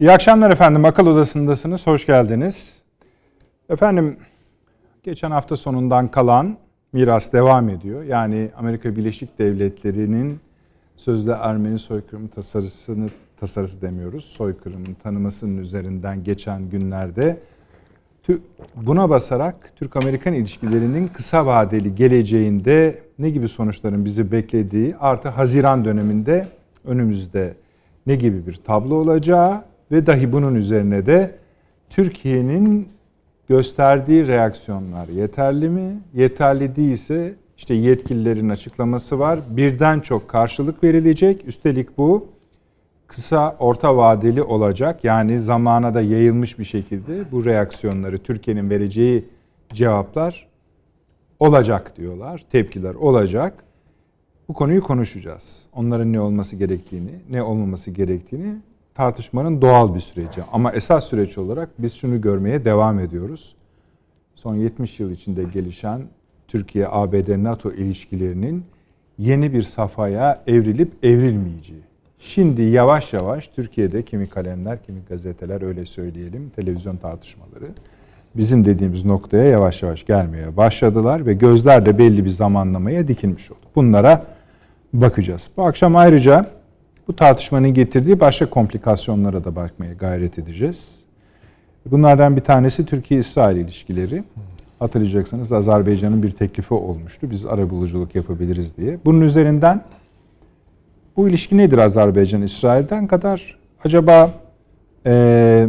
İyi akşamlar efendim. Akıl Odası'ndasınız. Hoş geldiniz. Efendim, geçen hafta sonundan kalan miras devam ediyor. Yani Amerika Birleşik Devletleri'nin sözde Ermeni soykırımı tasarısını tasarısı demiyoruz. Soykırımın tanımasının üzerinden geçen günlerde buna basarak Türk-Amerikan ilişkilerinin kısa vadeli geleceğinde ne gibi sonuçların bizi beklediği artı Haziran döneminde önümüzde ne gibi bir tablo olacağı ve dahi bunun üzerine de Türkiye'nin gösterdiği reaksiyonlar yeterli mi? Yeterli değilse işte yetkililerin açıklaması var. Birden çok karşılık verilecek. Üstelik bu kısa orta vadeli olacak. Yani zamana da yayılmış bir şekilde bu reaksiyonları Türkiye'nin vereceği cevaplar olacak diyorlar. Tepkiler olacak. Bu konuyu konuşacağız. Onların ne olması gerektiğini, ne olmaması gerektiğini tartışmanın doğal bir süreci. Ama esas süreç olarak biz şunu görmeye devam ediyoruz. Son 70 yıl içinde gelişen Türkiye-ABD-NATO ilişkilerinin yeni bir safhaya evrilip evrilmeyeceği. Şimdi yavaş yavaş Türkiye'de kimi kalemler, kimi gazeteler öyle söyleyelim, televizyon tartışmaları bizim dediğimiz noktaya yavaş yavaş gelmeye başladılar ve gözler de belli bir zamanlamaya dikilmiş oldu. Bunlara bakacağız. Bu akşam ayrıca bu tartışmanın getirdiği başka komplikasyonlara da bakmaya gayret edeceğiz. Bunlardan bir tanesi Türkiye-İsrail ilişkileri. Hatırlayacaksınız Azerbaycan'ın bir teklifi olmuştu. Biz arabuluculuk yapabiliriz diye. Bunun üzerinden bu ilişki nedir Azerbaycan-İsrail'den kadar? Acaba e,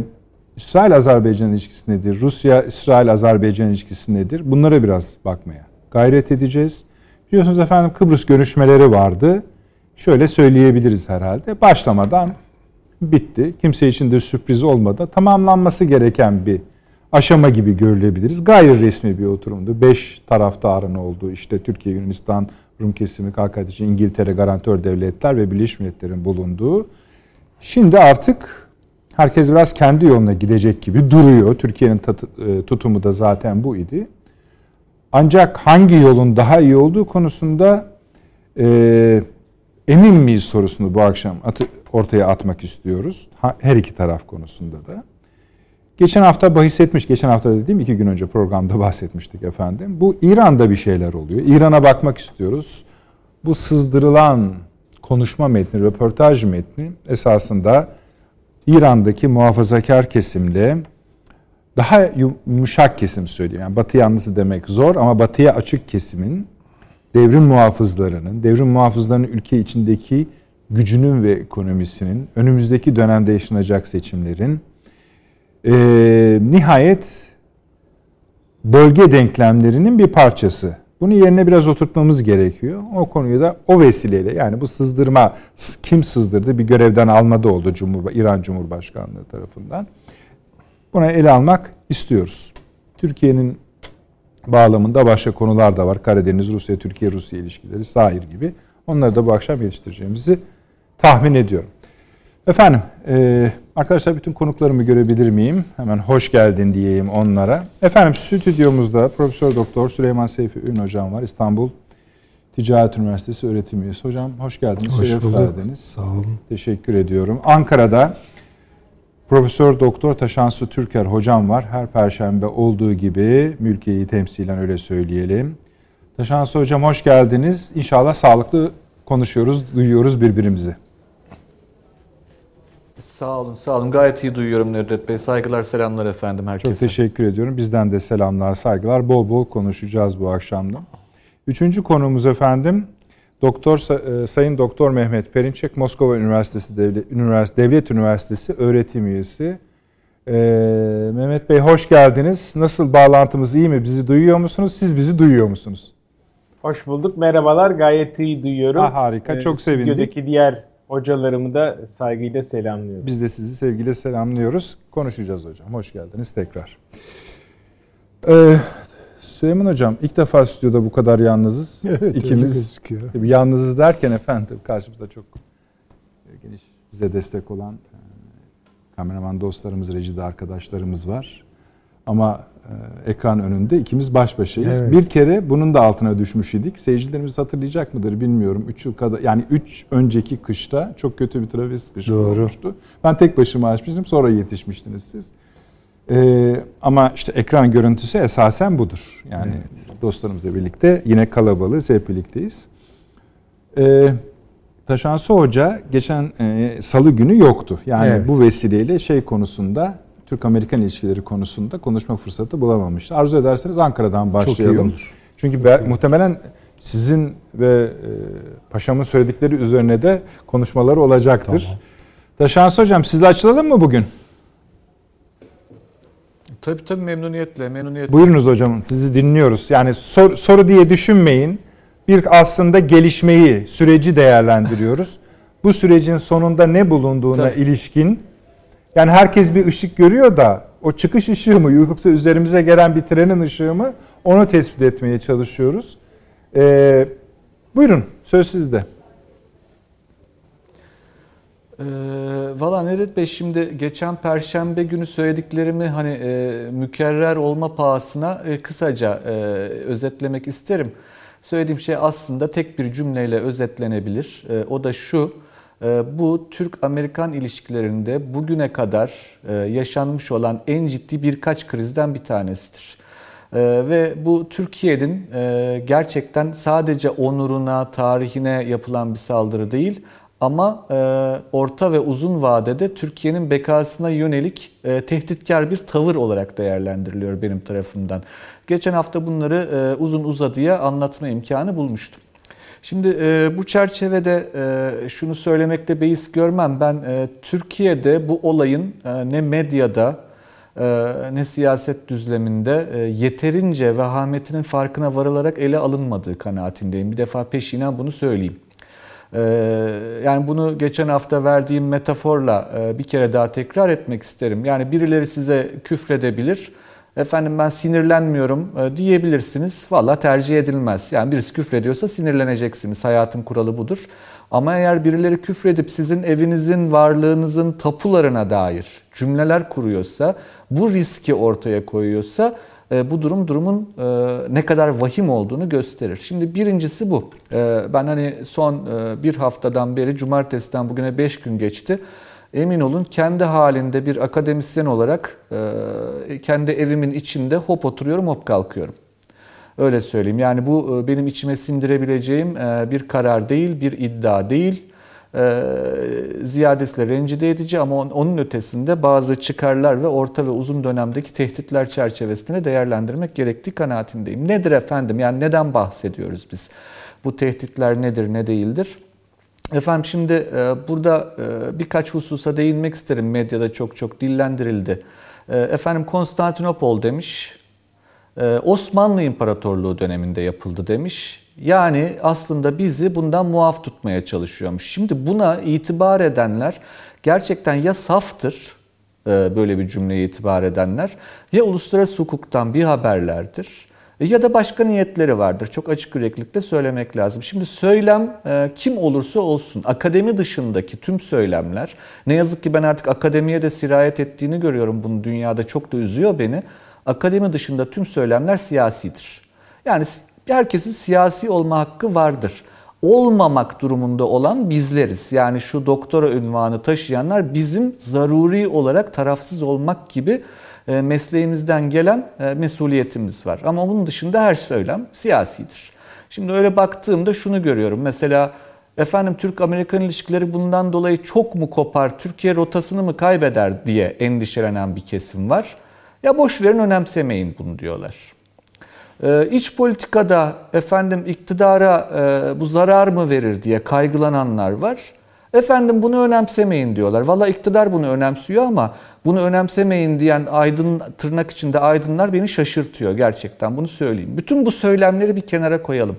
İsrail-Azerbaycan ilişkisi nedir? Rusya-İsrail-Azerbaycan ilişkisi nedir? Bunlara biraz bakmaya gayret edeceğiz. Biliyorsunuz efendim Kıbrıs görüşmeleri vardı. Şöyle söyleyebiliriz herhalde. Başlamadan bitti. Kimse için de sürpriz olmadan tamamlanması gereken bir aşama gibi görülebiliriz. Gayri resmi bir oturumdu. Beş taraftarın olduğu işte Türkiye, Yunanistan, Rum kesimi, KKTC, İngiltere, garantör devletler ve Birleşmiş Milletler'in bulunduğu. Şimdi artık herkes biraz kendi yoluna gidecek gibi duruyor. Türkiye'nin e, tutumu da zaten bu idi. Ancak hangi yolun daha iyi olduğu konusunda e, emin miyiz sorusunu bu akşam ortaya atmak istiyoruz. Her iki taraf konusunda da. Geçen hafta bahsetmiş, geçen hafta dediğim iki gün önce programda bahsetmiştik efendim. Bu İran'da bir şeyler oluyor. İran'a bakmak istiyoruz. Bu sızdırılan konuşma metni, röportaj metni esasında İran'daki muhafazakar kesimle daha yumuşak kesim söyleyeyim. Yani batı yanlısı demek zor ama batıya açık kesimin devrim muhafızlarının, devrim muhafızlarının ülke içindeki gücünün ve ekonomisinin, önümüzdeki dönemde yaşanacak seçimlerin e, nihayet bölge denklemlerinin bir parçası. Bunu yerine biraz oturtmamız gerekiyor. O konuyu da o vesileyle yani bu sızdırma kim sızdırdı bir görevden almada oldu Cumhur, İran Cumhurbaşkanlığı tarafından. Buna ele almak istiyoruz. Türkiye'nin bağlamında başka konular da var. Karadeniz, Rusya, Türkiye, Rusya ilişkileri, sahir gibi. Onları da bu akşam yetiştireceğimizi tahmin ediyorum. Efendim, e, arkadaşlar bütün konuklarımı görebilir miyim? Hemen hoş geldin diyeyim onlara. Efendim stüdyomuzda Profesör Doktor Süleyman Seyfi Ün hocam var. İstanbul Ticaret Üniversitesi öğretim üyesi. Hocam hoş geldiniz. Hoş bulduk. Sağ olun. Teşekkür ediyorum. Ankara'da Profesör Doktor Taşansu Türker hocam var. Her perşembe olduğu gibi mülkiyeyi temsilen öyle söyleyelim. Taşansu hocam hoş geldiniz. İnşallah sağlıklı konuşuyoruz, duyuyoruz birbirimizi. Sağ olun, sağ olun. Gayet iyi duyuyorum Nedret Bey. Saygılar, selamlar efendim herkese. Çok teşekkür ediyorum. Bizden de selamlar, saygılar. Bol bol konuşacağız bu akşamda. Üçüncü konumuz efendim Doktor e, Sayın Doktor Mehmet Perinçek Moskova Üniversitesi Devlet, Üniversite, Devlet Üniversitesi öğretim üyesi. Ee, Mehmet Bey hoş geldiniz. Nasıl bağlantımız iyi mi? Bizi duyuyor musunuz? Siz bizi duyuyor musunuz? Hoş bulduk. Merhabalar. Gayet iyi duyuyorum. Ha, harika. Ee, Çok sevindik. Stüdyodaki diğer hocalarımı da saygıyla selamlıyorum. Biz de sizi sevgiyle selamlıyoruz. Konuşacağız hocam. Hoş geldiniz tekrar. Ee, Süleyman Hocam ilk defa stüdyoda bu kadar yalnızız. Evet İkimiz. Yalnızız derken efendim karşımızda çok geniş bize destek olan e, kameraman dostlarımız, rejide arkadaşlarımız var. Ama e, ekran önünde ikimiz baş başayız. Evet. Bir kere bunun da altına düşmüş idik. Seyircilerimiz hatırlayacak mıdır bilmiyorum. 3 yıl kadar yani 3 önceki kışta çok kötü bir trafik kışı olmuştu. Ben tek başıma açmıştım. Sonra yetişmiştiniz siz. Ee, ama işte ekran görüntüsü esasen budur. Yani evet. dostlarımızla birlikte yine kalabalığız, hep birlikteyiz. Ee, Taşansı Hoca geçen e, salı günü yoktu. Yani evet. bu vesileyle şey konusunda Türk-Amerikan ilişkileri konusunda konuşma fırsatı bulamamıştı. Arzu ederseniz Ankara'dan başlayalım. Çok iyi olur. Çünkü be, muhtemelen sizin ve e, paşamın söyledikleri üzerine de konuşmaları olacaktır. Tamam. Taşansı Hocam sizle açılalım mı bugün? Tabii tabii memnuniyetle, memnuniyetle. Buyurunuz hocam, sizi dinliyoruz. Yani sor, soru diye düşünmeyin. Bir aslında gelişmeyi, süreci değerlendiriyoruz. Bu sürecin sonunda ne bulunduğuna tabii. ilişkin yani herkes bir ışık görüyor da o çıkış ışığı mı yoksa üzerimize gelen bir trenin ışığı mı onu tespit etmeye çalışıyoruz. Ee, buyurun söz sizde. Ee, Valla Nedet Bey şimdi geçen perşembe günü söylediklerimi hani e, mükerrer olma pahasına e, kısaca e, özetlemek isterim. Söylediğim şey aslında tek bir cümleyle özetlenebilir. E, o da şu, e, bu Türk-Amerikan ilişkilerinde bugüne kadar e, yaşanmış olan en ciddi birkaç krizden bir tanesidir. E, ve bu Türkiye'nin e, gerçekten sadece onuruna, tarihine yapılan bir saldırı değil, ama e, orta ve uzun vadede Türkiye'nin bekasına yönelik e, tehditkar bir tavır olarak değerlendiriliyor benim tarafımdan. Geçen hafta bunları e, uzun uzadıya anlatma imkanı bulmuştum. Şimdi e, bu çerçevede e, şunu söylemekte beis görmem. Ben e, Türkiye'de bu olayın e, ne medyada e, ne siyaset düzleminde e, yeterince vehametinin farkına varılarak ele alınmadığı kanaatindeyim. Bir defa peşinen bunu söyleyeyim. Ee, yani bunu geçen hafta verdiğim metaforla e, bir kere daha tekrar etmek isterim. Yani birileri size küfredebilir. Efendim ben sinirlenmiyorum e, diyebilirsiniz. Valla tercih edilmez. Yani birisi küfrediyorsa sinirleneceksiniz. Hayatın kuralı budur. Ama eğer birileri küfredip sizin evinizin, varlığınızın tapularına dair cümleler kuruyorsa, bu riski ortaya koyuyorsa bu durum durumun e, ne kadar vahim olduğunu gösterir. Şimdi birincisi bu. E, ben hani son bir haftadan beri cumartesiden bugüne 5 gün geçti. Emin olun kendi halinde bir akademisyen olarak kendi evimin içinde hop oturuyorum hop kalkıyorum. Öyle söyleyeyim. Yani bu benim içime sindirebileceğim bir karar değil, bir iddia değil e, ziyadesiyle rencide edici ama onun ötesinde bazı çıkarlar ve orta ve uzun dönemdeki tehditler çerçevesinde değerlendirmek gerektiği kanaatindeyim. Nedir efendim? Yani neden bahsediyoruz biz? Bu tehditler nedir, ne değildir? Efendim şimdi e, burada e, birkaç hususa değinmek isterim. Medyada çok çok dillendirildi. E, efendim Konstantinopol demiş, Osmanlı İmparatorluğu döneminde yapıldı demiş. Yani aslında bizi bundan muaf tutmaya çalışıyormuş. Şimdi buna itibar edenler gerçekten ya saftır, e, böyle bir cümleye itibar edenler ya uluslararası hukuktan bir haberlerdir ya da başka niyetleri vardır. Çok açık yüreklilikle söylemek lazım. Şimdi söylem e, kim olursa olsun akademi dışındaki tüm söylemler ne yazık ki ben artık akademiye de sirayet ettiğini görüyorum bunu dünyada çok da üzüyor beni. Akademi dışında tüm söylemler siyasidir. Yani herkesin siyasi olma hakkı vardır. Olmamak durumunda olan bizleriz. Yani şu doktora ünvanı taşıyanlar bizim zaruri olarak tarafsız olmak gibi e, mesleğimizden gelen e, mesuliyetimiz var. Ama onun dışında her söylem siyasidir. Şimdi öyle baktığımda şunu görüyorum. Mesela efendim Türk-Amerikan ilişkileri bundan dolayı çok mu kopar, Türkiye rotasını mı kaybeder diye endişelenen bir kesim var. Ya boş verin önemsemeyin bunu diyorlar. Ee, iç politikada efendim iktidara e, bu zarar mı verir diye kaygılananlar var. Efendim bunu önemsemeyin diyorlar. Valla iktidar bunu önemsiyor ama bunu önemsemeyin diyen aydın tırnak içinde aydınlar beni şaşırtıyor gerçekten bunu söyleyeyim. Bütün bu söylemleri bir kenara koyalım.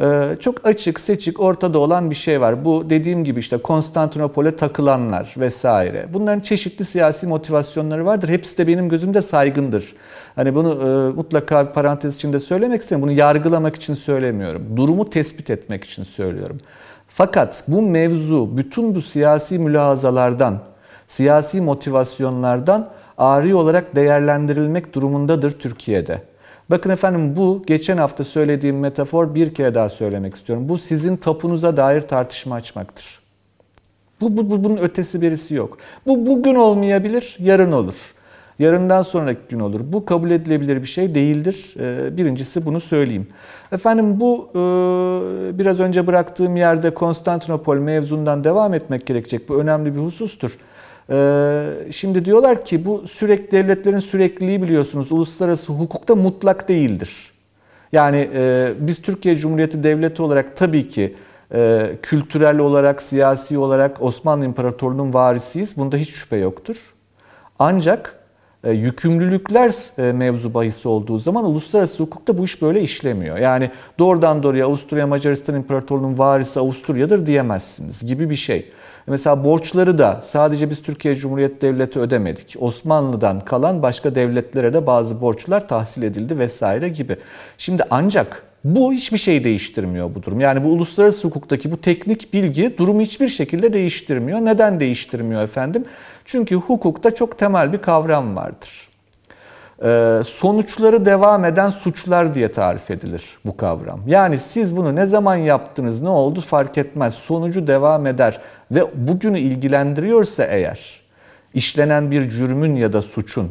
Ee, çok açık, seçik, ortada olan bir şey var. Bu dediğim gibi işte Konstantinopol'e takılanlar vesaire. Bunların çeşitli siyasi motivasyonları vardır. Hepsi de benim gözümde saygındır. Hani bunu e, mutlaka bir parantez içinde söylemek istiyorum. Bunu yargılamak için söylemiyorum. Durumu tespit etmek için söylüyorum. Fakat bu mevzu bütün bu siyasi mülahazalardan, siyasi motivasyonlardan ari olarak değerlendirilmek durumundadır Türkiye'de. Bakın efendim bu geçen hafta söylediğim metafor bir kere daha söylemek istiyorum. Bu sizin tapunuza dair tartışma açmaktır. Bu, bu, bu bunun ötesi birisi yok. Bu bugün olmayabilir, yarın olur. Yarından sonraki gün olur. Bu kabul edilebilir bir şey değildir. Ee, birincisi bunu söyleyeyim. Efendim bu e, biraz önce bıraktığım yerde Konstantinopol mevzundan devam etmek gerekecek. Bu önemli bir husustur. Ee, şimdi diyorlar ki bu sürekli devletlerin sürekliliği biliyorsunuz uluslararası hukukta mutlak değildir. Yani e, biz Türkiye Cumhuriyeti Devleti olarak tabii ki e, kültürel olarak, siyasi olarak Osmanlı İmparatorluğu'nun varisiyiz. Bunda hiç şüphe yoktur. Ancak e, yükümlülükler mevzu bahisi olduğu zaman uluslararası hukukta bu iş böyle işlemiyor. Yani doğrudan doğruya Avusturya Macaristan İmparatorluğu'nun varisi Avusturya'dır diyemezsiniz gibi bir şey. Mesela borçları da sadece biz Türkiye Cumhuriyeti Devleti ödemedik. Osmanlı'dan kalan başka devletlere de bazı borçlar tahsil edildi vesaire gibi. Şimdi ancak bu hiçbir şey değiştirmiyor bu durum. Yani bu uluslararası hukuktaki bu teknik bilgi durumu hiçbir şekilde değiştirmiyor. Neden değiştirmiyor efendim? Çünkü hukukta çok temel bir kavram vardır. Ee, sonuçları devam eden suçlar diye tarif edilir bu kavram. Yani siz bunu ne zaman yaptınız, ne oldu fark etmez. Sonucu devam eder ve bugünü ilgilendiriyorsa eğer işlenen bir cürmün ya da suçun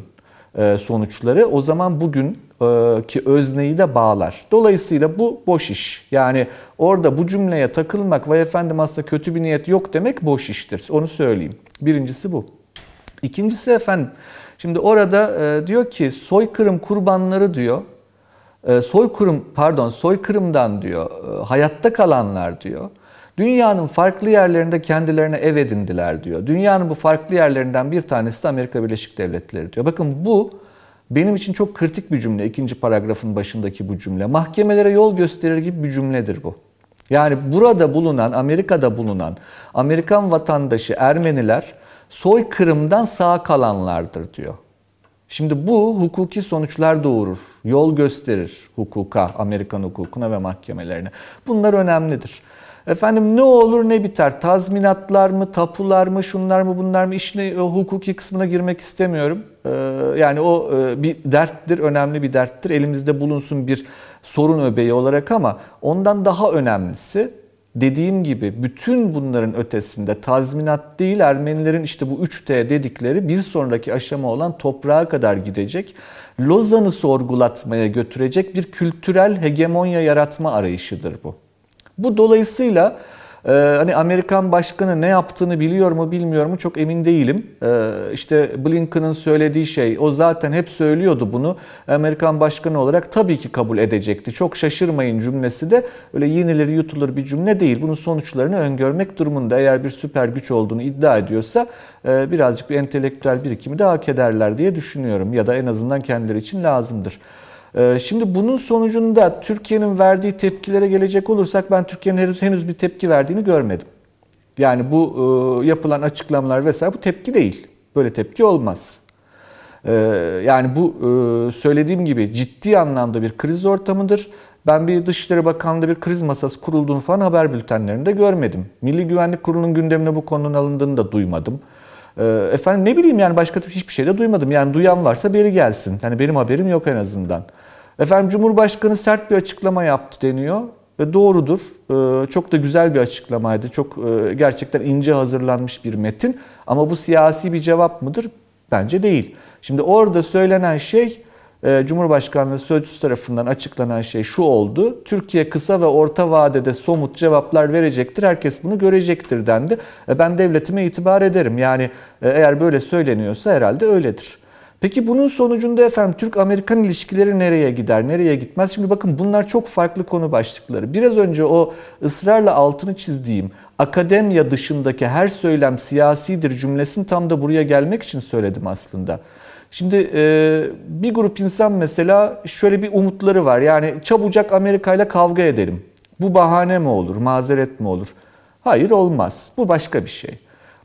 e, sonuçları o zaman bugün e, ki özneyi de bağlar. Dolayısıyla bu boş iş. Yani orada bu cümleye takılmak ve efendim aslında kötü bir niyet yok demek boş iştir. Onu söyleyeyim. Birincisi bu. İkincisi efendim şimdi orada e, diyor ki soykırım kurbanları diyor soykırım pardon soykırımdan diyor hayatta kalanlar diyor Dünyanın farklı yerlerinde kendilerine ev edindiler diyor. Dünyanın bu farklı yerlerinden bir tanesi de Amerika Birleşik Devletleri diyor. Bakın bu benim için çok kritik bir cümle. ikinci paragrafın başındaki bu cümle. Mahkemelere yol gösterir gibi bir cümledir bu. Yani burada bulunan, Amerika'da bulunan Amerikan vatandaşı Ermeniler soykırımdan sağ kalanlardır diyor. Şimdi bu hukuki sonuçlar doğurur, yol gösterir hukuka, Amerikan hukukuna ve mahkemelerine. Bunlar önemlidir. Efendim ne olur ne biter. Tazminatlar mı, tapular mı, şunlar mı, bunlar mı işine o hukuki kısmına girmek istemiyorum. Ee, yani o e, bir derttir, önemli bir derttir. Elimizde bulunsun bir sorun öbeği olarak ama ondan daha önemlisi dediğim gibi bütün bunların ötesinde tazminat değil Ermenilerin işte bu 3T dedikleri bir sonraki aşama olan toprağa kadar gidecek. Lozan'ı sorgulatmaya götürecek bir kültürel hegemonya yaratma arayışıdır bu. Bu dolayısıyla e, hani Amerikan başkanı ne yaptığını biliyor mu bilmiyor mu çok emin değilim. E, işte Blinken'ın söylediği şey o zaten hep söylüyordu bunu. Amerikan başkanı olarak tabii ki kabul edecekti. Çok şaşırmayın cümlesi de öyle yenilir yutulur bir cümle değil. Bunun sonuçlarını öngörmek durumunda eğer bir süper güç olduğunu iddia ediyorsa e, birazcık bir entelektüel birikimi de hak ederler diye düşünüyorum. Ya da en azından kendileri için lazımdır. Ee, şimdi bunun sonucunda Türkiye'nin verdiği tepkilere gelecek olursak ben Türkiye'nin henüz, henüz bir tepki verdiğini görmedim. Yani bu e, yapılan açıklamalar vesaire bu tepki değil. Böyle tepki olmaz. Ee, yani bu e, söylediğim gibi ciddi anlamda bir kriz ortamıdır. Ben bir Dışişleri Bakanlığı'nda bir kriz masası kurulduğunu falan haber bültenlerinde görmedim. Milli Güvenlik Kurulu'nun gündemine bu konunun alındığını da duymadım. Ee, efendim ne bileyim yani başka hiçbir şey de duymadım. Yani duyan varsa biri gelsin. Yani benim haberim yok en azından. Efendim Cumhurbaşkanı sert bir açıklama yaptı deniyor. Ve doğrudur. Ee, çok da güzel bir açıklamaydı. Çok e, gerçekten ince hazırlanmış bir metin. Ama bu siyasi bir cevap mıdır? Bence değil. Şimdi orada söylenen şey Cumhurbaşkanlığı Sözcüsü tarafından açıklanan şey şu oldu. Türkiye kısa ve orta vadede somut cevaplar verecektir. Herkes bunu görecektir dendi. E, ben devletime itibar ederim. Yani eğer böyle söyleniyorsa herhalde öyledir. Peki bunun sonucunda efendim Türk-Amerikan ilişkileri nereye gider, nereye gitmez? Şimdi bakın bunlar çok farklı konu başlıkları. Biraz önce o ısrarla altını çizdiğim akademiya dışındaki her söylem siyasidir cümlesini tam da buraya gelmek için söyledim aslında. Şimdi e, bir grup insan mesela şöyle bir umutları var. Yani çabucak Amerika ile kavga edelim. Bu bahane mi olur, mazeret mi olur? Hayır olmaz. Bu başka bir şey.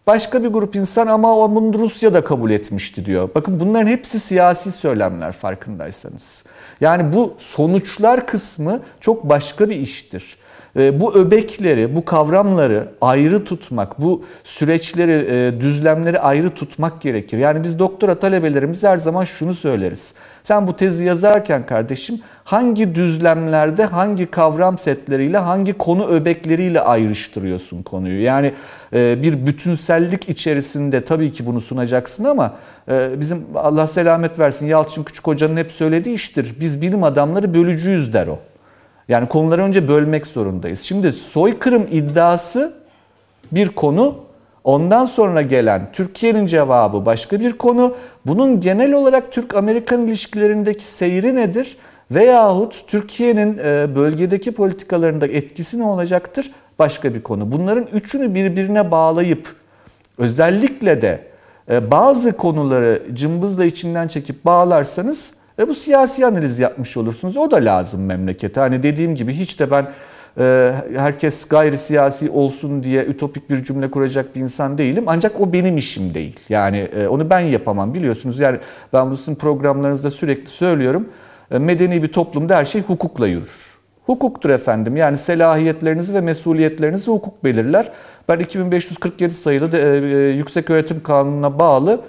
Başka bir grup insan ama bunu Rusya da kabul etmişti diyor. Bakın bunların hepsi siyasi söylemler farkındaysanız. Yani bu sonuçlar kısmı çok başka bir iştir. E, bu öbekleri, bu kavramları ayrı tutmak, bu süreçleri, e, düzlemleri ayrı tutmak gerekir. Yani biz doktora talebelerimiz her zaman şunu söyleriz. Sen bu tezi yazarken kardeşim hangi düzlemlerde, hangi kavram setleriyle, hangi konu öbekleriyle ayrıştırıyorsun konuyu? Yani e, bir bütünsellik içerisinde tabii ki bunu sunacaksın ama bizim Allah selamet versin Yalçın Küçük Hoca'nın hep söylediği iştir. Biz bilim adamları bölücüyüz der o. Yani konuları önce bölmek zorundayız. Şimdi soykırım iddiası bir konu, ondan sonra gelen Türkiye'nin cevabı başka bir konu. Bunun genel olarak Türk-Amerikan ilişkilerindeki seyri nedir? Veyahut Türkiye'nin e, bölgedeki politikalarında etkisi ne olacaktır? Başka bir konu. Bunların üçünü birbirine bağlayıp özellikle de e, bazı konuları cımbızla içinden çekip bağlarsanız ve bu siyasi analiz yapmış olursunuz. O da lazım memlekete. Hani dediğim gibi hiç de ben e, herkes gayri siyasi olsun diye ütopik bir cümle kuracak bir insan değilim. Ancak o benim işim değil. Yani e, onu ben yapamam biliyorsunuz. Yani ben bu sizin programlarınızda sürekli söylüyorum. E, medeni bir toplumda her şey hukukla yürür. Hukuktur efendim. Yani selahiyetlerinizi ve mesuliyetlerinizi hukuk belirler. Ben 2547 sayılı de, e, Yüksek Öğretim Kanunu'na bağlı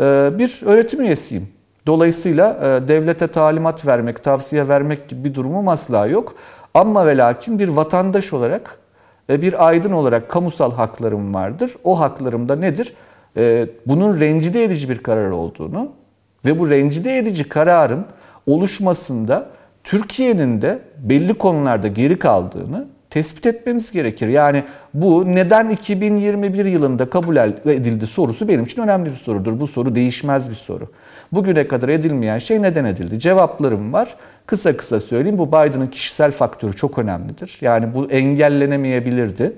e, bir öğretim üyesiyim. Dolayısıyla e, devlete talimat vermek, tavsiye vermek gibi bir durumum asla yok. Ama ve lakin bir vatandaş olarak ve bir aydın olarak kamusal haklarım vardır. O haklarım da nedir? E, bunun rencide edici bir karar olduğunu ve bu rencide edici kararın oluşmasında Türkiye'nin de belli konularda geri kaldığını tespit etmemiz gerekir. Yani bu neden 2021 yılında kabul edildi sorusu benim için önemli bir sorudur. Bu soru değişmez bir soru. Bugüne kadar edilmeyen şey neden edildi? Cevaplarım var. Kısa kısa söyleyeyim. Bu Biden'ın kişisel faktörü çok önemlidir. Yani bu engellenemeyebilirdi.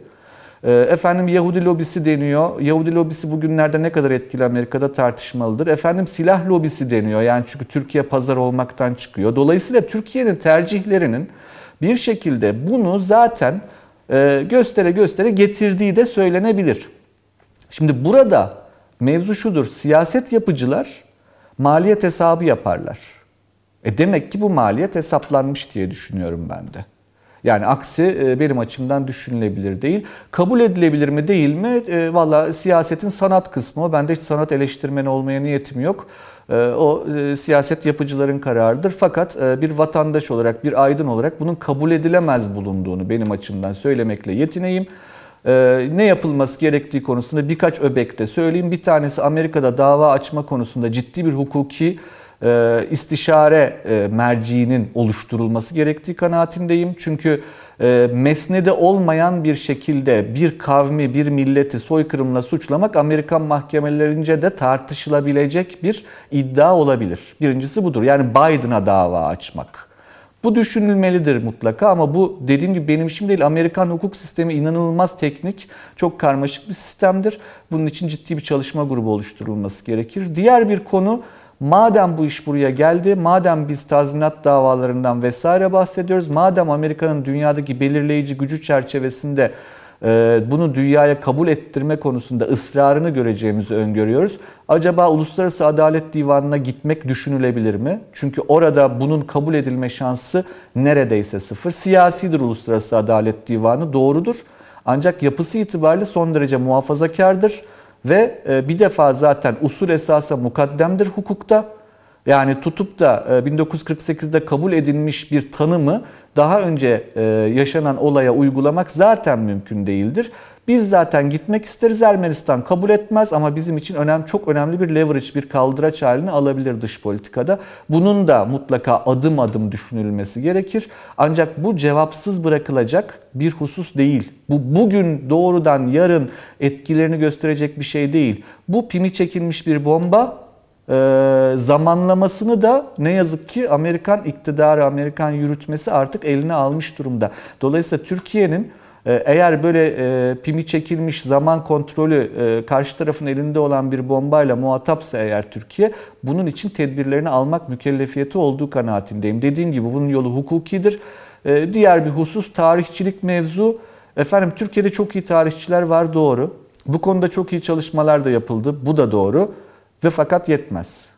Ee, efendim Yahudi lobisi deniyor. Yahudi lobisi bugünlerde ne kadar etkili Amerika'da tartışmalıdır. Efendim silah lobisi deniyor. Yani çünkü Türkiye pazar olmaktan çıkıyor. Dolayısıyla Türkiye'nin tercihlerinin bir şekilde bunu zaten e, göstere göstere getirdiği de söylenebilir. Şimdi burada mevzu şudur. Siyaset yapıcılar maliyet hesabı yaparlar. E demek ki bu maliyet hesaplanmış diye düşünüyorum ben de. Yani aksi e, benim açımdan düşünülebilir değil. Kabul edilebilir mi değil mi? E, Valla siyasetin sanat kısmı. Ben de hiç sanat eleştirmeni olmaya niyetim yok. E, o siyaset yapıcıların kararıdır. Fakat bir vatandaş olarak, bir aydın olarak bunun kabul edilemez bulunduğunu benim açımdan söylemekle yetineyim. Ne yapılması gerektiği konusunda birkaç öbekte söyleyeyim. Bir tanesi Amerika'da dava açma konusunda ciddi bir hukuki e, istişare e, oluşturulması gerektiği kanaatindeyim. Çünkü e, mesnede olmayan bir şekilde bir kavmi, bir milleti soykırımla suçlamak Amerikan mahkemelerince de tartışılabilecek bir iddia olabilir. Birincisi budur. Yani Biden'a dava açmak. Bu düşünülmelidir mutlaka ama bu dediğim gibi benim işim değil. Amerikan hukuk sistemi inanılmaz teknik, çok karmaşık bir sistemdir. Bunun için ciddi bir çalışma grubu oluşturulması gerekir. Diğer bir konu Madem bu iş buraya geldi, madem biz tazminat davalarından vesaire bahsediyoruz, madem Amerika'nın dünyadaki belirleyici gücü çerçevesinde e, bunu dünyaya kabul ettirme konusunda ısrarını göreceğimizi öngörüyoruz. Acaba Uluslararası Adalet Divanı'na gitmek düşünülebilir mi? Çünkü orada bunun kabul edilme şansı neredeyse sıfır. Siyasidir Uluslararası Adalet Divanı doğrudur. Ancak yapısı itibariyle son derece muhafazakardır ve e, bir defa zaten usul esasa mukaddemdir hukukta. Yani tutup da 1948'de e, kabul edilmiş bir tanımı daha önce e, yaşanan olaya uygulamak zaten mümkün değildir. Biz zaten gitmek isteriz Ermenistan kabul etmez ama bizim için önemli çok önemli bir leverage, bir kaldıraç halini alabilir dış politikada. Bunun da mutlaka adım adım düşünülmesi gerekir. Ancak bu cevapsız bırakılacak bir husus değil. Bu bugün doğrudan yarın etkilerini gösterecek bir şey değil. Bu pimi çekilmiş bir bomba ee, zamanlamasını da ne yazık ki Amerikan iktidarı, Amerikan yürütmesi artık eline almış durumda. Dolayısıyla Türkiye'nin ee, eğer böyle e, pimi çekilmiş zaman kontrolü e, karşı tarafın elinde olan bir bombayla muhatapsa eğer Türkiye bunun için tedbirlerini almak mükellefiyeti olduğu kanaatindeyim. Dediğim gibi bunun yolu hukukidir. Ee, diğer bir husus tarihçilik mevzu. Efendim Türkiye'de çok iyi tarihçiler var doğru. Bu konuda çok iyi çalışmalar da yapıldı. Bu da doğru. Ve fakat yetmez.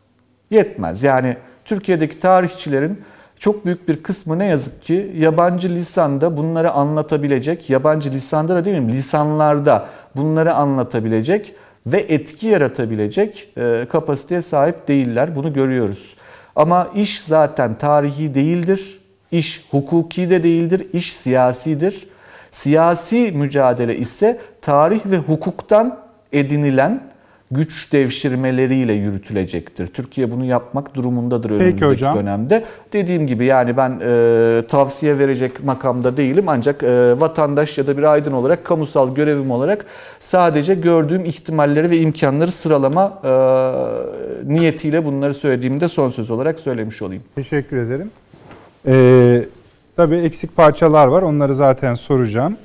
Yetmez. Yani Türkiye'deki tarihçilerin çok büyük bir kısmı ne yazık ki yabancı lisanda bunları anlatabilecek, yabancı lisanda da mi lisanlarda bunları anlatabilecek ve etki yaratabilecek e, kapasiteye sahip değiller. Bunu görüyoruz. Ama iş zaten tarihi değildir. İş hukuki de değildir. İş siyasidir. Siyasi mücadele ise tarih ve hukuktan edinilen güç devşirmeleriyle yürütülecektir. Türkiye bunu yapmak durumundadır önümüzdeki hocam. dönemde. Dediğim gibi yani ben e, tavsiye verecek makamda değilim ancak e, vatandaş ya da bir aydın olarak kamusal görevim olarak sadece gördüğüm ihtimalleri ve imkanları sıralama e, niyetiyle bunları söylediğimde son söz olarak söylemiş olayım. Teşekkür ederim. Ee, tabii eksik parçalar var onları zaten soracağım.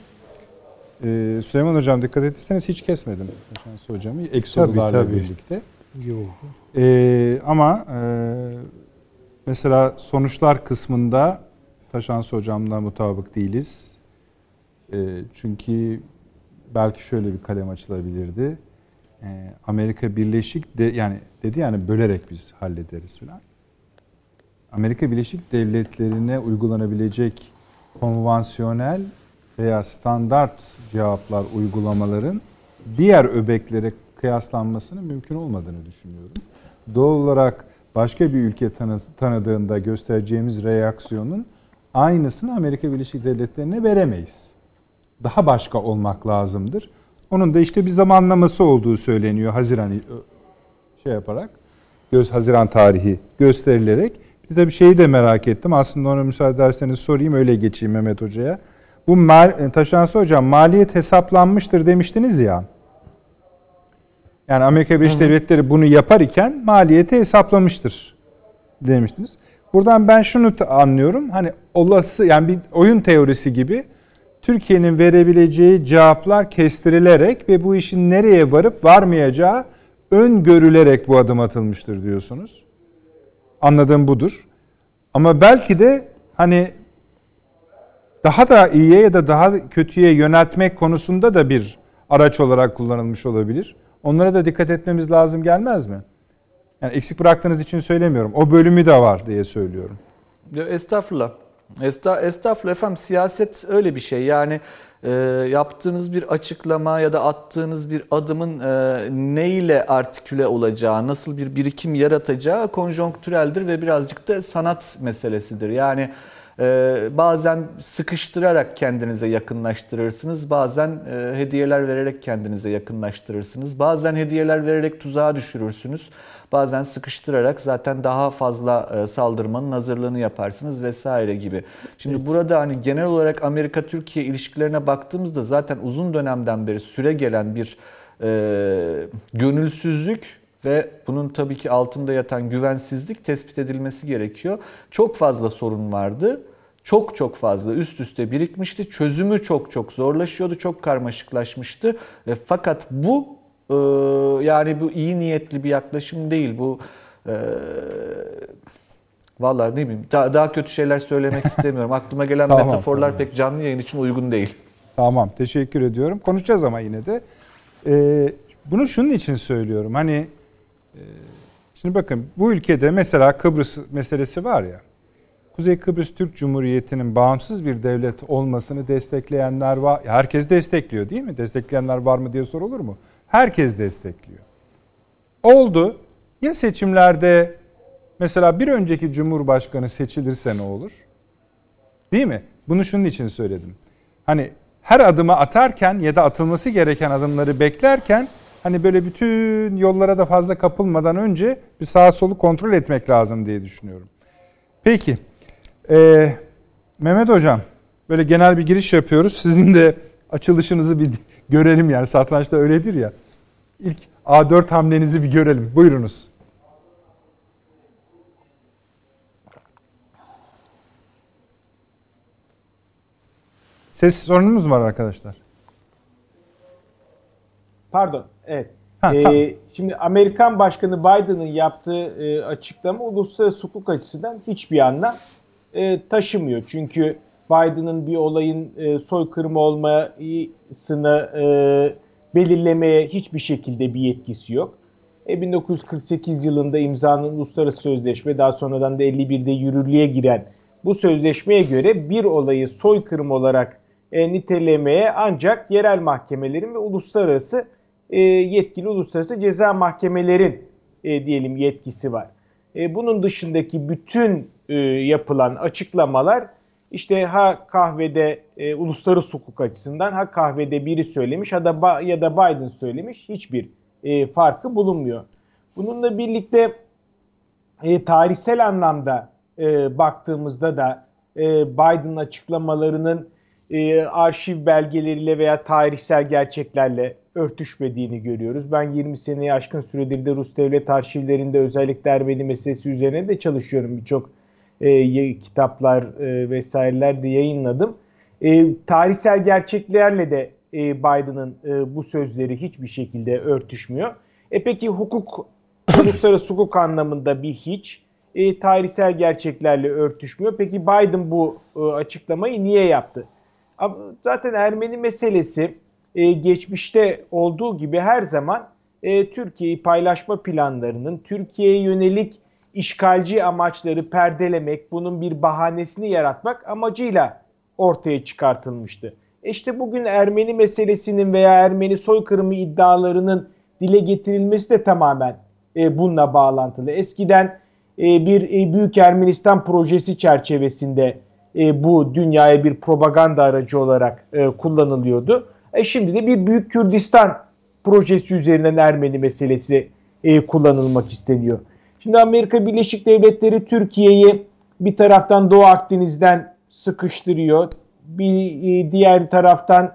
Ee, Süleyman Hocam dikkat ettiyseniz hiç kesmedim Şans Hocam'ı ek sorularla birlikte. Yok. Ee, ama e, mesela sonuçlar kısmında Taşans Hocam'la mutabık değiliz. E, çünkü belki şöyle bir kalem açılabilirdi. E, Amerika Birleşik de yani dedi yani bölerek biz hallederiz falan. Amerika Birleşik Devletleri'ne uygulanabilecek konvansiyonel veya standart cevaplar uygulamaların diğer öbeklere kıyaslanmasının mümkün olmadığını düşünüyorum. Doğal olarak başka bir ülke tanıdığında göstereceğimiz reaksiyonun aynısını Amerika Birleşik Devletleri'ne veremeyiz. Daha başka olmak lazımdır. Onun da işte bir zamanlaması olduğu söyleniyor Haziran şey yaparak. Göz Haziran tarihi gösterilerek. Bir de bir şeyi de merak ettim. Aslında ona müsaade ederseniz sorayım öyle geçeyim Mehmet Hoca'ya. Bu mal, taşınası hocam maliyet hesaplanmıştır demiştiniz ya. Yani Amerika Birleşik Devletleri bunu yapar iken maliyeti hesaplamıştır demiştiniz. Buradan ben şunu anlıyorum. Hani olası yani bir oyun teorisi gibi Türkiye'nin verebileceği cevaplar kestirilerek ve bu işin nereye varıp varmayacağı öngörülerek bu adım atılmıştır diyorsunuz. Anladığım budur. Ama belki de hani daha da iyiye ya da daha kötüye yöneltmek konusunda da bir araç olarak kullanılmış olabilir. Onlara da dikkat etmemiz lazım gelmez mi? Yani eksik bıraktığınız için söylemiyorum. O bölümü de var diye söylüyorum. Estağfurullah. Esta, estağfurullah efendim siyaset öyle bir şey. Yani e, yaptığınız bir açıklama ya da attığınız bir adımın e, neyle artiküle olacağı, nasıl bir birikim yaratacağı konjonktüreldir ve birazcık da sanat meselesidir. Yani bazen sıkıştırarak kendinize yakınlaştırırsınız. Bazen e, hediyeler vererek kendinize yakınlaştırırsınız. Bazen hediyeler vererek tuzağa düşürürsünüz. Bazen sıkıştırarak zaten daha fazla e, saldırmanın hazırlığını yaparsınız vesaire gibi. Şimdi burada hani genel olarak Amerika-Türkiye ilişkilerine baktığımızda zaten uzun dönemden beri süre gelen bir e, gönülsüzlük ve bunun tabii ki altında yatan güvensizlik tespit edilmesi gerekiyor. Çok fazla sorun vardı. Çok çok fazla üst üste birikmişti. Çözümü çok çok zorlaşıyordu. Çok karmaşıklaşmıştı. Ve fakat bu e, yani bu iyi niyetli bir yaklaşım değil. Bu e, Vallahi ne bileyim daha, daha kötü şeyler söylemek istemiyorum. Aklıma gelen tamam, metaforlar tamam. pek canlı yayın için uygun değil. Tamam teşekkür ediyorum. Konuşacağız ama yine de. Ee, bunu şunun için söylüyorum. Hani şimdi bakın bu ülkede mesela Kıbrıs meselesi var ya. Kuzey Kıbrıs Türk Cumhuriyeti'nin bağımsız bir devlet olmasını destekleyenler var. Herkes destekliyor değil mi? Destekleyenler var mı diye sorulur mu? Herkes destekliyor. Oldu. Ya seçimlerde mesela bir önceki cumhurbaşkanı seçilirse ne olur? Değil mi? Bunu şunun için söyledim. Hani her adımı atarken ya da atılması gereken adımları beklerken hani böyle bütün yollara da fazla kapılmadan önce bir sağa solu kontrol etmek lazım diye düşünüyorum. Peki. Ee, Mehmet Hocam böyle genel bir giriş yapıyoruz. Sizin de açılışınızı bir görelim yani satrançta öyledir ya. İlk A4 hamlenizi bir görelim. Buyurunuz. Ses sorunumuz var arkadaşlar. Pardon. Evet. Ha, ee, tamam. Şimdi Amerikan Başkanı Biden'ın yaptığı e, açıklama uluslararası hukuk açısından hiçbir anlam e, taşımıyor. Çünkü Biden'ın bir olayın e, soykırım olmasını e, belirlemeye hiçbir şekilde bir yetkisi yok. E, 1948 yılında imzalanan uluslararası sözleşme daha sonradan da 51'de yürürlüğe giren bu sözleşmeye göre bir olayı soykırım olarak e, nitelemeye ancak yerel mahkemelerin ve uluslararası e, yetkili uluslararası ceza mahkemelerin e, diyelim yetkisi var. E, bunun dışındaki bütün e, yapılan açıklamalar işte ha kahvede e, uluslararası hukuk açısından ha kahvede biri söylemiş ha da ya da Biden söylemiş hiçbir e, farkı bulunmuyor. Bununla birlikte e, tarihsel anlamda e, baktığımızda da e, Biden açıklamalarının e, arşiv belgeleriyle veya tarihsel gerçeklerle örtüşmediğini görüyoruz. Ben 20 seneyi aşkın süredir de Rus devlet arşivlerinde özellikle Ermeni meselesi üzerine de çalışıyorum. Birçok e, kitaplar e, vesaireler de yayınladım. E, tarihsel gerçeklerle de e, Biden'ın e, bu sözleri hiçbir şekilde örtüşmüyor. E peki hukuk, uluslararası hukuk anlamında bir hiç, e, tarihsel gerçeklerle örtüşmüyor. Peki Biden bu e, açıklamayı niye yaptı? Zaten Ermeni meselesi e, geçmişte olduğu gibi her zaman e, Türkiye'yi paylaşma planlarının, Türkiye'ye yönelik işgalci amaçları perdelemek, bunun bir bahanesini yaratmak amacıyla ortaya çıkartılmıştı. İşte bugün Ermeni meselesinin veya Ermeni soykırımı iddialarının dile getirilmesi de tamamen e, bununla bağlantılı. Eskiden e, bir e, Büyük Ermenistan projesi çerçevesinde e, bu dünyaya bir propaganda aracı olarak e, kullanılıyordu. E, şimdi de bir Büyük Kürdistan projesi üzerinden Ermeni meselesi e, kullanılmak isteniyor. Şimdi Amerika Birleşik Devletleri Türkiye'yi bir taraftan Doğu Akdeniz'den sıkıştırıyor. Bir e, diğer taraftan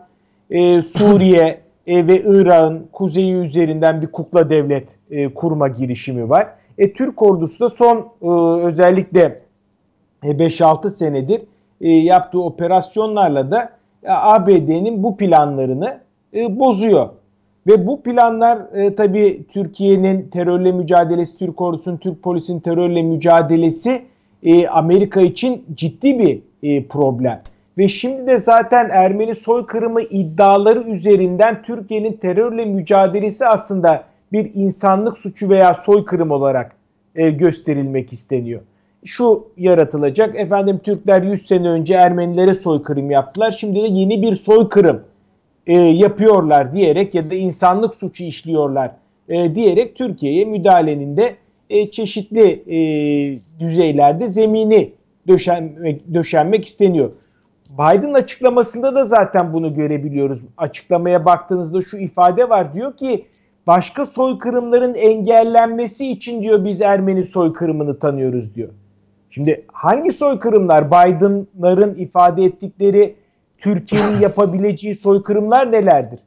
e, Suriye e, ve Irak'ın kuzeyi üzerinden bir kukla devlet e, kurma girişimi var. E, Türk ordusu da son e, özellikle 5-6 e, senedir e, yaptığı operasyonlarla da e, ABD'nin bu planlarını bozuyor. Ve bu planlar tabii Türkiye'nin terörle mücadelesi, Türk ordusunun, Türk polisin terörle mücadelesi Amerika için ciddi bir problem. Ve şimdi de zaten Ermeni soykırımı iddiaları üzerinden Türkiye'nin terörle mücadelesi aslında bir insanlık suçu veya soykırım olarak gösterilmek isteniyor. Şu yaratılacak, efendim Türkler 100 sene önce Ermenilere soykırım yaptılar, şimdi de yeni bir soykırım e, yapıyorlar diyerek ya da insanlık suçu işliyorlar e, diyerek Türkiye'ye müdahalenin de e, çeşitli e, düzeylerde zemini döşenmek, döşenmek isteniyor. Biden açıklamasında da zaten bunu görebiliyoruz. Açıklamaya baktığınızda şu ifade var. Diyor ki başka soykırımların engellenmesi için diyor biz Ermeni soykırımını tanıyoruz diyor. Şimdi hangi soykırımlar Biden'ların ifade ettikleri Türkiye'nin yapabileceği soykırımlar nelerdir?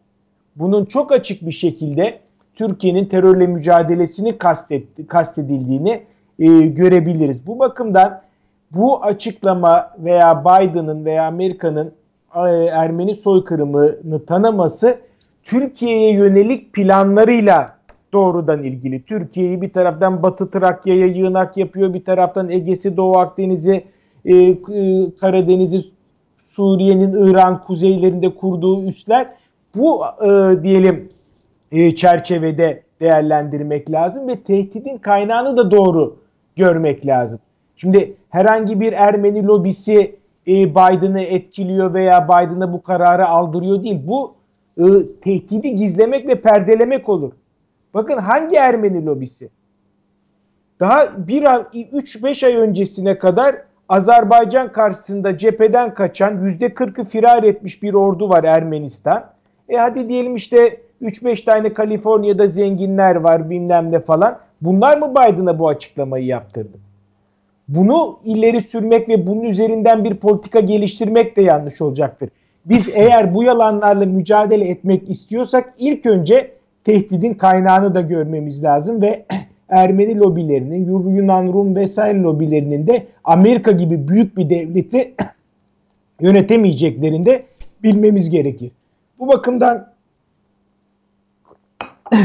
Bunun çok açık bir şekilde Türkiye'nin terörle mücadelesini kastetti, kastedildiğini e, görebiliriz. Bu bakımdan bu açıklama veya Biden'ın veya Amerika'nın e, Ermeni soykırımını tanıması Türkiye'ye yönelik planlarıyla doğrudan ilgili. Türkiye'yi bir taraftan Batı Trakya'ya yığınak yapıyor, bir taraftan Ege'si, Doğu Akdeniz'i, e, e Karadeniz'i, Suriye'nin İran kuzeylerinde kurduğu üsler bu e, diyelim e, çerçevede değerlendirmek lazım ve tehdidin kaynağını da doğru görmek lazım. Şimdi herhangi bir Ermeni lobisi e, Biden'ı etkiliyor veya Biden'a bu kararı aldırıyor değil. Bu e, tehdidi gizlemek ve perdelemek olur. Bakın hangi Ermeni lobisi? Daha bir 3-5 ay öncesine kadar Azerbaycan karşısında cepheden kaçan %40'ı firar etmiş bir ordu var Ermenistan. E hadi diyelim işte 3-5 tane Kaliforniya'da zenginler var bilmem ne falan. Bunlar mı Biden'a bu açıklamayı yaptırdı? Bunu ileri sürmek ve bunun üzerinden bir politika geliştirmek de yanlış olacaktır. Biz eğer bu yalanlarla mücadele etmek istiyorsak ilk önce tehdidin kaynağını da görmemiz lazım ve Ermeni lobilerinin, Yunan, Rum vesaire lobilerinin de Amerika gibi büyük bir devleti yönetemeyeceklerini de bilmemiz gerekir. Bu bakımdan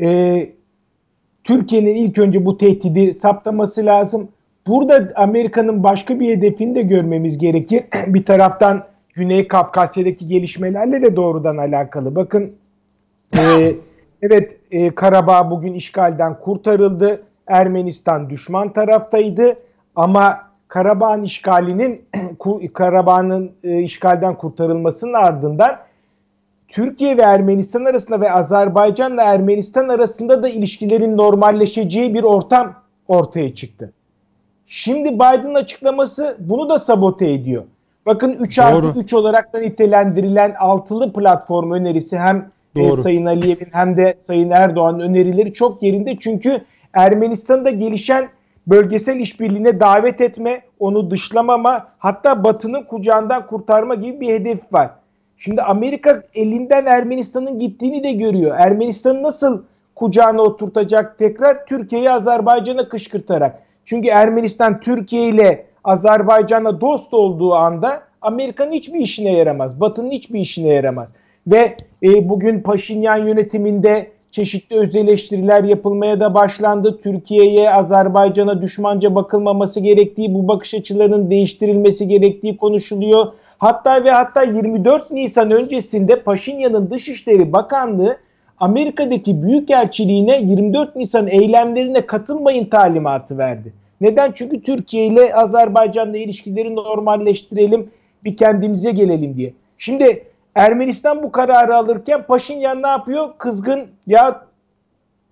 e, Türkiye'nin ilk önce bu tehdidi saptaması lazım. Burada Amerika'nın başka bir hedefini de görmemiz gerekir. bir taraftan Güney Kafkasya'daki gelişmelerle de doğrudan alakalı. Bakın e, Evet e, Karabağ bugün işgalden kurtarıldı. Ermenistan düşman taraftaydı ama Karabağ'ın işgalinin Karabağ'ın e, işgalden kurtarılmasının ardından Türkiye ve Ermenistan arasında ve Azerbaycan'la Ermenistan arasında da ilişkilerin normalleşeceği bir ortam ortaya çıktı. Şimdi Biden açıklaması bunu da sabote ediyor. Bakın 3 artı 3 olarak da nitelendirilen altılı platform önerisi hem e, Doğru. Sayın Aliyev'in hem de Sayın Erdoğan'ın önerileri çok yerinde. Çünkü Ermenistan'da gelişen bölgesel işbirliğine davet etme, onu dışlamama, hatta Batı'nın kucağından kurtarma gibi bir hedef var. Şimdi Amerika elinden Ermenistan'ın gittiğini de görüyor. Ermenistan'ı nasıl kucağına oturtacak tekrar Türkiye'yi Azerbaycan'a kışkırtarak. Çünkü Ermenistan Türkiye ile Azerbaycan'la dost olduğu anda Amerika'nın hiçbir işine yaramaz. Batı'nın hiçbir işine yaramaz. Ve e, bugün Paşinyan yönetiminde çeşitli öz eleştiriler yapılmaya da başlandı. Türkiye'ye, Azerbaycan'a düşmanca bakılmaması gerektiği, bu bakış açılarının değiştirilmesi gerektiği konuşuluyor. Hatta ve hatta 24 Nisan öncesinde Paşinyan'ın Dışişleri Bakanlığı Amerika'daki Büyükelçiliğine 24 Nisan eylemlerine katılmayın talimatı verdi. Neden? Çünkü Türkiye ile Azerbaycan'la ilişkileri normalleştirelim, bir kendimize gelelim diye. Şimdi Ermenistan bu kararı alırken Paşinyan ne yapıyor? Kızgın ya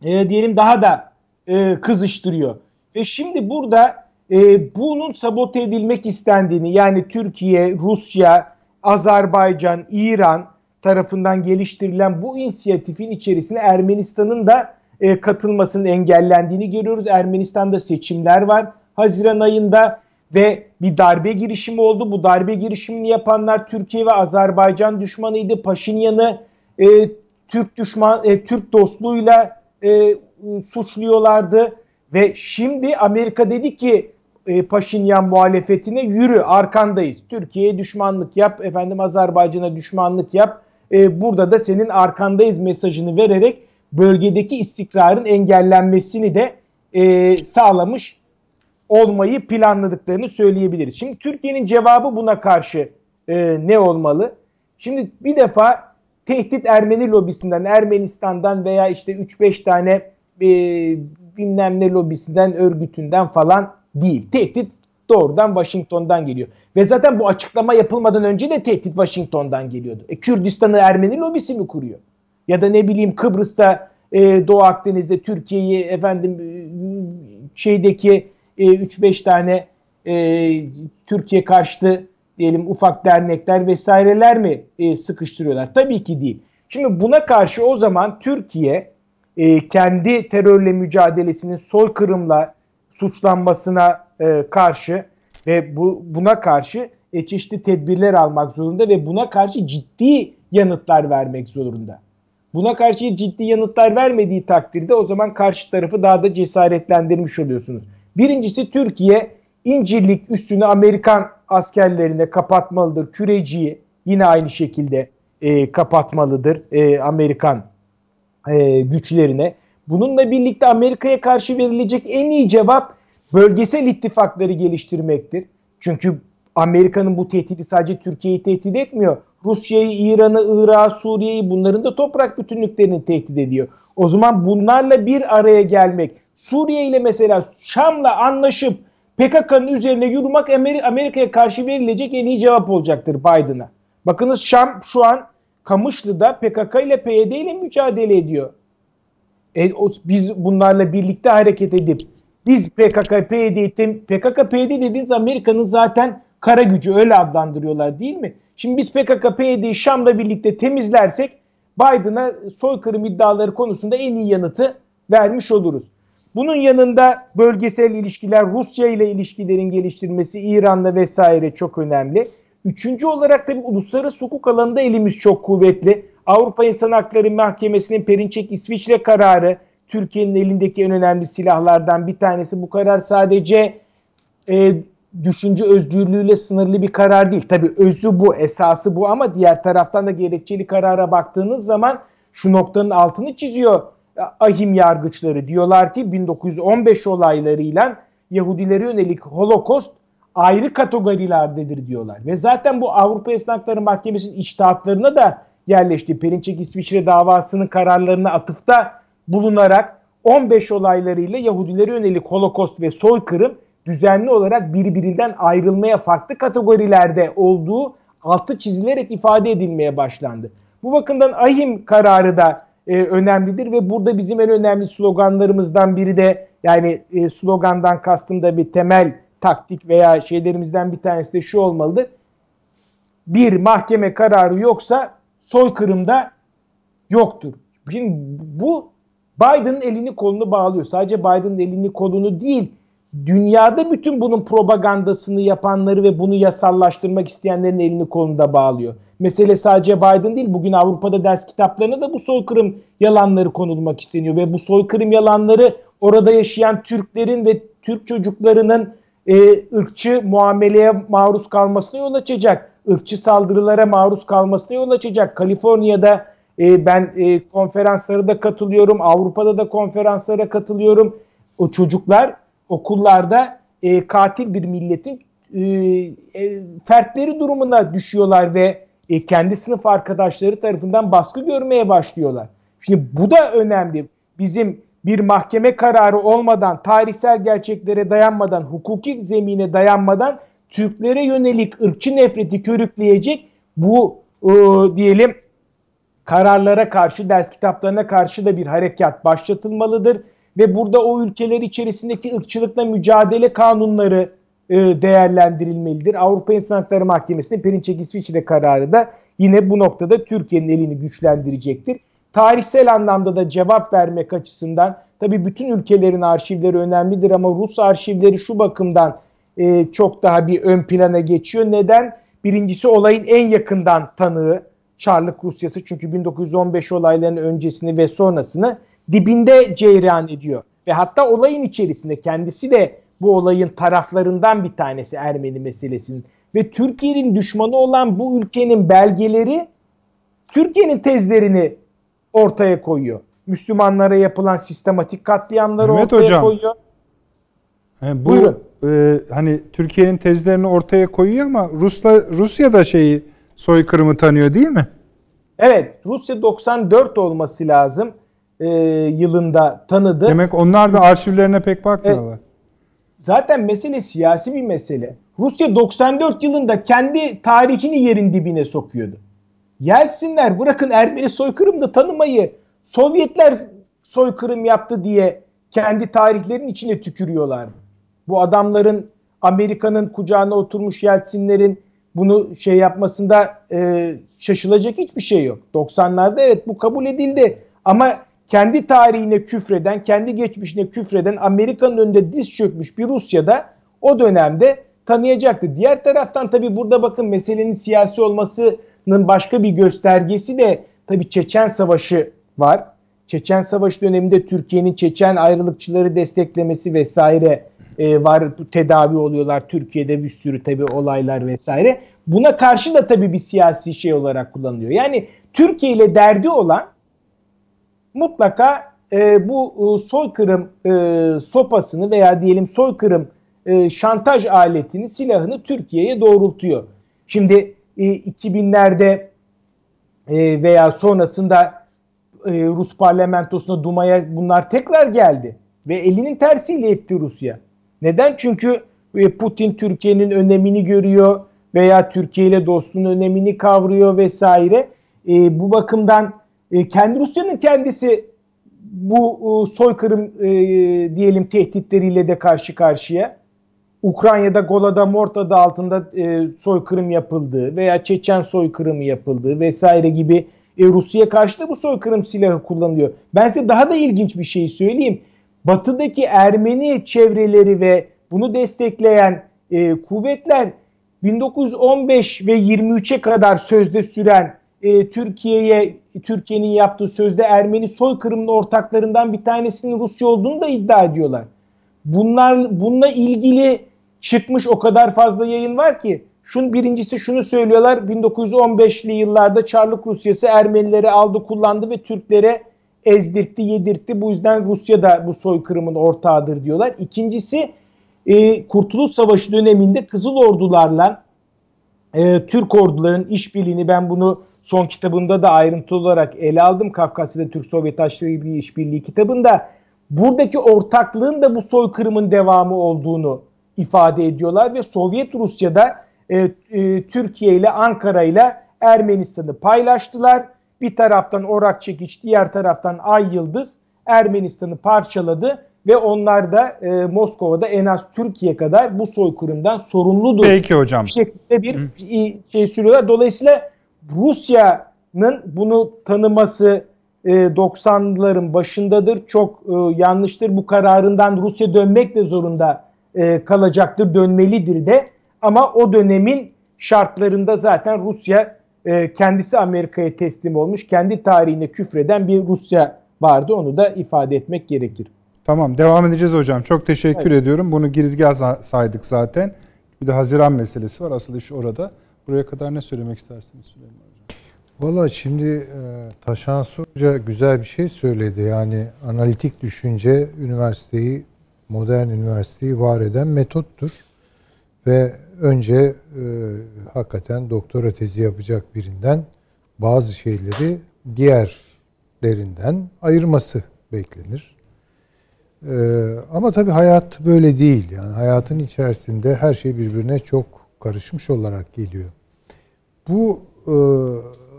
e, diyelim daha da e, kızıştırıyor. Ve şimdi burada e, bunun sabote edilmek istendiğini yani Türkiye, Rusya, Azerbaycan, İran tarafından geliştirilen bu inisiyatifin içerisine Ermenistan'ın da e, katılmasının engellendiğini görüyoruz. Ermenistan'da seçimler var. Haziran ayında ve bir darbe girişimi oldu. Bu darbe girişimini yapanlar Türkiye ve Azerbaycan düşmanıydı. Paşinyan'ı e, Türk düşman e, Türk dostluğuyla e, suçluyorlardı ve şimdi Amerika dedi ki e, Paşinyan muhalefetine yürü arkandayız. Türkiye'ye düşmanlık yap, efendim Azerbaycan'a düşmanlık yap. E, burada da senin arkandayız mesajını vererek bölgedeki istikrarın engellenmesini de e, sağlamış olmayı planladıklarını söyleyebiliriz. Şimdi Türkiye'nin cevabı buna karşı e, ne olmalı? Şimdi bir defa tehdit Ermeni lobisinden, Ermenistan'dan veya işte 3-5 tane e, bilmem ne lobisinden, örgütünden falan değil. Tehdit doğrudan Washington'dan geliyor. Ve zaten bu açıklama yapılmadan önce de tehdit Washington'dan geliyordu. E, Kürdistan'ı Ermeni lobisi mi kuruyor? Ya da ne bileyim Kıbrıs'ta, e, Doğu Akdeniz'de Türkiye'yi efendim e, şeydeki e, 3-5 tane e, Türkiye karşıtı diyelim ufak dernekler vesaireler mi e, sıkıştırıyorlar? Tabii ki değil. Şimdi buna karşı o zaman Türkiye e, kendi terörle mücadelesinin soykırımla suçlanmasına e, karşı ve bu buna karşı e, çeşitli tedbirler almak zorunda ve buna karşı ciddi yanıtlar vermek zorunda. Buna karşı ciddi yanıtlar vermediği takdirde o zaman karşı tarafı daha da cesaretlendirmiş oluyorsunuz. Birincisi Türkiye İncirlik üstünü Amerikan askerlerine kapatmalıdır. Küreciyi yine aynı şekilde e, kapatmalıdır e, Amerikan e, güçlerine. Bununla birlikte Amerika'ya karşı verilecek en iyi cevap bölgesel ittifakları geliştirmektir. Çünkü Amerika'nın bu tehdidi sadece Türkiye'yi tehdit etmiyor. Rusya'yı, İran'ı, Irak'ı, Suriye'yi bunların da toprak bütünlüklerini tehdit ediyor. O zaman bunlarla bir araya gelmek, Suriye ile mesela Şam'la anlaşıp PKK'nın üzerine yürümek Amerika'ya karşı verilecek en iyi cevap olacaktır Biden'a. Bakınız Şam şu an Kamışlı'da PKK ile PYD ile mücadele ediyor. E, o, biz bunlarla birlikte hareket edip biz PKK, PYD'yi PKK, PYD dediğiniz Amerika'nın zaten kara gücü öyle adlandırıyorlar değil mi? Şimdi biz PKK, PYD'yi Şam'la birlikte temizlersek Biden'a soykırım iddiaları konusunda en iyi yanıtı vermiş oluruz. Bunun yanında bölgesel ilişkiler, Rusya ile ilişkilerin geliştirilmesi, İran'la vesaire çok önemli. Üçüncü olarak tabii uluslararası hukuk alanında elimiz çok kuvvetli. Avrupa İnsan Hakları Mahkemesi'nin Perinçek İsviçre kararı Türkiye'nin elindeki en önemli silahlardan bir tanesi. Bu karar sadece e, düşünce özgürlüğüyle sınırlı bir karar değil. Tabii özü bu, esası bu ama diğer taraftan da gerekçeli karara baktığınız zaman şu noktanın altını çiziyor ahim yargıçları. Diyorlar ki 1915 olaylarıyla Yahudilere yönelik Holokost ayrı kategorilerdedir diyorlar. Ve zaten bu Avrupa İnsan Hakları Mahkemesi'nin içtihatlarına da yerleşti. Perinçek İsviçre davasının kararlarına atıfta bulunarak 15 olaylarıyla Yahudilere yönelik Holokost ve soykırım düzenli olarak birbirinden ayrılmaya farklı kategorilerde olduğu altı çizilerek ifade edilmeye başlandı. Bu bakımdan ahim kararı da e, önemlidir ve burada bizim en önemli sloganlarımızdan biri de yani e, slogandan kastım da bir temel taktik veya şeylerimizden bir tanesi de şu olmalıdır. Bir mahkeme kararı yoksa soykırımda yoktur. Şimdi bu Biden'ın elini kolunu bağlıyor. Sadece Biden'ın elini kolunu değil, dünyada bütün bunun propagandasını yapanları ve bunu yasallaştırmak isteyenlerin elini kolunu da bağlıyor. Mesele sadece Biden değil, bugün Avrupa'da ders kitaplarına da bu soykırım yalanları konulmak isteniyor ve bu soykırım yalanları orada yaşayan Türklerin ve Türk çocuklarının e, ırkçı muameleye maruz kalmasına yol açacak. ırkçı saldırılara maruz kalmasına yol açacak. Kaliforniya'da e, ben e, konferanslara da katılıyorum. Avrupa'da da konferanslara katılıyorum. O çocuklar okullarda e, katil bir milletin e, e, fertleri durumuna düşüyorlar ve e, kendi sınıf arkadaşları tarafından baskı görmeye başlıyorlar. Şimdi bu da önemli. Bizim bir mahkeme kararı olmadan, tarihsel gerçeklere dayanmadan, hukuki zemine dayanmadan Türklere yönelik ırkçı nefreti körükleyecek bu e, diyelim kararlara karşı, ders kitaplarına karşı da bir harekat başlatılmalıdır. Ve burada o ülkeler içerisindeki ırkçılıkla mücadele kanunları e, değerlendirilmelidir. Avrupa İnsan Hakları Mahkemesi'nin Perinçek İsviçre kararı da yine bu noktada Türkiye'nin elini güçlendirecektir. Tarihsel anlamda da cevap vermek açısından tabi bütün ülkelerin arşivleri önemlidir ama Rus arşivleri şu bakımdan e, çok daha bir ön plana geçiyor. Neden? Birincisi olayın en yakından tanığı Çarlık Rusyası çünkü 1915 olaylarının öncesini ve sonrasını dibinde ceyran ediyor. Ve hatta olayın içerisinde kendisi de bu olayın taraflarından bir tanesi Ermeni meselesinin. Ve Türkiye'nin düşmanı olan bu ülkenin belgeleri Türkiye'nin tezlerini ortaya koyuyor. Müslümanlara yapılan sistematik katliamları Mehmet ortaya hocam, koyuyor. He, bu Buyurun. E, hani Türkiye'nin tezlerini ortaya koyuyor ama Rusla Rusya da şeyi soykırımı tanıyor değil mi? Evet, Rusya 94 olması lazım e, yılında tanıdı. Demek onlar da arşivlerine pek bakmıyorlar. Evet. Zaten mesele siyasi bir mesele. Rusya 94 yılında kendi tarihini yerin dibine sokuyordu. Yeltsinler bırakın Ermeni soykırımda tanımayı Sovyetler soykırım yaptı diye kendi tarihlerinin içine tükürüyorlar. Bu adamların Amerika'nın kucağına oturmuş Yeltsinlerin bunu şey yapmasında e, şaşılacak hiçbir şey yok. 90'larda evet bu kabul edildi ama kendi tarihine küfreden, kendi geçmişine küfreden Amerika'nın önünde diz çökmüş bir Rusya'da o dönemde tanıyacaktı. Diğer taraftan tabi burada bakın meselenin siyasi olmasının başka bir göstergesi de tabi Çeçen Savaşı var. Çeçen Savaşı döneminde Türkiye'nin Çeçen ayrılıkçıları desteklemesi vesaire e, var. Tedavi oluyorlar Türkiye'de bir sürü tabi olaylar vesaire. Buna karşı da tabi bir siyasi şey olarak kullanılıyor. Yani Türkiye ile derdi olan mutlaka e, bu e, soykırım e, sopasını veya diyelim soykırım e, şantaj aletini, silahını Türkiye'ye doğrultuyor. Şimdi e, 2000'lerde e, veya sonrasında e, Rus parlamentosuna Duma'ya bunlar tekrar geldi. Ve elinin tersiyle etti Rusya. Neden? Çünkü e, Putin Türkiye'nin önemini görüyor veya Türkiye ile dostluğun önemini kavruyor vesaire. E, bu bakımdan e, kendi Rusya'nın kendisi bu e, soykırım e, diyelim tehditleriyle de karşı karşıya. Ukrayna'da Goladomor adı altında e, soykırım yapıldığı veya Çeçen soykırımı yapıldığı vesaire gibi e, Rusya'ya karşı da bu soykırım silahı kullanılıyor. Ben size daha da ilginç bir şey söyleyeyim. Batıdaki Ermeni çevreleri ve bunu destekleyen e, kuvvetler 1915 ve 23'e kadar sözde süren e, Türkiye'ye Türkiye'nin yaptığı sözde Ermeni soykırımının ortaklarından bir tanesinin Rusya olduğunu da iddia ediyorlar. Bunlar bununla ilgili çıkmış o kadar fazla yayın var ki şun birincisi şunu söylüyorlar 1915'li yıllarda Çarlık Rusyası Ermenileri aldı kullandı ve Türklere ezdirtti yedirtti bu yüzden Rusya da bu soykırımın ortağıdır diyorlar. İkincisi e, Kurtuluş Savaşı döneminde Kızıl Ordularla e, Türk orduların işbirliğini ben bunu son kitabımda da ayrıntılı olarak ele aldım. Kafkasya'da Türk-Sovyet Aşırı İşbirliği kitabında buradaki ortaklığın da bu soykırımın devamı olduğunu ifade ediyorlar ve Sovyet Rusya'da e, e, Türkiye ile Ankara ile Ermenistan'ı paylaştılar. Bir taraftan Orak Çekiç, diğer taraftan Ay Yıldız Ermenistan'ı parçaladı ve onlar da e, Moskova'da en az Türkiye kadar bu soykırımdan sorumludur. Peki hocam. Bir şekilde bir Hı. şey sürüyorlar. Dolayısıyla Rusya'nın bunu tanıması e, 90'ların başındadır. Çok e, yanlıştır. Bu kararından Rusya dönmek de zorunda e, kalacaktır. Dönmelidir de. Ama o dönemin şartlarında zaten Rusya e, kendisi Amerika'ya teslim olmuş. Kendi tarihine küfreden bir Rusya vardı. Onu da ifade etmek gerekir. Tamam devam edeceğiz hocam. Çok teşekkür evet. ediyorum. Bunu girizgah saydık zaten. Bir de Haziran meselesi var. Asıl iş orada. Buraya kadar ne söylemek istersiniz Süleyman Hocam? Valla şimdi e, Taşan Hoca güzel bir şey söyledi. Yani analitik düşünce üniversiteyi, modern üniversiteyi var eden metottur. Ve önce e, hakikaten doktora tezi yapacak birinden bazı şeyleri diğerlerinden ayırması beklenir. Ee, ama tabii hayat böyle değil. Yani hayatın içerisinde her şey birbirine çok karışmış olarak geliyor. Bu e,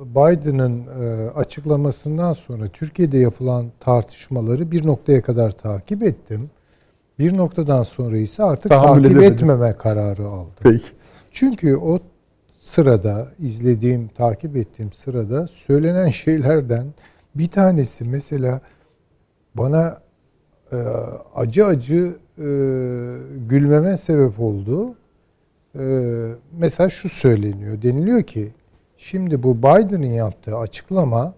Biden'ın e, açıklamasından sonra Türkiye'de yapılan tartışmaları bir noktaya kadar takip ettim. Bir noktadan sonra ise artık Tahammül takip edemedim. etmeme kararı aldım. Peki. Çünkü o sırada izlediğim, takip ettiğim sırada söylenen şeylerden bir tanesi mesela bana e, acı acı e, gülmeme sebep oldu. E, mesela şu söyleniyor. Deniliyor ki şimdi bu Biden'ın yaptığı açıklama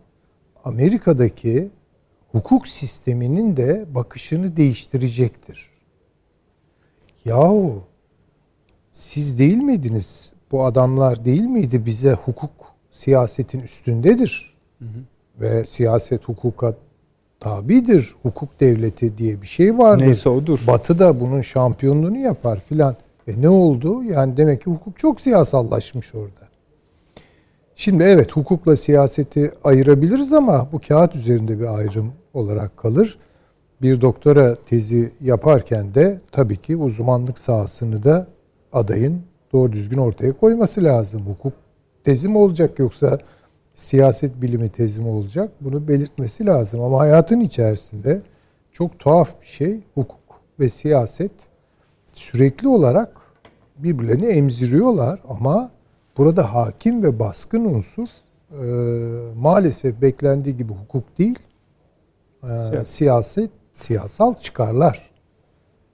Amerika'daki hukuk sisteminin de bakışını değiştirecektir. Yahu siz değil miydiniz? Bu adamlar değil miydi bize hukuk siyasetin üstündedir? Hı hı. Ve siyaset hukuka tabidir. Hukuk devleti diye bir şey vardır. Neyse odur. Batı da bunun şampiyonluğunu yapar filan. E ne oldu? Yani demek ki hukuk çok siyasallaşmış orada. Şimdi evet hukukla siyaseti ayırabiliriz ama bu kağıt üzerinde bir ayrım olarak kalır. Bir doktora tezi yaparken de tabii ki uzmanlık sahasını da adayın doğru düzgün ortaya koyması lazım. Hukuk tezi mi olacak yoksa siyaset bilimi tezimi olacak. Bunu belirtmesi lazım. Ama hayatın içerisinde çok tuhaf bir şey hukuk ve siyaset sürekli olarak birbirlerini emziriyorlar ama burada hakim ve baskın unsur e, maalesef beklendiği gibi hukuk değil e, siyaset siyasal çıkarlar.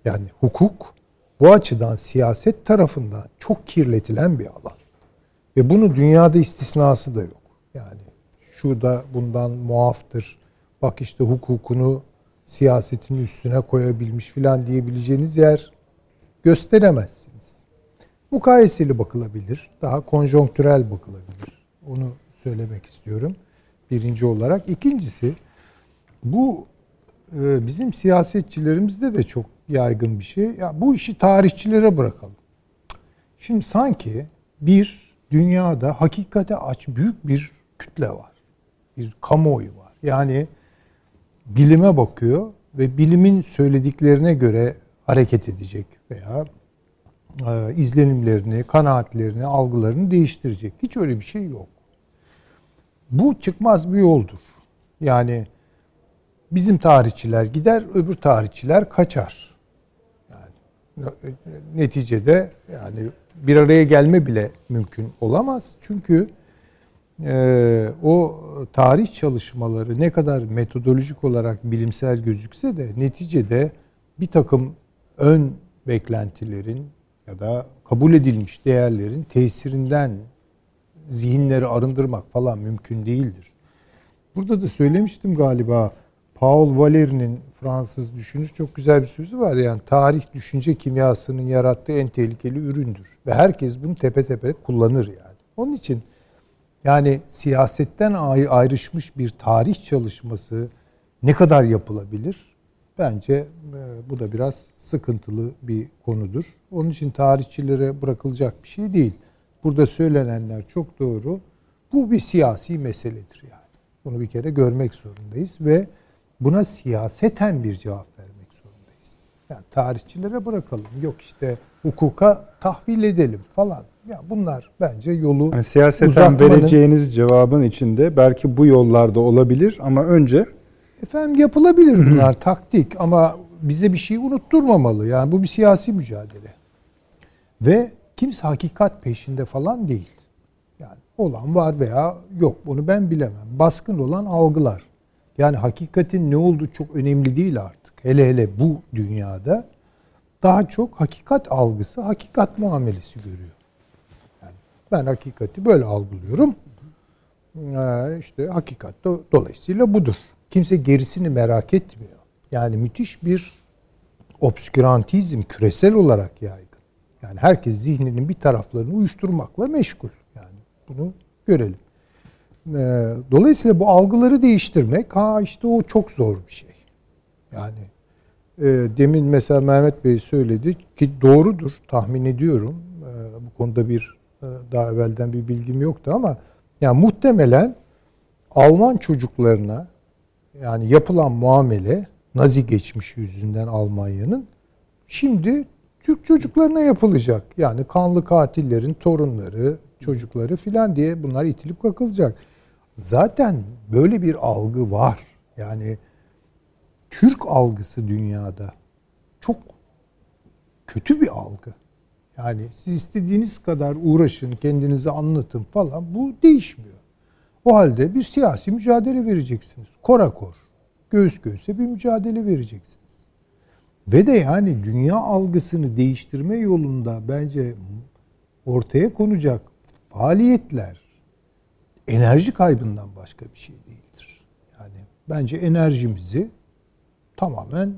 Yani hukuk bu açıdan siyaset tarafından çok kirletilen bir alan. Ve bunu dünyada istisnası da yok. Yani şu da bundan muaftır. Bak işte hukukunu siyasetin üstüne koyabilmiş filan diyebileceğiniz yer gösteremezsiniz. Mukayeseli bakılabilir. Daha konjonktürel bakılabilir. Onu söylemek istiyorum. Birinci olarak. İkincisi bu e, bizim siyasetçilerimizde de çok yaygın bir şey. Ya bu işi tarihçilere bırakalım. Şimdi sanki bir dünyada hakikate aç büyük bir kütle var. Bir kamuoyu var. Yani bilime bakıyor ve bilimin söylediklerine göre hareket edecek veya e, izlenimlerini, kanaatlerini, algılarını değiştirecek. Hiç öyle bir şey yok. Bu çıkmaz bir yoldur. Yani bizim tarihçiler gider, öbür tarihçiler kaçar. Yani neticede yani bir araya gelme bile mümkün olamaz. Çünkü e, o tarih çalışmaları ne kadar metodolojik olarak bilimsel gözükse de neticede bir takım ön beklentilerin ya da kabul edilmiş değerlerin tesirinden zihinleri arındırmak falan mümkün değildir. Burada da söylemiştim galiba Paul Valéry'nin Fransız düşünür çok güzel bir sözü var yani tarih düşünce kimyasının yarattığı en tehlikeli üründür ve herkes bunu tepe tepe kullanır yani. Onun için yani siyasetten ayrışmış bir tarih çalışması ne kadar yapılabilir? Bence e, bu da biraz sıkıntılı bir konudur. Onun için tarihçilere bırakılacak bir şey değil. Burada söylenenler çok doğru. Bu bir siyasi meseledir yani. Bunu bir kere görmek zorundayız ve buna siyaseten bir cevap vermek zorundayız. Yani tarihçilere bırakalım. Yok işte hukuka tahvil edelim falan. Ya bunlar bence yolu hani siyaseten uzatmanın... vereceğiniz cevabın içinde belki bu yollarda olabilir ama önce efendim yapılabilir bunlar taktik ama bize bir şey unutturmamalı. Yani bu bir siyasi mücadele. Ve kimse hakikat peşinde falan değil. Yani olan var veya yok bunu ben bilemem. Baskın olan algılar. Yani hakikatin ne olduğu çok önemli değil artık. Hele hele bu dünyada daha çok hakikat algısı, hakikat muamelesi görüyor. Yani ben hakikati böyle algılıyorum. Ee, işte hakikat de dolayısıyla budur. Kimse gerisini merak etmiyor. Yani müthiş bir obskürantizm küresel olarak yaygın. Yani herkes zihninin bir taraflarını uyuşturmakla meşgul. Yani bunu görelim. Ee, dolayısıyla bu algıları değiştirmek ha işte o çok zor bir şey. Yani e, demin mesela Mehmet Bey söyledi ki doğrudur tahmin ediyorum. E, bu konuda bir e, daha evvelden bir bilgim yoktu ama yani muhtemelen Alman çocuklarına yani yapılan muamele Nazi geçmişi yüzünden Almanya'nın şimdi Türk çocuklarına yapılacak. Yani kanlı katillerin torunları, çocukları filan diye bunlar itilip kakılacak. Zaten böyle bir algı var. Yani Türk algısı dünyada çok kötü bir algı. Yani siz istediğiniz kadar uğraşın, kendinizi anlatın falan bu değişmiyor. O halde bir siyasi mücadele vereceksiniz. Kora kor, göğüs göğüse bir mücadele vereceksiniz. Ve de yani dünya algısını değiştirme yolunda bence ortaya konacak faaliyetler enerji kaybından başka bir şey değildir. Yani bence enerjimizi tamamen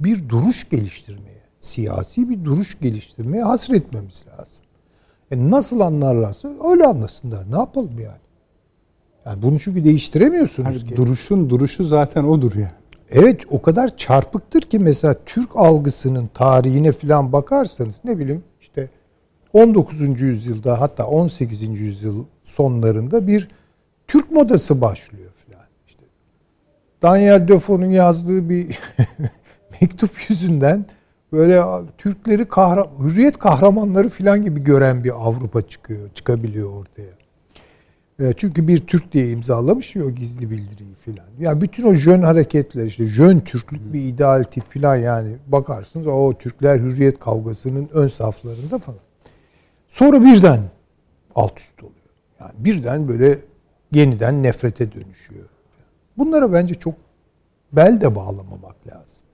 bir duruş geliştirmeye, siyasi bir duruş geliştirmeye hasretmemiz lazım. E nasıl anlarlarsa öyle anlasınlar. Ne yapalım yani? Yani bunu çünkü değiştiremiyorsunuz hani ki. Duruşun duruşu zaten odur yani. Evet o kadar çarpıktır ki mesela Türk algısının tarihine falan bakarsanız ne bileyim işte 19. yüzyılda hatta 18. yüzyıl sonlarında bir Türk modası başlıyor filan. İşte Daniel Defoe'nun yazdığı bir mektup yüzünden böyle Türkleri kahra, hürriyet kahramanları filan gibi gören bir Avrupa çıkıyor, çıkabiliyor ortaya. E, çünkü bir Türk diye imzalamış ya o gizli bildiriyi filan. Yani bütün o jön hareketler işte jön Türklük bir ideal tip filan yani bakarsınız o Türkler hürriyet kavgasının ön saflarında falan. Sonra birden alt üst oluyor. Yani birden böyle yeniden nefrete dönüşüyor. Bunlara bence çok bel de bağlamamak lazım.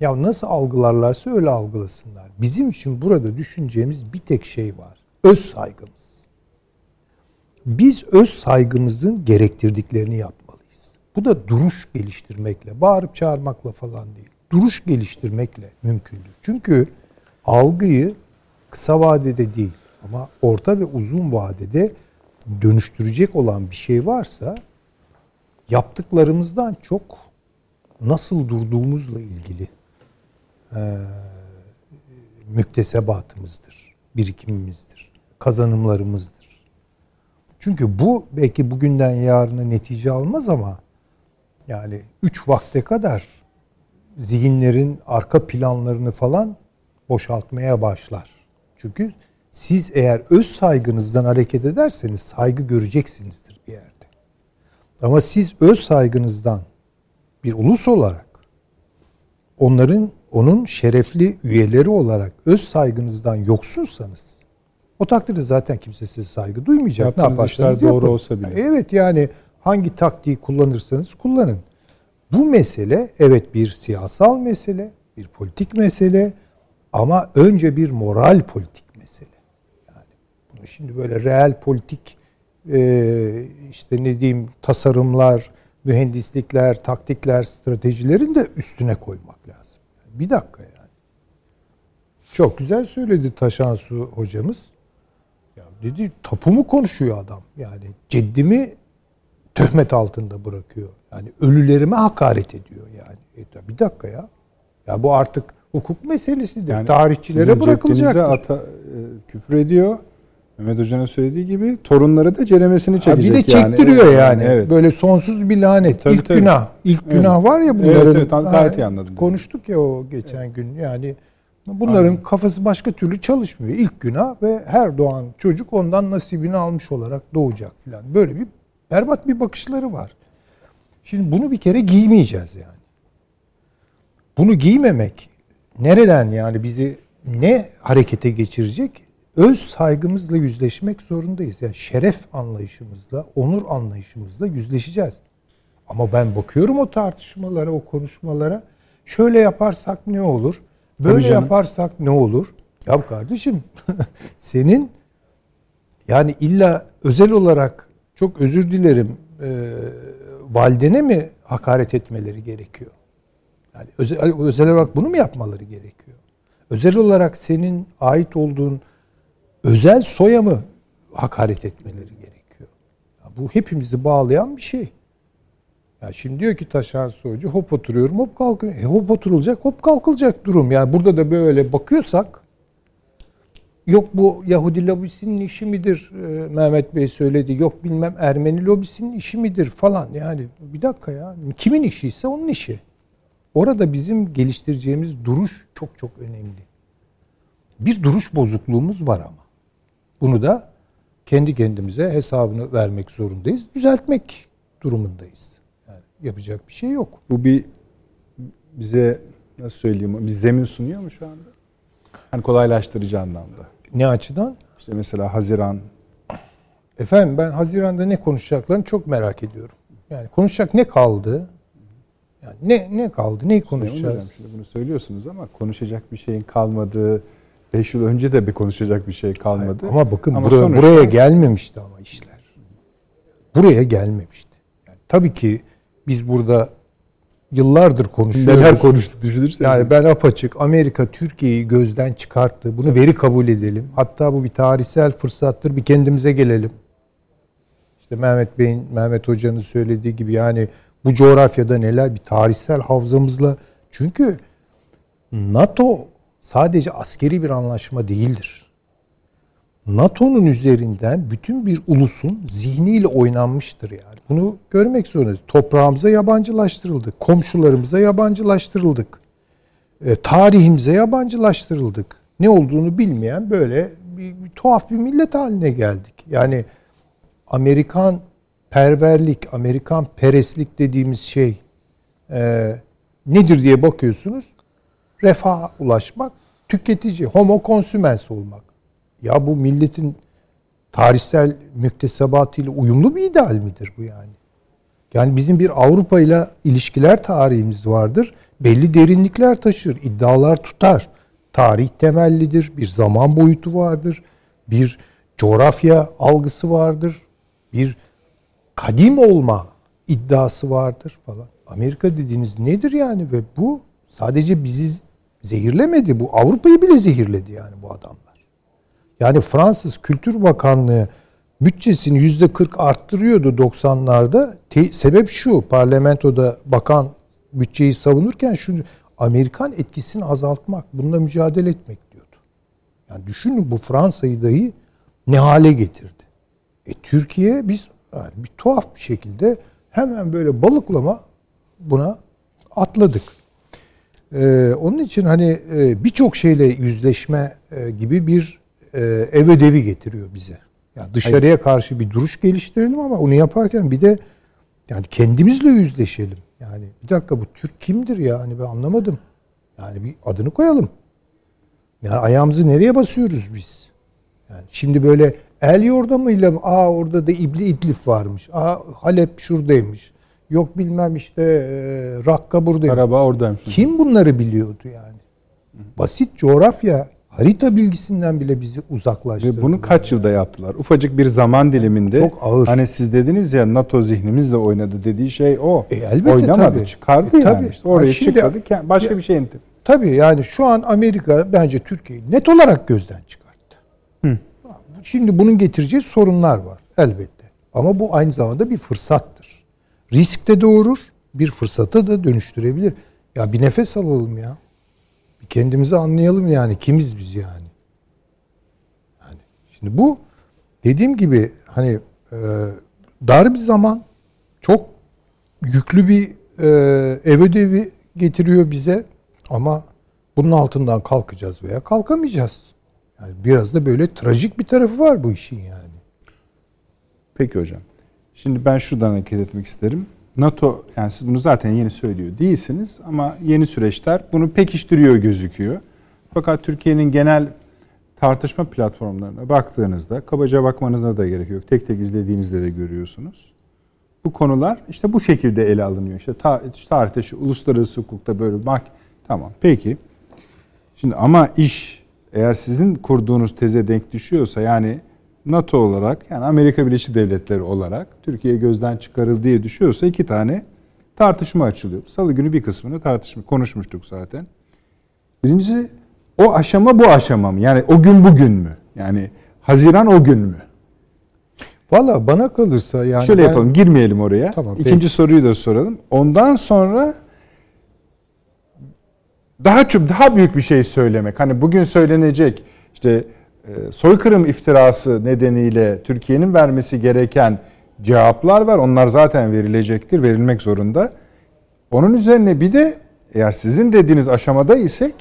Ya nasıl algılarlarsa öyle algılasınlar. Bizim için burada düşüneceğimiz bir tek şey var. Öz saygımız. Biz öz saygımızın gerektirdiklerini yapmalıyız. Bu da duruş geliştirmekle, bağırıp çağırmakla falan değil. Duruş geliştirmekle mümkündür. Çünkü algıyı kısa vadede değil ama orta ve uzun vadede dönüştürecek olan bir şey varsa yaptıklarımızdan çok nasıl durduğumuzla ilgili e, müktesebatımızdır, birikimimizdir, kazanımlarımızdır. Çünkü bu belki bugünden yarına netice almaz ama yani üç vakte kadar zihinlerin arka planlarını falan boşaltmaya başlar. Çünkü siz eğer öz saygınızdan hareket ederseniz saygı göreceksinizdir bir yerde. Ama siz öz saygınızdan bir ulus olarak onların onun şerefli üyeleri olarak öz saygınızdan yoksunsanız o takdirde zaten kimse size saygı duymayacak. Yaptığınız ne yaparsanız doğru yapın. olsa bile. Evet yani hangi taktiği kullanırsanız kullanın. Bu mesele evet bir siyasal mesele, bir politik mesele ama önce bir moral politik mesele. Yani bunu şimdi böyle reel politik e, işte ne diyeyim tasarımlar, mühendislikler, taktikler, stratejilerin de üstüne koymak lazım. Bir dakika yani. Çok güzel söyledi Taşansu hocamız. Dedi tapumu konuşuyor adam. Yani ceddimi töhmet altında bırakıyor. Yani ölülerime hakaret ediyor yani. E, bir dakika ya. Ya bu artık hukuk meselesidir. Yani Tarihçilere bırakılacaktır. ata, e, küfür ediyor. Mehmet Hoca'nın söylediği gibi torunları da ceremesini çekecek. Ha bir de yani. çektiriyor Evet, yani. Evet. Böyle sonsuz bir lanet. Tabii, İlk tabii. günah. İlk Evet. günah var ya Evet, bunların. evet, gayet iyi anladım. Konuştuk ya o geçen gün. Yani bunların kafası başka türlü çalışmıyor. İlk günah ve her doğan çocuk ondan nasibini almış olarak doğacak falan. Böyle bir berbat bir bakışları var. Şimdi bunu bir kere giymeyeceğiz yani. Bunu giymemek nereden yani bizi ne harekete geçirecek? Öz saygımızla yüzleşmek zorundayız. Yani şeref anlayışımızla, onur anlayışımızla yüzleşeceğiz. Ama ben bakıyorum o tartışmalara, o konuşmalara. Şöyle yaparsak ne olur? Böyle Tabii canım. yaparsak ne olur? Ya kardeşim senin yani illa özel olarak çok özür dilerim e, validene mi hakaret etmeleri gerekiyor? Yani özel, özel olarak bunu mu yapmaları gerekiyor? Özel olarak senin ait olduğun özel soya mı hakaret etmeleri gerekiyor? Ya bu hepimizi bağlayan bir şey. Ya şimdi diyor ki Taşan Soycu hop oturuyorum hop kalkıyorum. E hop oturulacak hop kalkılacak durum. Yani burada da böyle bakıyorsak yok bu Yahudi lobisinin işi midir e, Mehmet Bey söyledi. Yok bilmem Ermeni lobisinin işi midir falan. Yani bir dakika ya kimin işiyse onun işi. Orada bizim geliştireceğimiz duruş çok çok önemli. Bir duruş bozukluğumuz var ama. Bunu da kendi kendimize hesabını vermek zorundayız. Düzeltmek durumundayız. Yapacak bir şey yok. Bu bir bize nasıl söyleyeyim bir zemin sunuyor mu şu anda? Hani kolaylaştırıcı anlamda. Ne açıdan? İşte mesela Haziran Efendim ben Haziran'da ne konuşacaklarını çok merak ediyorum. Yani konuşacak ne kaldı? Yani ne ne kaldı? Neyi konuşacağız. konuşacağız? Şimdi bunu söylüyorsunuz ama konuşacak bir şeyin kalmadığı 5 yıl önce de bir konuşacak bir şey kalmadı. Ama bakın Ama buraya, sonuçta- buraya gelmemişti ama işler. Buraya gelmemişti. Yani tabii ki biz burada yıllardır konuşuyoruz. neler konuştuk düşünürseniz. Yani ben apaçık Amerika Türkiye'yi gözden çıkarttı. Bunu veri kabul edelim. Hatta bu bir tarihsel fırsattır. Bir kendimize gelelim. İşte Mehmet Bey'in, Mehmet Hoca'nın söylediği gibi yani bu coğrafyada neler bir tarihsel havzamızla. Çünkü NATO sadece askeri bir anlaşma değildir. NATO'nun üzerinden bütün bir ulusun zihniyle oynanmıştır yani. Bunu görmek zorundayız. Toprağımıza yabancılaştırıldık. Komşularımıza yabancılaştırıldık. E, tarihimize yabancılaştırıldık. Ne olduğunu bilmeyen böyle bir, bir tuhaf bir millet haline geldik. Yani Amerikan perverlik, Amerikan pereslik dediğimiz şey e, nedir diye bakıyorsunuz. Refaha ulaşmak, tüketici, homo consumens olmak. Ya bu milletin tarihsel müktesebatıyla uyumlu bir ideal midir bu yani? Yani bizim bir Avrupa ile ilişkiler tarihimiz vardır. Belli derinlikler taşır, iddialar tutar. Tarih temellidir, bir zaman boyutu vardır. Bir coğrafya algısı vardır. Bir kadim olma iddiası vardır falan. Amerika dediğiniz nedir yani ve bu sadece bizi zehirlemedi. Bu Avrupa'yı bile zehirledi yani bu adamlar. Yani Fransız Kültür Bakanlığı bütçesini yüzde 40 arttırıyordu 90'larda. Te- sebep şu parlamentoda bakan bütçeyi savunurken şu Amerikan etkisini azaltmak, bununla mücadele etmek diyordu. Yani düşünün bu Fransa'yı dahi ne hale getirdi. E Türkiye biz yani bir tuhaf bir şekilde hemen böyle balıklama buna atladık. Ee, onun için hani e, birçok şeyle yüzleşme e, gibi bir ev ödevi getiriyor bize. Yani dışarıya karşı bir duruş geliştirelim ama onu yaparken bir de yani kendimizle yüzleşelim. Yani bir dakika bu Türk kimdir ya? Hani ben anlamadım. Yani bir adını koyalım. Yani ayağımızı nereye basıyoruz biz? Yani şimdi böyle el yordamıyla aa orada da İbli İdlif varmış. Aa Halep şuradaymış. Yok bilmem işte e, Rakka buradaymış. Karabağ oradaymış. Kim bunları biliyordu yani? Basit coğrafya, harita bilgisinden bile bizi uzaklaştırdı. Ve bunu kaç yılda yaptılar? Ufacık bir zaman diliminde. Çok ağır. Hani siz dediniz ya NATO zihnimizle oynadı dediği şey o. E, elbette Oynamadı, tabii. çıkardı E, yani. tabii. İşte oraya şimdi- çıkardı, başka bir şey indirdi. Tabii yani şu an Amerika bence Türkiye'yi net olarak gözden çıkarttı. Şimdi bunun getireceği sorunlar var elbette. Ama bu aynı zamanda bir fırsattır. Risk de doğurur, bir fırsata da dönüştürebilir. Ya bir nefes alalım ya. Kendimizi anlayalım yani. Kimiz biz yani? Yani şimdi bu dediğim gibi hani e, dar bir zaman çok yüklü bir e, ev ödevi getiriyor bize ama bunun altından kalkacağız veya kalkamayacağız. Yani biraz da böyle trajik bir tarafı var bu işin yani. Peki hocam. Şimdi ben şuradan hareket etmek isterim. NATO yani siz bunu zaten yeni söylüyor değilsiniz ama yeni süreçler bunu pekiştiriyor gözüküyor. Fakat Türkiye'nin genel tartışma platformlarına baktığınızda kabaca bakmanıza da gerek yok. Tek tek izlediğinizde de görüyorsunuz. Bu konular işte bu şekilde ele alınıyor. İşte ta, tarihte şu uluslararası hukukta böyle bak tamam peki. Şimdi ama iş eğer sizin kurduğunuz teze denk düşüyorsa yani NATO olarak yani Amerika Birleşik Devletleri olarak Türkiye gözden çıkarıldı diye düşüyorsa iki tane tartışma açılıyor. Salı günü bir kısmını tartışma konuşmuştuk zaten. Birincisi o aşama bu aşama mı? Yani o gün bugün mü? Yani Haziran o gün mü? Valla bana kalırsa yani Şöyle ben, yapalım girmeyelim oraya. Tamam, İkinci peki. soruyu da soralım. Ondan sonra daha çok daha büyük bir şey söylemek. Hani bugün söylenecek işte soykırım iftirası nedeniyle Türkiye'nin vermesi gereken cevaplar var. Onlar zaten verilecektir, verilmek zorunda. Onun üzerine bir de eğer sizin dediğiniz aşamada isek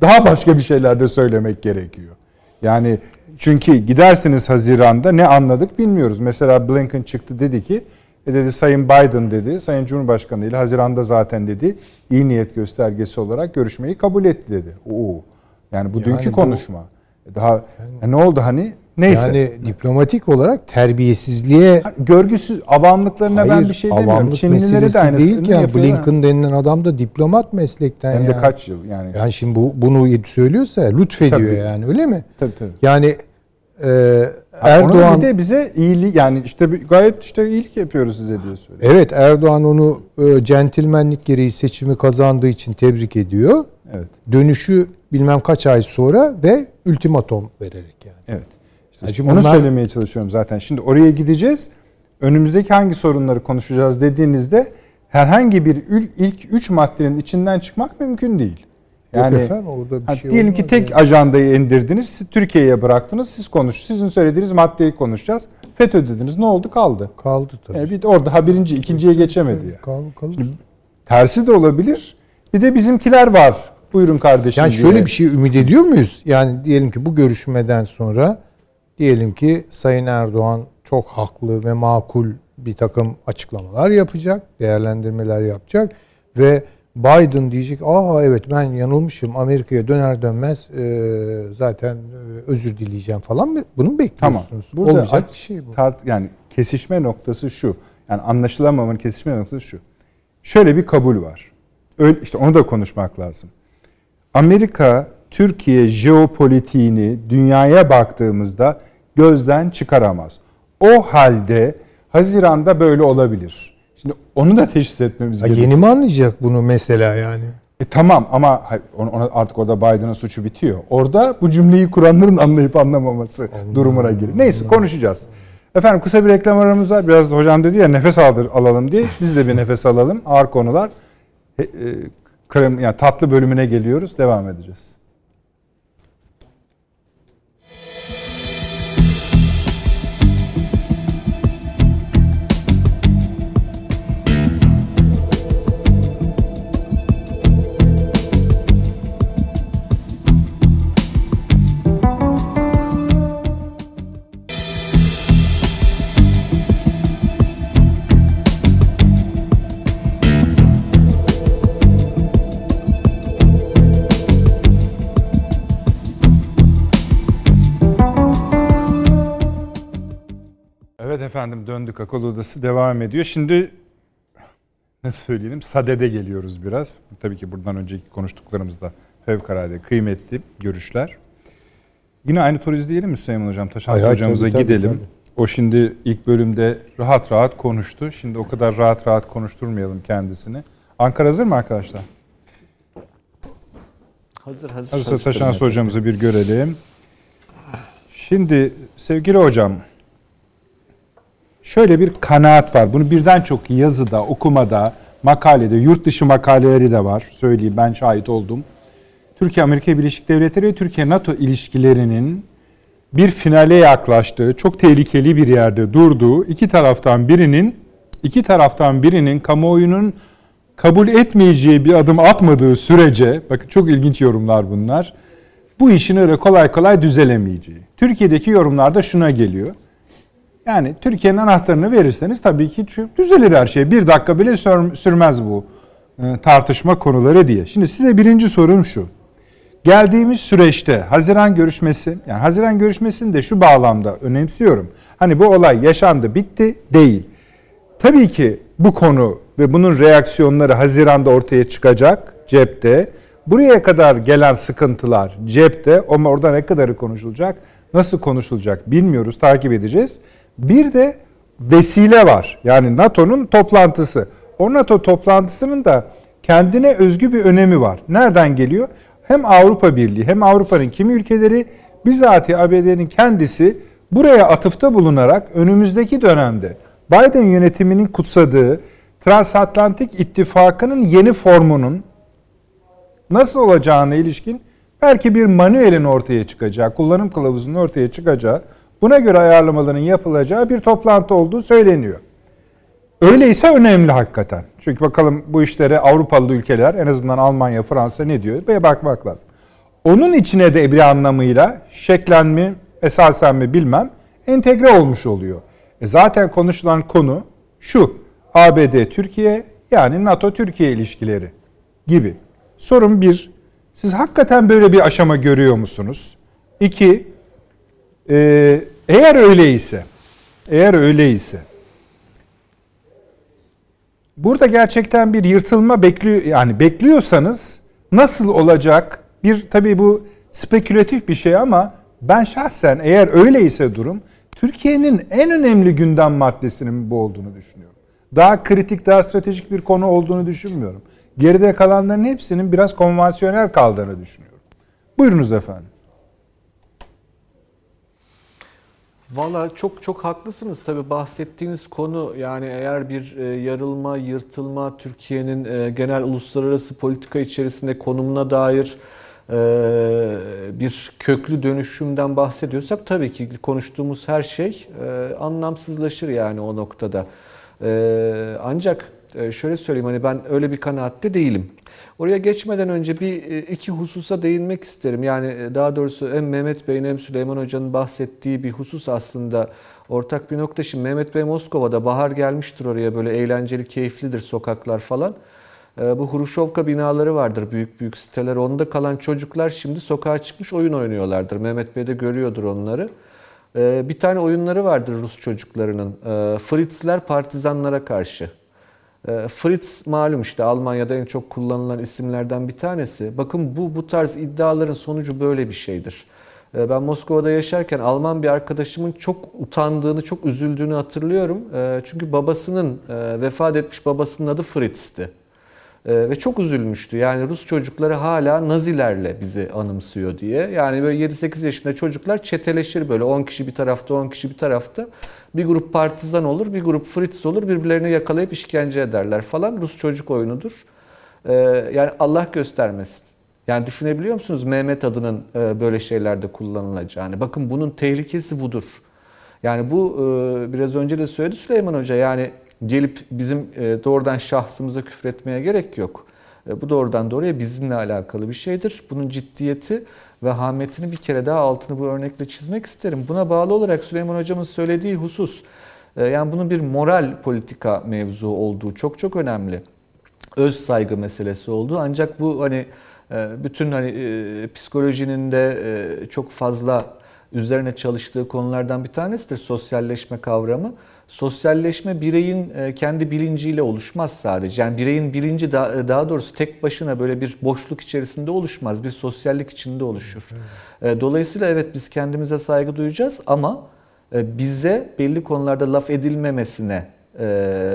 daha başka bir şeyler de söylemek gerekiyor. Yani çünkü gidersiniz Haziran'da ne anladık bilmiyoruz. Mesela Blinken çıktı dedi ki e dedi Sayın Biden dedi, Sayın Cumhurbaşkanı ile Haziran'da zaten dedi iyi niyet göstergesi olarak görüşmeyi kabul etti dedi. Oo. Yani bu Yani dünkü bu- konuşma. Daha e ne oldu hani? Neyse. yani diplomatik olarak terbiyesizliğe Görgüsüz avamlıklarına ben hayır bir şey demiyorum. Çinlileri de aynısını değil ki yani. Blinken denilen adam da diplomat meslekten Hem de yani. kaç yıl yani. Yani şimdi bu bunu söylüyorsa lütfediyor Tabii. yani öyle mi? Tabii tabii. Yani e, Erdoğan Erdoğan bir de bize iyiliği yani işte gayet işte iyilik yapıyoruz size diye söylüyor. evet Erdoğan onu e, centilmenlik gereği seçimi kazandığı için tebrik ediyor. Evet. Dönüşü bilmem kaç ay sonra ve ultimatom vererek yani. Evet. İşte Ya şimdi onu bunlar- söylemeye çalışıyorum zaten. Şimdi oraya gideceğiz. Önümüzdeki hangi sorunları konuşacağız dediğinizde herhangi bir ilk üç maddenin içinden çıkmak mümkün değil. Yok efendim, orada bir ha, şey diyelim ki tek yani. ajandayı indirdiniz, Türkiye'ye bıraktınız, siz konuş. Sizin söylediğiniz maddeyi konuşacağız. FETÖ dediniz. Ne oldu? Kaldı. Kaldı tabii. Yani bir orada ha birinci, ikinciye geçemedi. ya. Kaldı, kaldı. Tersi de olabilir. Bir de bizimkiler var. Buyurun kardeşim. Yani diye. şöyle bir şey ümit ediyor muyuz? Yani diyelim ki bu görüşmeden sonra diyelim ki Sayın Erdoğan çok haklı ve makul bir takım açıklamalar yapacak, değerlendirmeler yapacak ve Biden diyecek, aa evet ben yanılmışım Amerika'ya döner dönmez e, zaten e, özür dileyeceğim falan mı? Bunu mu Tamam. bekliyorsunuz? Burada Olmayacak bir şey bu. Tart, yani kesişme noktası şu. Yani anlaşılamamanın kesişme noktası şu. Şöyle bir kabul var. Öyle, işte onu da konuşmak lazım. Amerika Türkiye jeopolitiğini dünyaya baktığımızda gözden çıkaramaz. O halde Haziran'da böyle olabilir. Şimdi onu da teşhis etmemiz gerekiyor. yeni mi anlayacak bunu mesela yani? E tamam ama ona- artık orada Biden'ın suçu bitiyor. Orada bu cümleyi kuranların anlayıp anlamaması durumuna giriyor. Neyse konuşacağız. Efendim kısa bir reklam aramız var. Biraz hocam dedi ya nefes aldır, alalım diye. Biz de bir nefes alalım. Ağır konular. E, e, krem, yani tatlı bölümüne geliyoruz. Devam edeceğiz. Efendim döndük akıl odası devam ediyor. Şimdi ne söyleyelim sadede geliyoruz biraz. Tabii ki buradan önceki konuştuklarımızda fevkalade kıymetli görüşler. Yine aynı tur izleyelim mi Süleyman Hocam? Taşan hocamıza tabii, tabii, gidelim. tabii. O şimdi ilk bölümde rahat rahat konuştu. Şimdi o kadar rahat rahat konuşturmayalım kendisini. Ankara hazır mı arkadaşlar? Hazır hazır. Hazırsa Taşan hocamızı bir görelim. Şimdi sevgili hocam şöyle bir kanaat var. Bunu birden çok yazıda, okumada, makalede, yurt dışı makaleleri de var. Söyleyeyim ben şahit oldum. Türkiye Amerika Birleşik Devletleri ve Türkiye NATO ilişkilerinin bir finale yaklaştığı, çok tehlikeli bir yerde durduğu iki taraftan birinin iki taraftan birinin kamuoyunun kabul etmeyeceği bir adım atmadığı sürece, bakın çok ilginç yorumlar bunlar, bu işin öyle kolay kolay düzelemeyeceği. Türkiye'deki yorumlarda şuna geliyor. Yani Türkiye'nin anahtarını verirseniz tabii ki düzelir her şey. Bir dakika bile sürmez bu e, tartışma konuları diye. Şimdi size birinci sorum şu. Geldiğimiz süreçte Haziran görüşmesi, yani Haziran görüşmesini de şu bağlamda önemsiyorum. Hani bu olay yaşandı, bitti değil. Tabii ki bu konu ve bunun reaksiyonları Haziran'da ortaya çıkacak cepte. Buraya kadar gelen sıkıntılar cepte ama orada ne kadarı konuşulacak, nasıl konuşulacak bilmiyoruz, takip edeceğiz. Bir de vesile var. Yani NATO'nun toplantısı. O NATO toplantısının da kendine özgü bir önemi var. Nereden geliyor? Hem Avrupa Birliği hem Avrupa'nın kimi ülkeleri bizatihi ABD'nin kendisi buraya atıfta bulunarak önümüzdeki dönemde Biden yönetiminin kutsadığı Transatlantik İttifakı'nın yeni formunun nasıl olacağına ilişkin belki bir manuelin ortaya çıkacağı, kullanım kılavuzunun ortaya çıkacağı, buna göre ayarlamaların yapılacağı bir toplantı olduğu söyleniyor. Öyleyse önemli hakikaten. Çünkü bakalım bu işlere Avrupalı ülkeler en azından Almanya, Fransa ne diyor? Ve bakmak lazım. Onun içine de bir anlamıyla şeklen mi, esasen mi bilmem entegre olmuş oluyor. E zaten konuşulan konu şu. ABD Türkiye yani NATO Türkiye ilişkileri gibi. Sorun bir. Siz hakikaten böyle bir aşama görüyor musunuz? İki. E, eğer öyleyse, eğer öyleyse burada gerçekten bir yırtılma bekliyor yani bekliyorsanız nasıl olacak? Bir tabii bu spekülatif bir şey ama ben şahsen eğer öyleyse durum Türkiye'nin en önemli gündem maddesinin bu olduğunu düşünüyorum. Daha kritik, daha stratejik bir konu olduğunu düşünmüyorum. Geride kalanların hepsinin biraz konvansiyonel kaldığını düşünüyorum. Buyurunuz efendim. Valla çok çok haklısınız tabi bahsettiğiniz konu yani eğer bir e, yarılma, yırtılma Türkiye'nin e, genel uluslararası politika içerisinde konumuna dair e, bir köklü dönüşümden bahsediyorsak tabii ki konuştuğumuz her şey anlamsızlaşır yani o noktada. Ancak şöyle söyleyeyim hani ben öyle bir kanaatte değilim. Oraya geçmeden önce bir e, iki hususa değinmek isterim. Yani e, daha doğrusu hem Mehmet Bey'in hem Süleyman Hoca'nın bahsettiği bir husus aslında ortak bir nokta. Şimdi Mehmet Bey Moskova'da bahar gelmiştir oraya böyle eğlenceli, keyiflidir sokaklar falan. E, bu Huruşovka binaları vardır büyük büyük siteler. Onda kalan çocuklar şimdi sokağa çıkmış oyun oynuyorlardır. Mehmet Bey de görüyordur onları. Bir tane oyunları vardır Rus çocuklarının. Fritzler partizanlara karşı. Ee, Fritz malum işte Almanya'da en çok kullanılan isimlerden bir tanesi. Bakın bu bu tarz iddiaların sonucu böyle bir şeydir. Ee, ben Moskova'da yaşarken Alman bir arkadaşımın çok utandığını, çok üzüldüğünü hatırlıyorum. Ee, çünkü babasının, e, vefat etmiş babasının adı Fritz'ti. Ve çok üzülmüştü. Yani Rus çocukları hala Nazilerle bizi anımsıyor diye. Yani böyle 7-8 yaşında çocuklar çeteleşir böyle 10 kişi bir tarafta 10 kişi bir tarafta. Bir grup partizan olur, bir grup Fritz olur. Birbirlerini yakalayıp işkence ederler falan. Rus çocuk oyunudur. Ee, yani Allah göstermesin. Yani düşünebiliyor musunuz Mehmet adının e, böyle şeylerde kullanılacağını? Bakın bunun tehlikesi budur. Yani bu e, biraz önce de söyledi Süleyman Hoca. Yani gelip bizim e, doğrudan şahsımıza küfretmeye gerek yok. Bu doğrudan doğruya bizimle alakalı bir şeydir. Bunun ciddiyeti ve hametini bir kere daha altını bu örnekle çizmek isterim. Buna bağlı olarak Süleyman Hocam'ın söylediği husus, e, yani bunun bir moral politika mevzu olduğu çok çok önemli. Öz saygı meselesi olduğu ancak bu hani e, bütün hani e, psikolojinin de çok fazla üzerine çalıştığı konulardan bir tanesidir sosyalleşme kavramı. Sosyalleşme bireyin e, kendi bilinciyle oluşmaz sadece. Yani bireyin bilinci e, daha doğrusu tek başına böyle bir boşluk içerisinde oluşmaz. Bir sosyallik içinde oluşur. Evet. Dolayısıyla evet biz kendimize saygı duyacağız ama e, bize belli konularda laf edilmemesine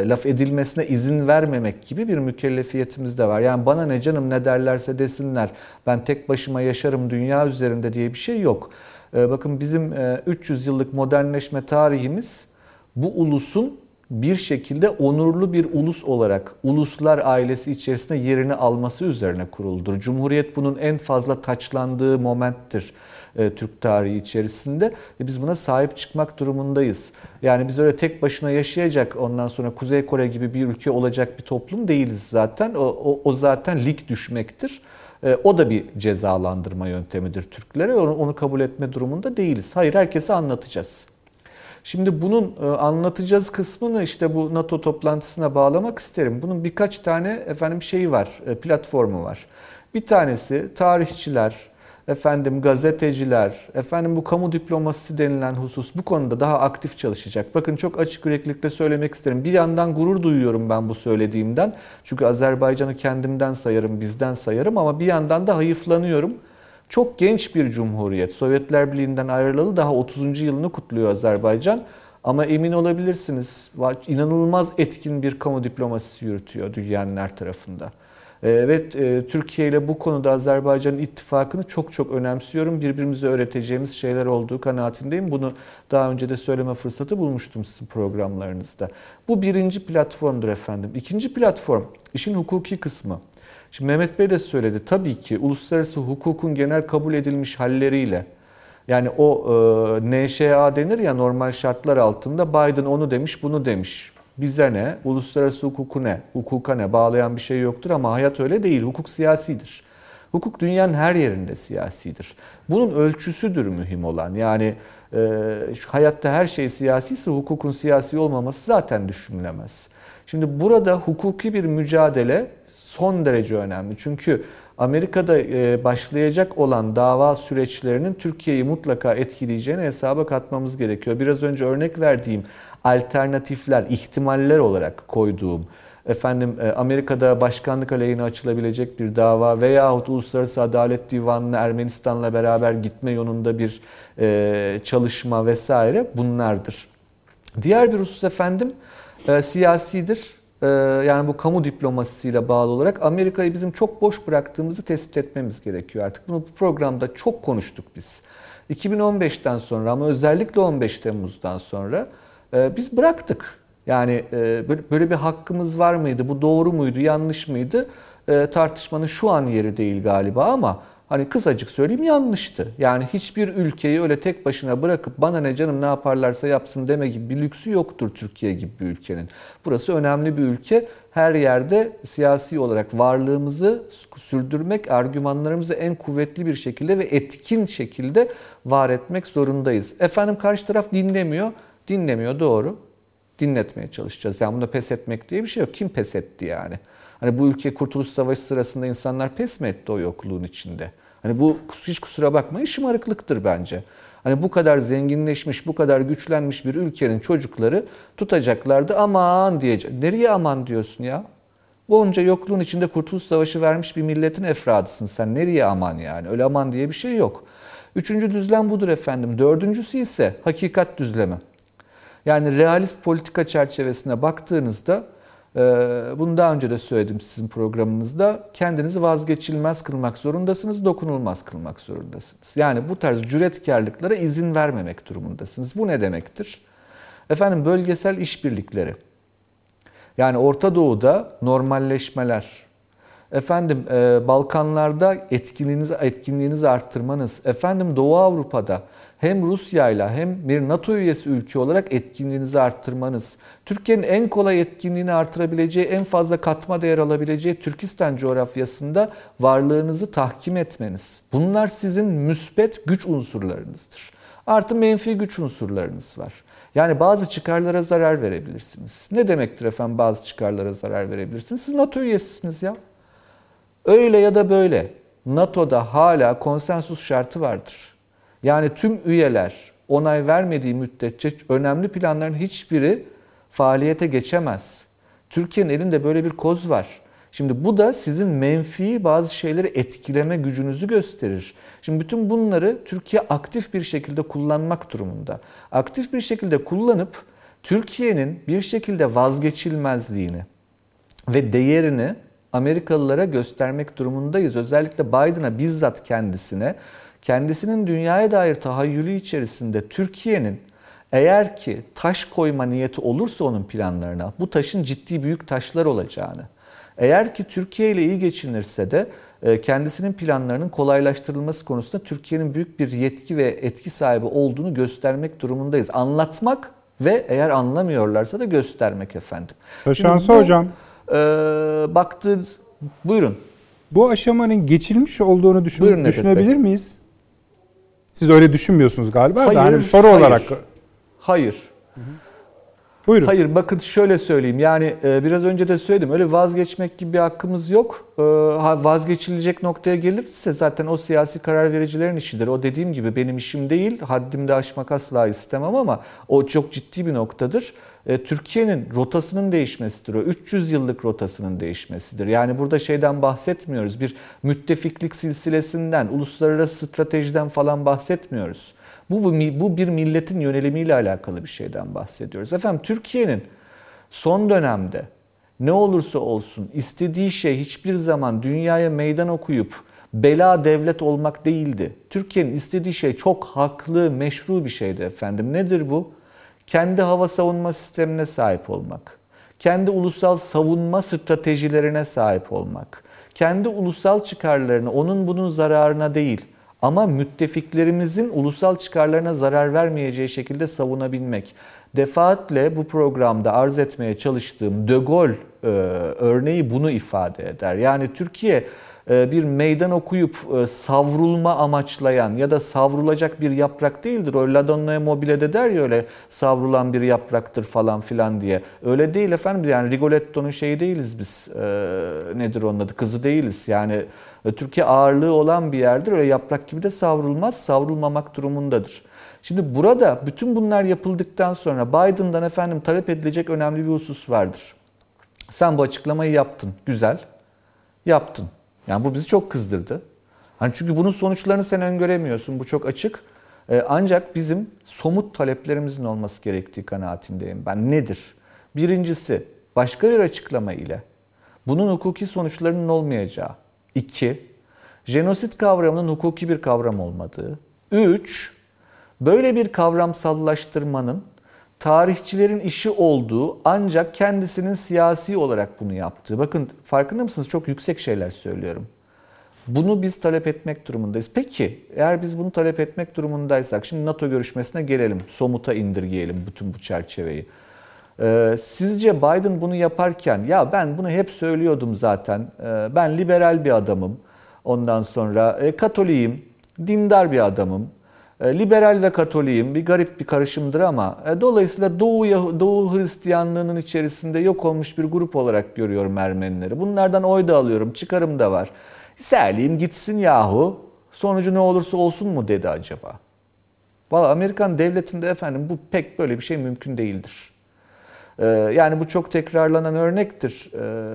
laf edilmesine izin vermemek gibi bir mükellefiyetimiz de var. Yani bana ne canım ne derlerse desinler ben tek başıma yaşarım dünya üzerinde diye bir şey yok. Bakın bizim 300 yıllık modernleşme tarihimiz bu ulusun bir şekilde onurlu bir ulus olarak uluslar ailesi içerisinde yerini alması üzerine kuruludur. Cumhuriyet bunun en fazla taçlandığı momenttir e, Türk tarihi içerisinde ve biz buna sahip çıkmak durumundayız. Yani biz öyle tek başına yaşayacak ondan sonra Kuzey Kore gibi bir ülke olacak bir toplum değiliz zaten. O, o, o zaten lig düşmektir. E, o da bir cezalandırma yöntemidir Türklere. Onu, onu kabul etme durumunda değiliz. Hayır herkese anlatacağız. Şimdi bunun e, anlatacağız kısmını işte bu NATO toplantısına bağlamak isterim. Bunun birkaç tane efendim şeyi var, e, platformu var. Bir tanesi tarihçiler, efendim gazeteciler, efendim bu kamu diplomasisi denilen husus bu konuda daha aktif çalışacak. Bakın çok açık yüreklilikle söylemek isterim. Bir yandan gurur duyuyorum ben bu söylediğimden. Çünkü Azerbaycan'ı kendimden sayarım, bizden sayarım ama bir yandan da hayıflanıyorum. Çok genç bir cumhuriyet. Sovyetler Birliği'nden ayrılalı daha 30. yılını kutluyor Azerbaycan. Ama emin olabilirsiniz inanılmaz etkin bir kamu diplomasisi yürütüyor dünyanın her tarafında. Ee, ve e, Türkiye ile bu konuda Azerbaycan'ın ittifakını çok çok önemsiyorum. Birbirimize öğreteceğimiz şeyler olduğu kanaatindeyim. Bunu daha önce de söyleme fırsatı bulmuştum sizin programlarınızda. Bu birinci platformdur efendim. İkinci platform işin hukuki kısmı. Şimdi Mehmet Bey de söyledi. Tabii ki uluslararası hukukun genel kabul edilmiş halleriyle yani o e, NŞA denir ya normal şartlar altında Biden onu demiş bunu demiş. Bize ne? Uluslararası hukuku ne? Hukuka ne? Bağlayan bir şey yoktur ama hayat öyle değil. Hukuk siyasidir. Hukuk dünyanın her yerinde siyasidir. Bunun ölçüsüdür mühim olan. Yani e, şu hayatta her şey siyasiyse hukukun siyasi olmaması zaten düşünülemez. Şimdi burada hukuki bir mücadele son derece önemli. Çünkü Amerika'da e, başlayacak olan dava süreçlerinin Türkiye'yi mutlaka etkileyeceğini hesaba katmamız gerekiyor. Biraz önce örnek verdiğim alternatifler, ihtimaller olarak koyduğum efendim e, Amerika'da başkanlık aleyhine açılabilecek bir dava veyahut Uluslararası Adalet Divanı'na Ermenistan'la beraber gitme yolunda bir e, çalışma vesaire bunlardır. Diğer bir husus efendim siyasidir yani bu kamu diplomasisiyle bağlı olarak Amerika'yı bizim çok boş bıraktığımızı tespit etmemiz gerekiyor artık. Bunu bu programda çok konuştuk biz. 2015'ten sonra ama özellikle 15 Temmuz'dan sonra e, biz bıraktık. Yani e, böyle bir hakkımız var mıydı? Bu doğru muydu, yanlış mıydı? E, tartışmanın şu an yeri değil galiba ama Hani kısacık söyleyeyim yanlıştı. Yani hiçbir ülkeyi öyle tek başına bırakıp bana ne canım ne yaparlarsa yapsın deme gibi bir lüksü yoktur Türkiye gibi bir ülkenin. Burası önemli bir ülke. Her yerde siyasi olarak varlığımızı sürdürmek, argümanlarımızı en kuvvetli bir şekilde ve etkin şekilde var etmek zorundayız. Efendim karşı taraf dinlemiyor. Dinlemiyor doğru. Dinletmeye çalışacağız. Yani bunda pes etmek diye bir şey yok. Kim pes etti yani? Hani bu ülke Kurtuluş Savaşı sırasında insanlar pes mi etti o yokluğun içinde? Hani bu hiç kusura bakmayın şımarıklıktır bence. Hani bu kadar zenginleşmiş, bu kadar güçlenmiş bir ülkenin çocukları tutacaklardı aman diyecek. Nereye aman diyorsun ya? Onca yokluğun içinde Kurtuluş Savaşı vermiş bir milletin efradısın sen. Nereye aman yani? Öyle aman diye bir şey yok. Üçüncü düzlem budur efendim. Dördüncüsü ise hakikat düzlemi. Yani realist politika çerçevesine baktığınızda bunu daha önce de söyledim sizin programınızda. Kendinizi vazgeçilmez kılmak zorundasınız, dokunulmaz kılmak zorundasınız. Yani bu tarz cüretkarlıklara izin vermemek durumundasınız. Bu ne demektir? Efendim bölgesel işbirlikleri. Yani Orta Doğu'da normalleşmeler, efendim e, Balkanlarda etkinliğinizi etkinliğinizi arttırmanız, efendim Doğu Avrupa'da hem Rusya ile hem bir NATO üyesi ülke olarak etkinliğinizi arttırmanız, Türkiye'nin en kolay etkinliğini artırabileceği, en fazla katma değer alabileceği Türkistan coğrafyasında varlığınızı tahkim etmeniz. Bunlar sizin müspet güç unsurlarınızdır. Artı menfi güç unsurlarınız var. Yani bazı çıkarlara zarar verebilirsiniz. Ne demektir efendim bazı çıkarlara zarar verebilirsiniz? Siz NATO üyesisiniz ya. Öyle ya da böyle NATO'da hala konsensus şartı vardır. Yani tüm üyeler onay vermediği müddetçe önemli planların hiçbiri faaliyete geçemez. Türkiye'nin elinde böyle bir koz var. Şimdi bu da sizin menfi bazı şeyleri etkileme gücünüzü gösterir. Şimdi bütün bunları Türkiye aktif bir şekilde kullanmak durumunda. Aktif bir şekilde kullanıp Türkiye'nin bir şekilde vazgeçilmezliğini ve değerini Amerikalılara göstermek durumundayız. Özellikle Biden'a bizzat kendisine kendisinin dünyaya dair tahayyülü içerisinde Türkiye'nin eğer ki taş koyma niyeti olursa onun planlarına bu taşın ciddi büyük taşlar olacağını, eğer ki Türkiye ile iyi geçinirse de e, kendisinin planlarının kolaylaştırılması konusunda Türkiye'nin büyük bir yetki ve etki sahibi olduğunu göstermek durumundayız. Anlatmak ve eğer anlamıyorlarsa da göstermek efendim. Taşansı hocam. E, baktığınız, buyurun. Bu aşamanın geçilmiş olduğunu düşün, Buyurun düşünebilir miyiz? Siz öyle düşünmüyorsunuz galiba Hayır, da hani soru hayır. olarak. Hayır. Buyurun. Hayır bakın şöyle söyleyeyim yani e, biraz önce de söyledim öyle vazgeçmek gibi bir hakkımız yok. E, vazgeçilecek noktaya gelirse zaten o siyasi karar vericilerin işidir. O dediğim gibi benim işim değil haddimde aşmak asla istemem ama o çok ciddi bir noktadır. E, Türkiye'nin rotasının değişmesidir o 300 yıllık rotasının değişmesidir. Yani burada şeyden bahsetmiyoruz bir müttefiklik silsilesinden uluslararası stratejiden falan bahsetmiyoruz. Bu, bu, bu bir milletin yönelimiyle alakalı bir şeyden bahsediyoruz. Efendim Türkiye'nin son dönemde ne olursa olsun istediği şey hiçbir zaman dünyaya meydan okuyup bela devlet olmak değildi. Türkiye'nin istediği şey çok haklı, meşru bir şeydi efendim. Nedir bu? Kendi hava savunma sistemine sahip olmak. Kendi ulusal savunma stratejilerine sahip olmak. Kendi ulusal çıkarlarını onun bunun zararına değil ama müttefiklerimizin ulusal çıkarlarına zarar vermeyeceği şekilde savunabilmek. Defaatle bu programda arz etmeye çalıştığım De Gaulle e, örneği bunu ifade eder. Yani Türkiye bir meydan okuyup e, savrulma amaçlayan ya da savrulacak bir yaprak değildir. O La Donna Mobile'de der ya öyle savrulan bir yapraktır falan filan diye. Öyle değil efendim yani Rigoletto'nun şeyi değiliz biz. E, nedir onun adı? Kızı değiliz. Yani Türkiye ağırlığı olan bir yerdir. Öyle yaprak gibi de savrulmaz. Savrulmamak durumundadır. Şimdi burada bütün bunlar yapıldıktan sonra Biden'dan efendim talep edilecek önemli bir husus vardır. Sen bu açıklamayı yaptın. Güzel. Yaptın. Yani bu bizi çok kızdırdı. Hani çünkü bunun sonuçlarını sen öngöremiyorsun. Bu çok açık. Ee, ancak bizim somut taleplerimizin olması gerektiği kanaatindeyim ben. Nedir? Birincisi başka bir açıklama ile bunun hukuki sonuçlarının olmayacağı. İki, jenosit kavramının hukuki bir kavram olmadığı. Üç, böyle bir kavramsallaştırmanın tarihçilerin işi olduğu ancak kendisinin siyasi olarak bunu yaptığı. Bakın farkında mısınız? Çok yüksek şeyler söylüyorum. Bunu biz talep etmek durumundayız. Peki eğer biz bunu talep etmek durumundaysak şimdi NATO görüşmesine gelelim. Somuta indirgeyelim bütün bu çerçeveyi. Ee, sizce Biden bunu yaparken ya ben bunu hep söylüyordum zaten. Ee, ben liberal bir adamım. Ondan sonra e, Katoliyim, dindar bir adamım. E, liberal ve Katoliyim bir garip bir karışımdır ama e, dolayısıyla Doğu, Doğu Hristiyanlığının içerisinde yok olmuş bir grup olarak görüyorum Ermenileri. Bunlardan oy da alıyorum, çıkarım da var. Serleyeyim gitsin yahu. Sonucu ne olursa olsun mu dedi acaba? Valla Amerikan devletinde efendim bu pek böyle bir şey mümkün değildir. Ee, yani bu çok tekrarlanan örnektir. Ee,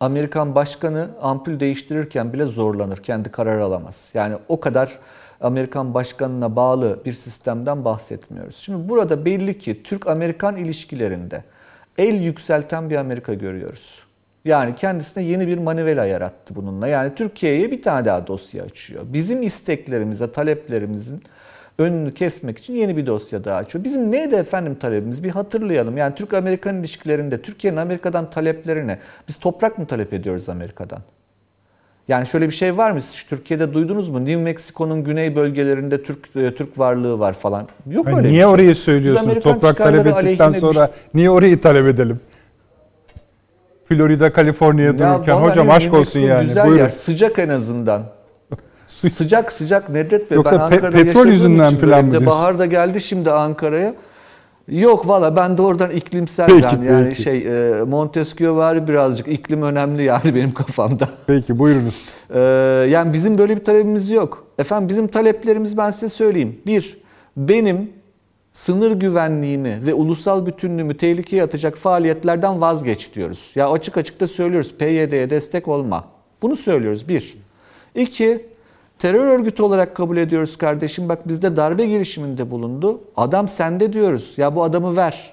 Amerikan başkanı ampul değiştirirken bile zorlanır. Kendi karar alamaz. Yani o kadar Amerikan başkanına bağlı bir sistemden bahsetmiyoruz. Şimdi burada belli ki Türk-Amerikan ilişkilerinde el yükselten bir Amerika görüyoruz. Yani kendisine yeni bir manivela yarattı bununla. Yani Türkiye'ye bir tane daha dosya açıyor. Bizim isteklerimize, taleplerimizin önünü kesmek için yeni bir dosya daha açıyor. Bizim neydi efendim talebimiz? Bir hatırlayalım. Yani Türk-Amerikan ilişkilerinde Türkiye'nin Amerika'dan taleplerine biz toprak mı talep ediyoruz Amerika'dan? Yani şöyle bir şey var mı? Siz Türkiye'de duydunuz mu? New Mexico'nun güney bölgelerinde Türk e, Türk varlığı var falan. Yok yani öyle Niye bir şey. orayı söylüyorsunuz? Toprak talep ettikten sonra niye orayı talep edelim? Florida, Kaliforniya dururken hocam aşk olsun yani. Güzel Buyurun. yer, sıcak en azından. sıcak sıcak Nedret Bey. Yoksa ben Ankara'da pe- petrol yüzünden falan mı Bahar da geldi şimdi Ankara'ya. Yok valla ben de oradan iklimsel peki, yani, peki. şey e, Montesquieu var birazcık iklim önemli yani benim kafamda. Peki buyurunuz. Ee, yani bizim böyle bir talebimiz yok. Efendim bizim taleplerimiz ben size söyleyeyim. Bir, benim sınır güvenliğimi ve ulusal bütünlüğümü tehlikeye atacak faaliyetlerden vazgeç diyoruz. Ya açık açık da söylüyoruz. PYD'ye destek olma. Bunu söylüyoruz bir. İki, terör örgütü olarak kabul ediyoruz kardeşim. Bak bizde darbe girişiminde bulundu. Adam sende diyoruz. Ya bu adamı ver.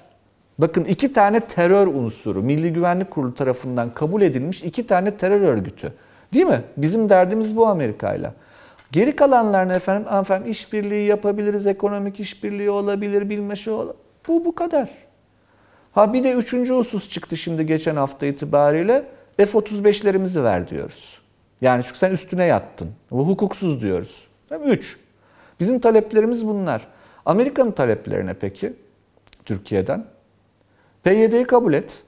Bakın iki tane terör unsuru Milli Güvenlik Kurulu tarafından kabul edilmiş iki tane terör örgütü. Değil mi? Bizim derdimiz bu Amerika'yla. Geri kalanlarını efendim, efendim işbirliği yapabiliriz, ekonomik işbirliği olabilir, bilme şey olabilir. Bu bu kadar. Ha bir de üçüncü husus çıktı şimdi geçen hafta itibariyle. F-35'lerimizi ver diyoruz. Yani çünkü sen üstüne yattın. Bu hukuksuz diyoruz. Üç. Bizim taleplerimiz bunlar. Amerika'nın taleplerine peki Türkiye'den? PYD'yi kabul et.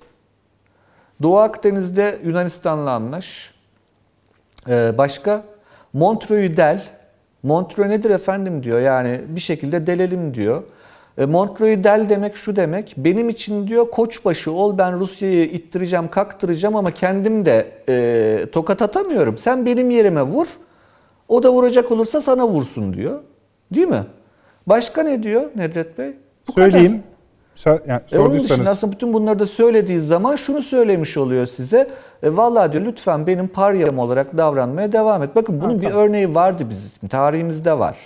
Doğu Akdeniz'de Yunanistan'la anlaş. Ee, başka? Montreux'u del. Montreux nedir efendim diyor. Yani bir şekilde delelim diyor. E, Montreux'u del demek şu demek. Benim için diyor koçbaşı ol ben Rusya'yı ittireceğim, kaktıracağım ama kendim de e, tokat atamıyorum. Sen benim yerime vur. O da vuracak olursa sana vursun diyor. Değil mi? Başka ne diyor Nedret Bey? Bu Söyleyeyim. Kadar. Yani e onun dışında aslında bütün bunları da söylediği zaman şunu söylemiş oluyor size. E, vallahi diyor lütfen benim paryam olarak davranmaya devam et. Bakın bunun ha, bir tamam. örneği vardı bizim tarihimizde var.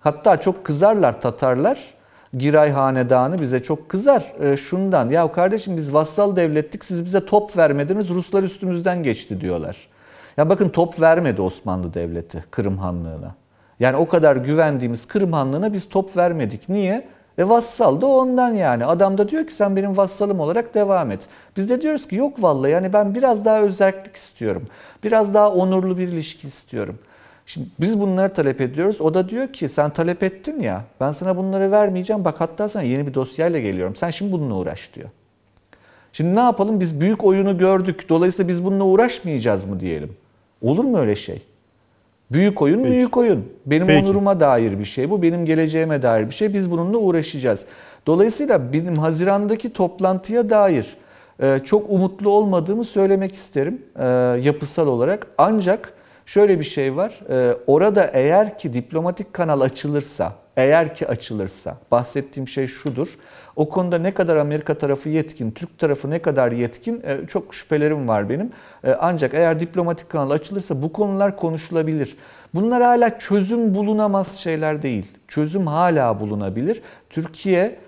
Hatta çok kızarlar Tatarlar. Giray Hanedanı bize çok kızar e, şundan. Ya kardeşim biz vassal devlettik siz bize top vermediniz Ruslar üstümüzden geçti diyorlar. Ya bakın top vermedi Osmanlı Devleti Kırım Hanlığı'na. Yani o kadar güvendiğimiz Kırım Hanlığı'na biz top vermedik. Niye? E vassal da ondan yani. Adam da diyor ki sen benim vassalım olarak devam et. Biz de diyoruz ki yok vallahi yani ben biraz daha özellik istiyorum. Biraz daha onurlu bir ilişki istiyorum. Şimdi biz bunları talep ediyoruz. O da diyor ki sen talep ettin ya ben sana bunları vermeyeceğim. Bak hatta sana yeni bir dosyayla geliyorum. Sen şimdi bununla uğraş diyor. Şimdi ne yapalım? Biz büyük oyunu gördük. Dolayısıyla biz bununla uğraşmayacağız mı diyelim. Olur mu öyle şey? Büyük oyun Peki. büyük oyun. Benim Peki. onuruma dair bir şey bu. Benim geleceğime dair bir şey. Biz bununla uğraşacağız. Dolayısıyla benim Haziran'daki toplantıya dair e, çok umutlu olmadığımı söylemek isterim e, yapısal olarak. Ancak şöyle bir şey var. E, orada eğer ki diplomatik kanal açılırsa, eğer ki açılırsa bahsettiğim şey şudur. O konuda ne kadar Amerika tarafı yetkin, Türk tarafı ne kadar yetkin e, çok şüphelerim var benim. E, ancak eğer diplomatik kanal açılırsa bu konular konuşulabilir. Bunlar hala çözüm bulunamaz şeyler değil. Çözüm hala bulunabilir. Türkiye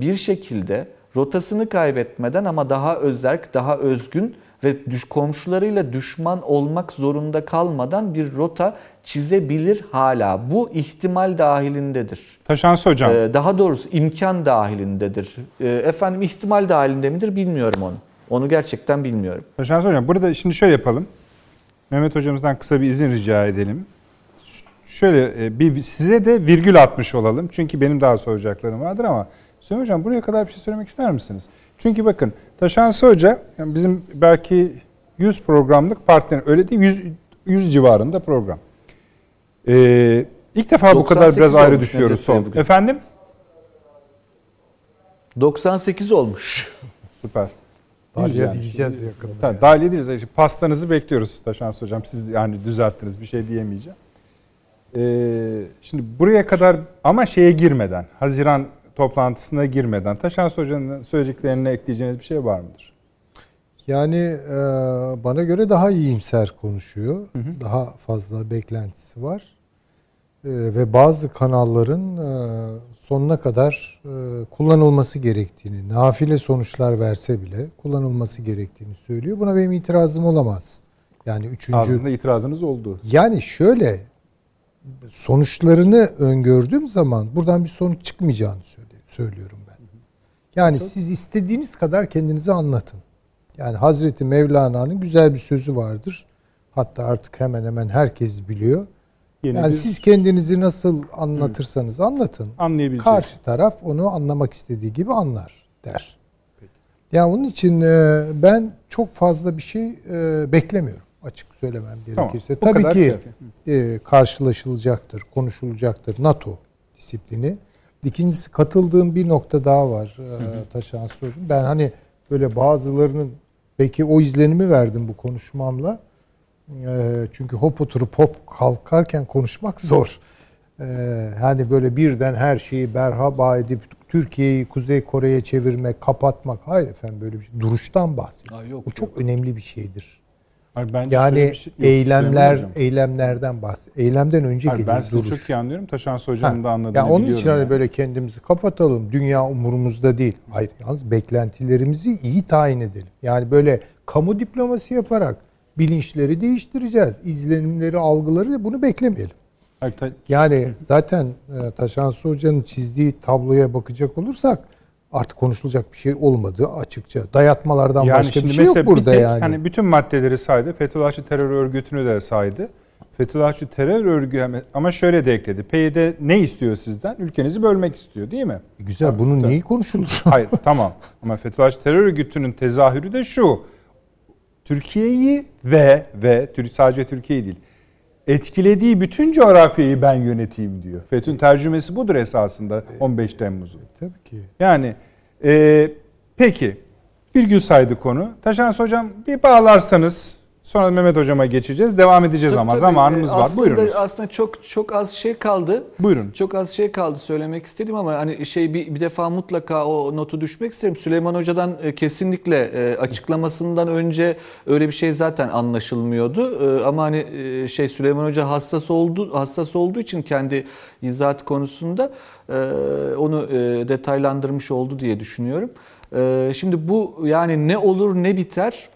bir şekilde rotasını kaybetmeden ama daha özerk, daha özgün ve düş komşularıyla düşman olmak zorunda kalmadan bir rota çizebilir hala. Bu ihtimal dahilindedir. Taşansı hocam. Ee, daha doğrusu imkan dahilindedir. Ee, efendim ihtimal dahilinde midir bilmiyorum onu. Onu gerçekten bilmiyorum. Taşansı hocam burada şimdi şöyle yapalım. Mehmet hocamızdan kısa bir izin rica edelim. Şöyle e, bir size de virgül atmış olalım. Çünkü benim daha soracaklarım vardır ama Süleyman Hocam buraya kadar bir şey söylemek ister misiniz? Çünkü bakın Taşansı Hoca yani bizim belki 100 programlık partner öyle değil 100, 100 civarında program. Ee, ilk defa bu kadar biraz ayrı düşüyoruz son. Efendim? 98 olmuş. Süper. Dalya yani. diyeceğiz yakında. Tabii, Dalya diyeceğiz. İşte pastanızı bekliyoruz Taşans Hocam. Siz yani düzelttiniz bir şey diyemeyeceğim. Ee, şimdi buraya kadar ama şeye girmeden, Haziran toplantısına girmeden Taşans Hoca'nın söyleyeceklerine ekleyeceğiniz bir şey var mıdır? Yani e, bana göre daha iyimser konuşuyor. Hı hı. Daha fazla beklentisi var. E, ve bazı kanalların e, sonuna kadar e, kullanılması gerektiğini, nafile sonuçlar verse bile kullanılması gerektiğini söylüyor. Buna benim itirazım olamaz. Yani üçüncü... Ağzında itirazınız oldu. Yani şöyle sonuçlarını öngördüğüm zaman buradan bir sonuç çıkmayacağını söylüyorum ben. Yani siz istediğiniz kadar kendinizi anlatın. Yani Hazreti Mevlana'nın güzel bir sözü vardır. Hatta artık hemen hemen herkes biliyor. Yeni yani bir... siz kendinizi nasıl anlatırsanız anlatın. Karşı taraf onu anlamak istediği gibi anlar der. Peki. Yani onun için e, ben çok fazla bir şey e, beklemiyorum açık söylemem gerekirse. Tamam, Tabii ki e, karşılaşılacaktır, konuşulacaktır NATO disiplini. İkincisi katıldığım bir nokta daha var e, Taşan Hocam. Ben hani böyle bazılarının Peki o izlenimi verdim bu konuşmamla. E, çünkü hop oturup hop kalkarken konuşmak zor. E, hani böyle birden her şeyi berhaba edip Türkiye'yi Kuzey Kore'ye çevirmek, kapatmak. Hayır efendim böyle bir şey. Duruştan bahsediyor. Bu çok önemli bir şeydir. Hayır, yani şey, eylemler eylemlerden bahsediyor. Eylemden önce Hayır, Ben sizi çok iyi anlıyorum. Taşan Hoca'nın da anladığını yani Onun için hani yani. böyle kendimizi kapatalım. Dünya umurumuzda değil. Hayır yalnız beklentilerimizi iyi tayin edelim. Yani böyle kamu diplomasi yaparak bilinçleri değiştireceğiz. İzlenimleri, algıları bunu beklemeyelim. Yani zaten e, Taşansı Hoca'nın çizdiği tabloya bakacak olursak artık konuşulacak bir şey olmadığı açıkça. Dayatmalardan yani başka bir şey yok burada tek, yani. Hani bütün maddeleri saydı. Fethullahçı terör örgütünü de saydı. Fethullahçı terör örgütü ama şöyle de ekledi. PYD ne istiyor sizden? Ülkenizi bölmek istiyor değil mi? E güzel Tabii, bunun neyi konuşulur? Hayır tamam ama Fethullahçı terör örgütünün tezahürü de şu. Türkiye'yi ve ve sadece Türkiye'yi değil etkilediği bütün coğrafyayı ben yöneteyim diyor. FETÖ'nün tercümesi budur esasında 15 Temmuz'un. E, tabii ki. Yani e, peki bir gün saydı konu. Taşans Hocam bir bağlarsanız Sonra Mehmet hocama geçeceğiz. Devam edeceğiz tabii, ama tabii. zamanımız var. Aslında, Buyurunuz. Aslında çok çok az şey kaldı. Buyurun. Çok az şey kaldı söylemek istedim ama hani şey bir, bir defa mutlaka o notu düşmek isterim. Süleyman Hoca'dan e, kesinlikle e, açıklamasından önce öyle bir şey zaten anlaşılmıyordu. E, ama hani şey Süleyman Hoca hassas oldu hassas olduğu için kendi izahat konusunda onu detaylandırmış oldu diye düşünüyorum. Şimdi bu yani ne olur ne biter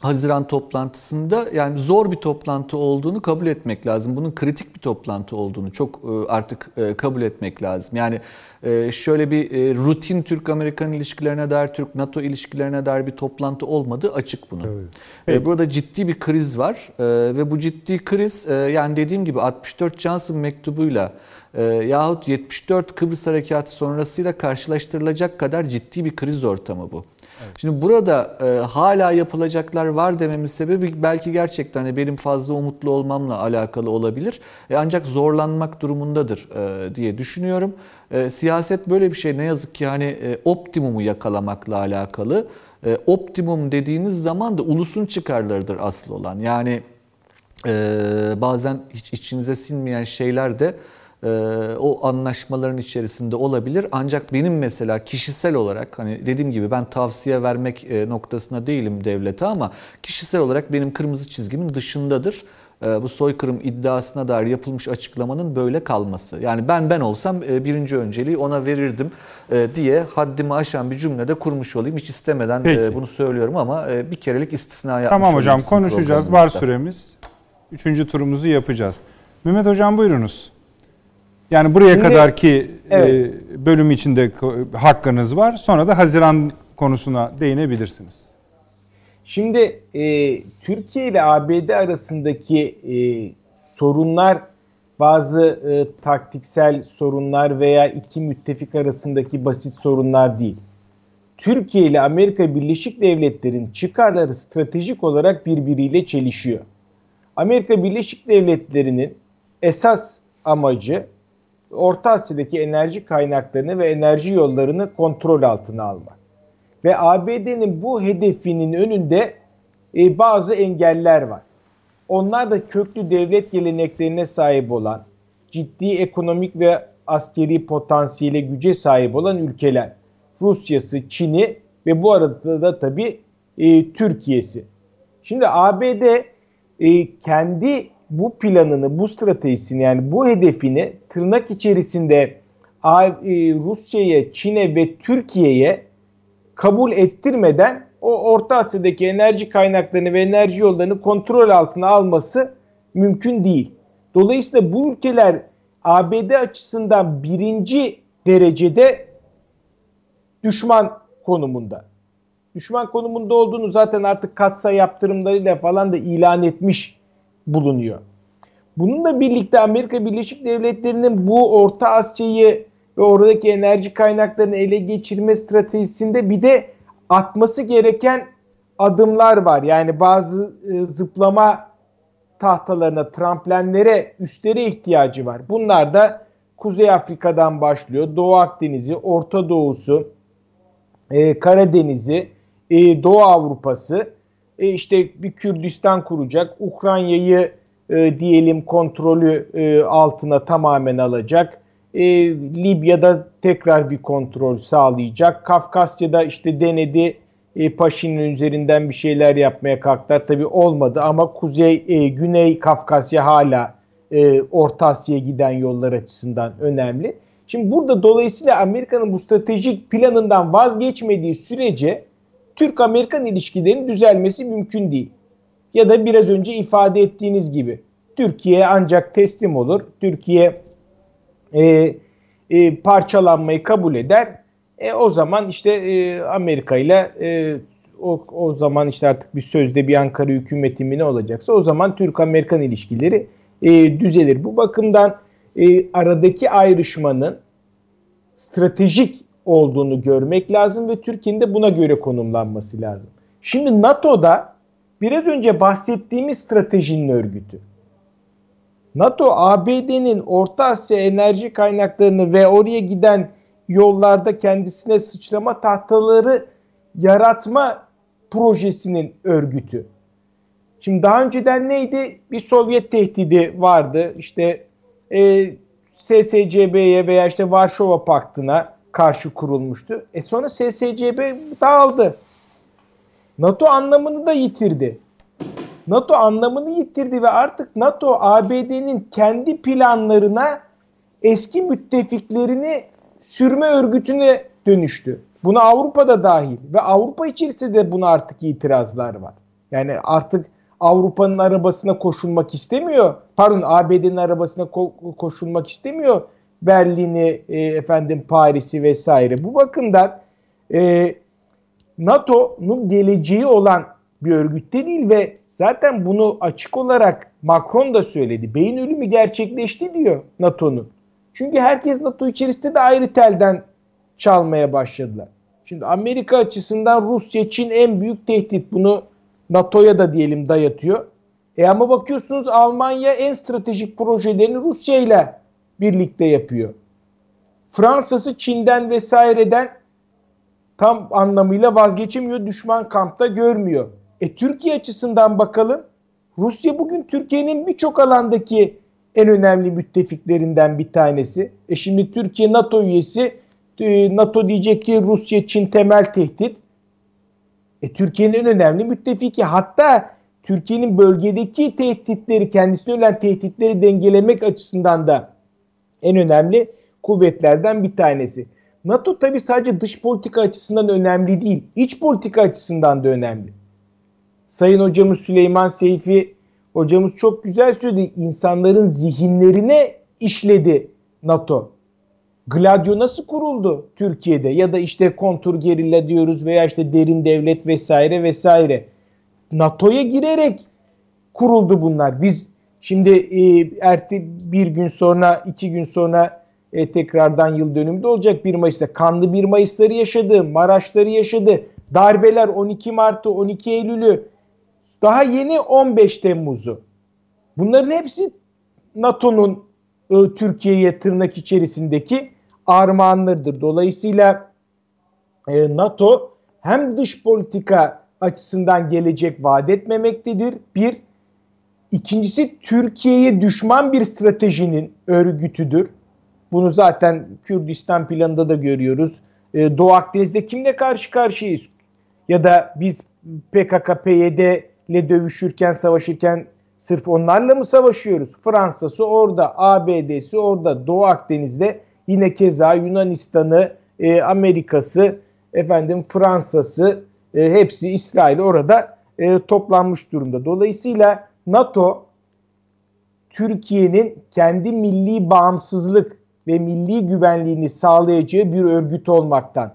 Haziran toplantısında yani zor bir toplantı olduğunu kabul etmek lazım. Bunun kritik bir toplantı olduğunu çok e, artık e, kabul etmek lazım. Yani e, şöyle bir rutin Türk-Amerikan ilişkilerine dair, Türk-NATO ilişkilerine dair bir toplantı olmadığı açık bunun. Evet. Burada ciddi bir kriz var ve bu ciddi kriz yani dediğim gibi 64 Johnson mektubuyla yahut 74 Kıbrıs Harekatı sonrasıyla karşılaştırılacak kadar ciddi bir kriz ortamı bu. Evet. Şimdi burada e, hala yapılacaklar var dememin sebebi belki gerçekten hani benim fazla umutlu olmamla alakalı olabilir. E, ancak zorlanmak durumundadır e, diye düşünüyorum. E, siyaset böyle bir şey ne yazık ki hani e, optimumu yakalamakla alakalı. E, optimum dediğiniz zaman da ulusun çıkarlarıdır asıl olan. Yani e, bazen hiç içinize sinmeyen şeyler de o anlaşmaların içerisinde olabilir. Ancak benim mesela kişisel olarak hani dediğim gibi ben tavsiye vermek e, noktasında değilim devlete ama kişisel olarak benim kırmızı çizgimin dışındadır. Ee, bu soykırım iddiasına dair yapılmış açıklamanın böyle kalması. Yani ben ben olsam e, birinci önceliği ona verirdim e, diye haddimi aşan bir cümlede kurmuş olayım. Hiç istemeden Peki. bunu söylüyorum ama bir kerelik istisna yapmış Tamam hocam konuşacağız. Var süremiz. Üçüncü turumuzu yapacağız. Mehmet hocam buyurunuz. Yani buraya Şimdi, kadar ki evet. e, bölüm içinde hakkınız var. Sonra da Haziran konusuna değinebilirsiniz. Şimdi e, Türkiye ile ABD arasındaki e, sorunlar bazı e, taktiksel sorunlar veya iki müttefik arasındaki basit sorunlar değil. Türkiye ile Amerika Birleşik Devletleri'nin çıkarları stratejik olarak birbiriyle çelişiyor. Amerika Birleşik Devletleri'nin esas amacı Orta Asya'daki enerji kaynaklarını ve enerji yollarını kontrol altına almak. Ve ABD'nin bu hedefinin önünde e, bazı engeller var. Onlar da köklü devlet geleneklerine sahip olan, ciddi ekonomik ve askeri potansiyele güce sahip olan ülkeler. Rusya'sı, Çin'i ve bu arada da tabii e, Türkiye'si. Şimdi ABD e, kendi bu planını, bu stratejisini yani bu hedefini tırnak içerisinde e, Rusya'ya, Çin'e ve Türkiye'ye kabul ettirmeden o Orta Asya'daki enerji kaynaklarını ve enerji yollarını kontrol altına alması mümkün değil. Dolayısıyla bu ülkeler ABD açısından birinci derecede düşman konumunda. Düşman konumunda olduğunu zaten artık katsa yaptırımlarıyla falan da ilan etmiş bulunuyor. Bununla birlikte Amerika Birleşik Devletleri'nin bu Orta Asya'yı ve oradaki enerji kaynaklarını ele geçirme stratejisinde bir de atması gereken adımlar var. Yani bazı e, zıplama tahtalarına, tramplenlere, üstlere ihtiyacı var. Bunlar da Kuzey Afrika'dan başlıyor. Doğu Akdeniz'i, Orta Doğu'su, e, Karadeniz'i, e, Doğu Avrupa'sı e, işte bir Kürdistan kuracak, Ukrayna'yı e, diyelim kontrolü e, altına tamamen alacak. E, Libya'da tekrar bir kontrol sağlayacak. Kafkasya'da işte denedi e, Paşin'in üzerinden bir şeyler yapmaya kalktılar. Tabi olmadı ama Kuzey, e, Güney Kafkasya hala e, Orta Asya'ya giden yollar açısından önemli. Şimdi burada dolayısıyla Amerika'nın bu stratejik planından vazgeçmediği sürece Türk-Amerikan ilişkilerinin düzelmesi mümkün değil. Ya da biraz önce ifade ettiğiniz gibi Türkiye ancak teslim olur. Türkiye e, e, parçalanmayı kabul eder. E, o zaman işte e, Amerika ile e, o, o zaman işte artık bir sözde bir Ankara hükümeti mi ne olacaksa o zaman Türk-Amerikan ilişkileri e, düzelir. Bu bakımdan e, aradaki ayrışmanın stratejik olduğunu görmek lazım ve Türkiye'nin de buna göre konumlanması lazım. Şimdi NATO'da biraz önce bahsettiğimiz stratejinin örgütü. NATO ABD'nin Orta Asya enerji kaynaklarını ve oraya giden yollarda kendisine sıçrama tahtaları yaratma projesinin örgütü. Şimdi daha önceden neydi? Bir Sovyet tehdidi vardı. İşte e, SSCB'ye veya işte Varşova Paktı'na karşı kurulmuştu. E sonra SSCB dağıldı. NATO anlamını da yitirdi. NATO anlamını yitirdi ve artık NATO ABD'nin kendi planlarına eski müttefiklerini sürme örgütüne dönüştü. Buna Avrupa'da dahil ve Avrupa içerisinde de buna artık itirazlar var. Yani artık Avrupa'nın arabasına koşulmak istemiyor. Pardon ABD'nin arabasına ko- koşulmak istemiyor. Berlin'i, e, efendim Paris'i vesaire. Bu bakımdan e, NATO'nun geleceği olan bir örgütte değil ve zaten bunu açık olarak Macron da söyledi. Beyin ölümü gerçekleşti diyor NATO'nun. Çünkü herkes NATO içerisinde de ayrı telden çalmaya başladılar. Şimdi Amerika açısından Rusya, Çin en büyük tehdit. Bunu NATO'ya da diyelim dayatıyor. E ama bakıyorsunuz Almanya en stratejik projelerini Rusya ile birlikte yapıyor. Fransa'sı Çin'den vesaireden tam anlamıyla vazgeçemiyor. Düşman kampta görmüyor. E Türkiye açısından bakalım. Rusya bugün Türkiye'nin birçok alandaki en önemli müttefiklerinden bir tanesi. E şimdi Türkiye NATO üyesi. E, NATO diyecek ki Rusya Çin temel tehdit. E Türkiye'nin en önemli müttefiki. Hatta Türkiye'nin bölgedeki tehditleri, kendisine olan tehditleri dengelemek açısından da en önemli kuvvetlerden bir tanesi. NATO tabi sadece dış politika açısından önemli değil, iç politika açısından da önemli. Sayın hocamız Süleyman Seyfi hocamız çok güzel söyledi. İnsanların zihinlerine işledi NATO. Gladio nasıl kuruldu Türkiye'de ya da işte kontur gerilla diyoruz veya işte derin devlet vesaire vesaire. NATO'ya girerek kuruldu bunlar. Biz şimdi e, erti bir gün sonra iki gün sonra e, tekrardan yıl dönümü olacak 1 Mayıs'ta. Kanlı 1 Mayıs'ları yaşadı, Maraş'ları yaşadı. Darbeler 12 Mart'ı, 12 Eylül'ü, daha yeni 15 Temmuz'u. Bunların hepsi NATO'nun e, Türkiye'ye tırnak içerisindeki armağanlarıdır. Dolayısıyla e, NATO hem dış politika açısından gelecek vaat etmemektedir. Bir. İkincisi Türkiye'ye düşman bir stratejinin örgütüdür. Bunu zaten Kürdistan planında da görüyoruz. Ee, Doğu Akdeniz'de kimle karşı karşıyayız? Ya da biz PKK, PYD ile dövüşürken, savaşırken sırf onlarla mı savaşıyoruz? Fransa'sı orada, ABD'si orada, Doğu Akdeniz'de yine keza Yunanistan'ı, e, Amerika'sı, efendim Fransa'sı, e, hepsi İsrail orada e, toplanmış durumda. Dolayısıyla NATO Türkiye'nin kendi milli bağımsızlık ve milli güvenliğini sağlayacağı bir örgüt olmaktan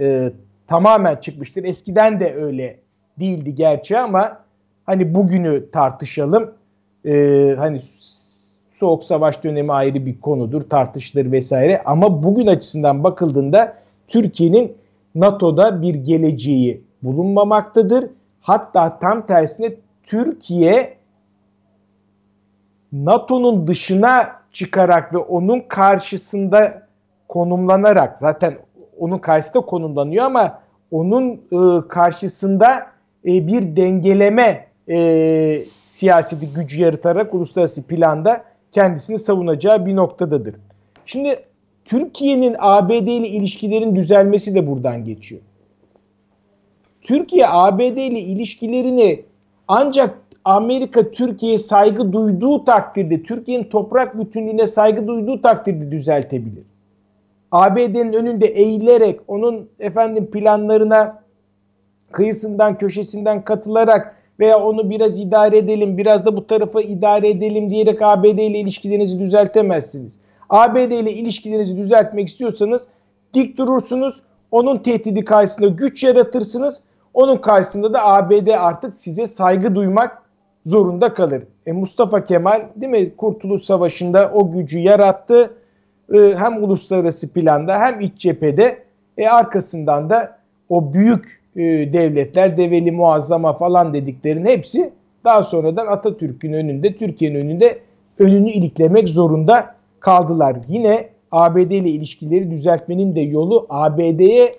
e, tamamen çıkmıştır. Eskiden de öyle değildi gerçi ama hani bugünü tartışalım. E, hani soğuk savaş dönemi ayrı bir konudur, tartışılır vesaire. Ama bugün açısından bakıldığında Türkiye'nin NATO'da bir geleceği bulunmamaktadır. Hatta tam tersine Türkiye NATO'nun dışına çıkarak ve onun karşısında konumlanarak zaten onun karşısında konumlanıyor ama onun e, karşısında e, bir dengeleme e, siyaseti gücü yaratarak uluslararası planda kendisini savunacağı bir noktadadır. Şimdi Türkiye'nin ABD ile ilişkilerin düzelmesi de buradan geçiyor. Türkiye ABD ile ilişkilerini ancak Amerika Türkiye'ye saygı duyduğu takdirde, Türkiye'nin toprak bütünlüğüne saygı duyduğu takdirde düzeltebilir. ABD'nin önünde eğilerek onun efendim planlarına kıyısından köşesinden katılarak veya onu biraz idare edelim, biraz da bu tarafa idare edelim diyerek ABD ile ilişkilerinizi düzeltemezsiniz. ABD ile ilişkilerinizi düzeltmek istiyorsanız dik durursunuz. Onun tehdidi karşısında güç yaratırsınız. Onun karşısında da ABD artık size saygı duymak zorunda kalır. E Mustafa Kemal değil mi Kurtuluş Savaşı'nda o gücü yarattı. E, hem uluslararası planda hem iç cephede e, arkasından da o büyük e, devletler develi muazzama falan dediklerin hepsi daha sonradan Atatürk'ün önünde Türkiye'nin önünde önünü iliklemek zorunda kaldılar. Yine ABD ile ilişkileri düzeltmenin de yolu ABD'ye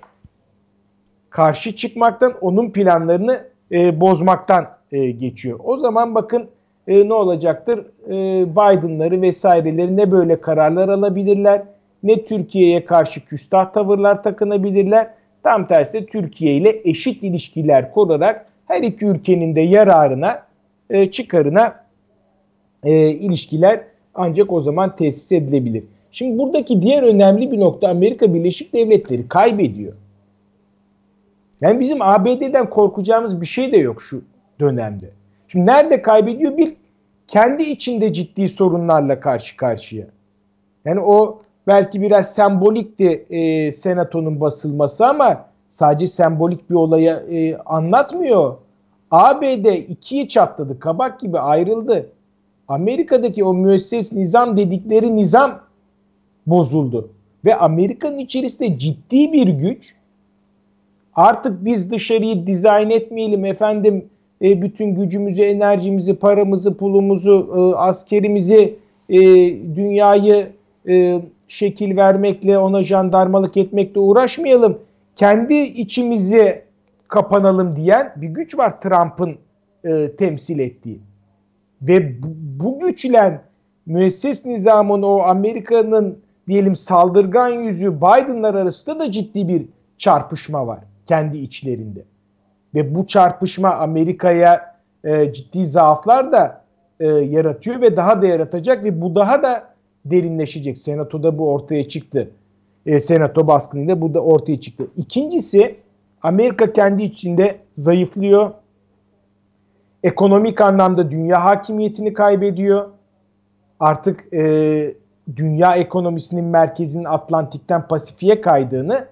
karşı çıkmaktan, onun planlarını e, bozmaktan e, geçiyor. O zaman bakın e, ne olacaktır? E, Biden'ları vesaireleri ne böyle kararlar alabilirler, ne Türkiye'ye karşı küstah tavırlar takınabilirler. Tam tersi Türkiye ile eşit ilişkiler kurarak her iki ülkenin de yararına, e, çıkarına e, ilişkiler ancak o zaman tesis edilebilir. Şimdi buradaki diğer önemli bir nokta Amerika Birleşik Devletleri kaybediyor. Yani bizim ABD'den korkacağımız bir şey de yok şu dönemde. Şimdi nerede kaybediyor? Bir kendi içinde ciddi sorunlarla karşı karşıya. Yani o belki biraz sembolikti e, senatonun basılması ama sadece sembolik bir olaya e, anlatmıyor. ABD ikiye çatladı, kabak gibi ayrıldı. Amerika'daki o müesses nizam dedikleri nizam bozuldu. Ve Amerika'nın içerisinde ciddi bir güç artık biz dışarıyı dizayn etmeyelim efendim e, bütün gücümüzü, enerjimizi, paramızı, pulumuzu, e, askerimizi, e, dünyayı e, şekil vermekle, ona jandarmalık etmekle uğraşmayalım. Kendi içimizi kapanalım diyen bir güç var Trump'ın e, temsil ettiği. Ve bu, bu güçlen müesses nizamın o Amerika'nın diyelim saldırgan yüzü Biden'lar arasında da ciddi bir çarpışma var kendi içlerinde. Ve bu çarpışma Amerika'ya e, ciddi zaaflar da e, yaratıyor ve daha da yaratacak ve bu daha da derinleşecek. Senatoda bu ortaya çıktı. E, Senato baskınıyla bu da ortaya çıktı. İkincisi Amerika kendi içinde zayıflıyor. Ekonomik anlamda dünya hakimiyetini kaybediyor. Artık e, dünya ekonomisinin merkezinin Atlantik'ten Pasifik'e kaydığını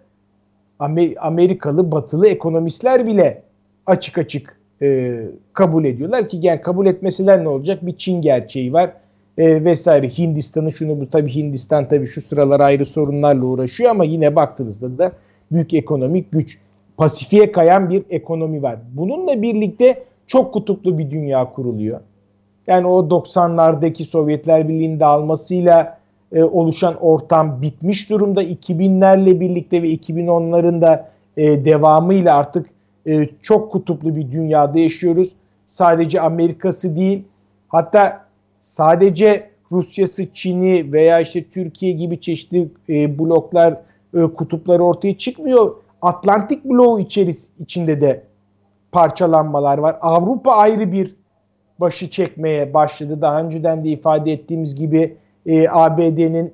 Amerikalı, batılı ekonomistler bile açık açık e, kabul ediyorlar ki gel kabul etmeseler ne olacak? Bir Çin gerçeği var e, vesaire. Hindistan'ı şunu bu tabii Hindistan tabii şu sıralar ayrı sorunlarla uğraşıyor ama yine baktığınızda da büyük ekonomik güç. Pasifik'e kayan bir ekonomi var. Bununla birlikte çok kutuplu bir dünya kuruluyor. Yani o 90'lardaki Sovyetler Birliği'nin dağılmasıyla e, oluşan ortam bitmiş durumda. 2000'lerle birlikte ve 2010'ların da e, devamıyla artık e, çok kutuplu bir dünyada yaşıyoruz. Sadece Amerika'sı değil hatta sadece Rusya'sı, Çin'i veya işte Türkiye gibi çeşitli e, bloklar, e, kutuplar ortaya çıkmıyor. Atlantik bloğu içeris içinde de parçalanmalar var. Avrupa ayrı bir başı çekmeye başladı. Daha önceden de ifade ettiğimiz gibi e, ABD'nin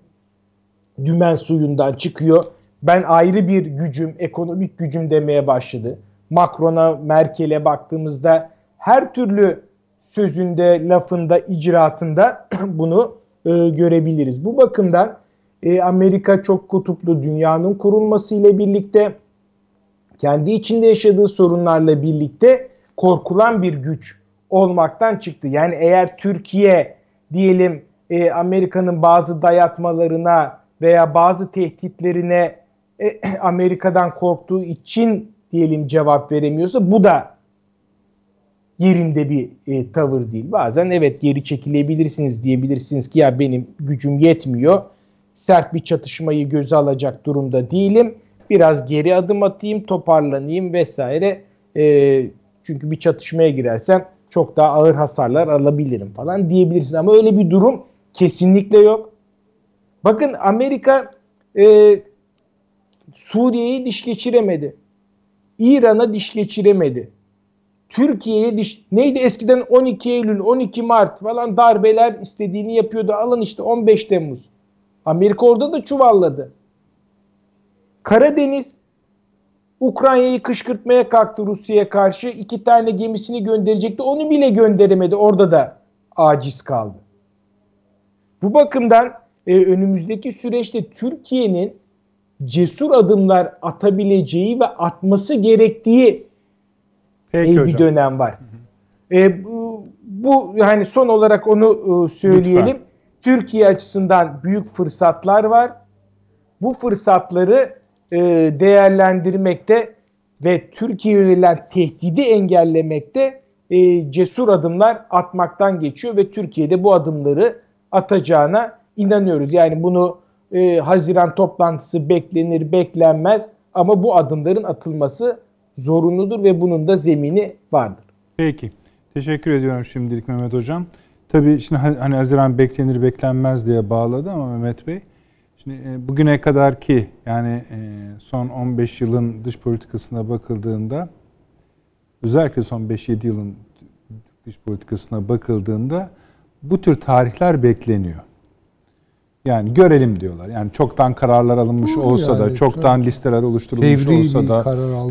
dümen suyundan çıkıyor. Ben ayrı bir gücüm, ekonomik gücüm demeye başladı. Macron'a, Merkel'e baktığımızda her türlü sözünde, lafında, icraatında bunu e, görebiliriz. Bu bakımdan e, Amerika çok kutuplu dünyanın kurulması ile birlikte kendi içinde yaşadığı sorunlarla birlikte korkulan bir güç olmaktan çıktı. Yani eğer Türkiye diyelim e, Amerika'nın bazı dayatmalarına veya bazı tehditlerine e, Amerika'dan korktuğu için diyelim cevap veremiyorsa bu da yerinde bir e, tavır değil. Bazen evet geri çekilebilirsiniz diyebilirsiniz ki ya benim gücüm yetmiyor. Sert bir çatışmayı göze alacak durumda değilim. Biraz geri adım atayım, toparlanayım vesaire. E, çünkü bir çatışmaya girersem çok daha ağır hasarlar alabilirim falan diyebilirsiniz. Ama öyle bir durum kesinlikle yok. Bakın Amerika e, Suriye'yi diş geçiremedi. İran'a diş geçiremedi. Türkiye'ye diş neydi eskiden 12 Eylül, 12 Mart falan darbeler istediğini yapıyordu. Alın işte 15 Temmuz. Amerika orada da çuvalladı. Karadeniz Ukrayna'yı kışkırtmaya kalktı Rusya'ya karşı. iki tane gemisini gönderecekti. Onu bile gönderemedi. Orada da aciz kaldı. Bu bakımdan e, önümüzdeki süreçte Türkiye'nin cesur adımlar atabileceği ve atması gerektiği Peki bir hocam. dönem var. E, bu, bu yani son olarak onu e, söyleyelim. Lütfen. Türkiye açısından büyük fırsatlar var. Bu fırsatları e, değerlendirmekte ve Türkiye yönelen tehdidi engellemekte e, cesur adımlar atmaktan geçiyor ve Türkiye'de bu adımları atacağına inanıyoruz. Yani bunu e, Haziran toplantısı beklenir beklenmez ama bu adımların atılması zorunludur ve bunun da zemini vardır. Peki. Teşekkür ediyorum şimdilik Mehmet Hocam. Tabii şimdi hani Haziran beklenir beklenmez diye bağladı ama Mehmet Bey Şimdi e, bugüne kadar ki yani e, son 15 yılın dış politikasına bakıldığında özellikle son 5-7 yılın dış politikasına bakıldığında bu tür tarihler bekleniyor. Yani görelim diyorlar. Yani çoktan kararlar alınmış Doğru olsa yani, da, çoktan çok listeler oluşturulmuş Fevri olsa da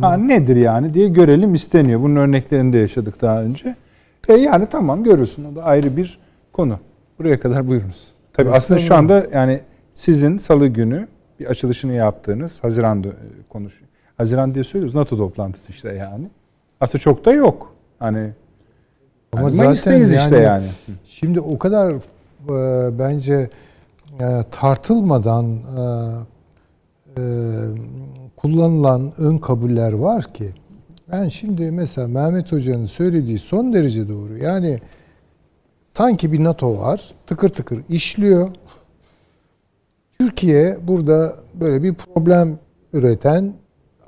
ha, nedir yani diye görelim isteniyor. Bunun örneklerini de yaşadık daha önce. E yani tamam görürsün o da ayrı bir konu. Buraya kadar buyurunuz. Tabii aslında, aslında şu anda yani sizin salı günü bir açılışını yaptığınız Haziran e, konuş. Haziran diye söylüyoruz. NATO toplantısı işte yani. Aslında çok da yok. Hani ama yani zaten yani, işte yani. Şimdi o kadar e, bence e, tartılmadan e, e, kullanılan ön kabuller var ki ben şimdi mesela Mehmet Hoca'nın söylediği son derece doğru. Yani sanki bir NATO var tıkır tıkır işliyor Türkiye burada böyle bir problem üreten,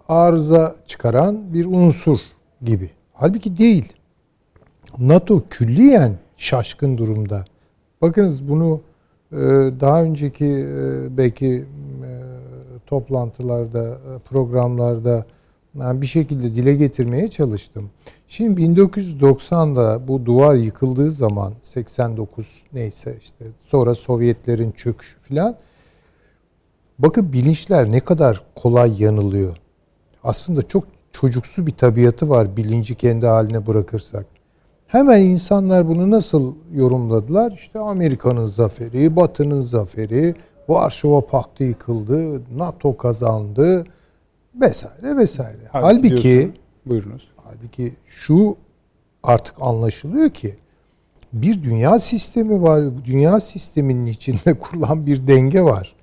arıza çıkaran bir unsur gibi. Halbuki değil. NATO külliyen şaşkın durumda. Bakınız bunu daha önceki e, belki e, toplantılarda, programlarda bir şekilde dile getirmeye çalıştım. Şimdi 1990'da bu duvar yıkıldığı zaman 89 neyse işte sonra Sovyetlerin çöküşü filan Bakın bilinçler ne kadar kolay yanılıyor. Aslında çok çocuksu bir tabiatı var bilinci kendi haline bırakırsak. Hemen insanlar bunu nasıl yorumladılar? İşte Amerika'nın zaferi, Batı'nın zaferi, Varşova Paktı yıkıldı, NATO kazandı vesaire vesaire. Hayır, halbuki buyurunuz. Halbuki şu artık anlaşılıyor ki bir dünya sistemi var. Bu dünya sisteminin içinde kurulan bir denge var.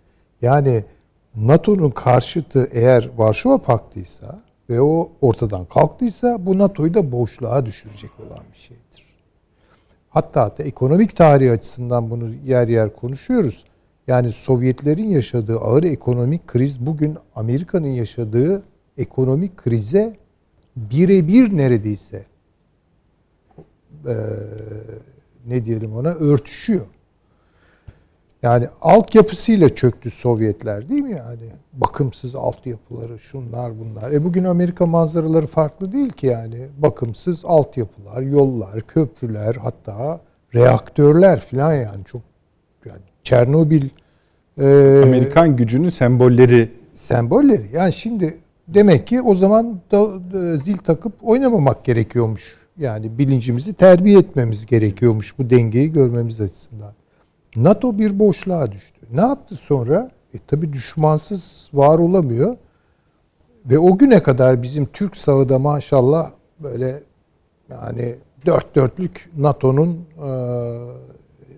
Yani NATO'nun karşıtı eğer Varşova Paktı'ysa ve o ortadan kalktıysa bu NATO'yu da boşluğa düşürecek olan bir şeydir. Hatta hatta ekonomik tarih açısından bunu yer yer konuşuyoruz. Yani Sovyetlerin yaşadığı ağır ekonomik kriz bugün Amerika'nın yaşadığı ekonomik krize birebir neredeyse e, ne diyelim ona örtüşüyor. Yani altyapısıyla çöktü Sovyetler değil mi yani? Bakımsız altyapıları, şunlar bunlar. E bugün Amerika manzaraları farklı değil ki yani. Bakımsız altyapılar, yollar, köprüler, hatta reaktörler falan yani çok yani Çernobil e, Amerikan gücünün sembolleri sembolleri. Yani şimdi demek ki o zaman da, da zil takıp oynamamak gerekiyormuş. Yani bilincimizi terbiye etmemiz gerekiyormuş bu dengeyi görmemiz açısından. NATO bir boşluğa düştü. Ne yaptı sonra? E tabi düşmansız var olamıyor. Ve o güne kadar bizim Türk sağı da maşallah böyle yani dört dörtlük NATO'nun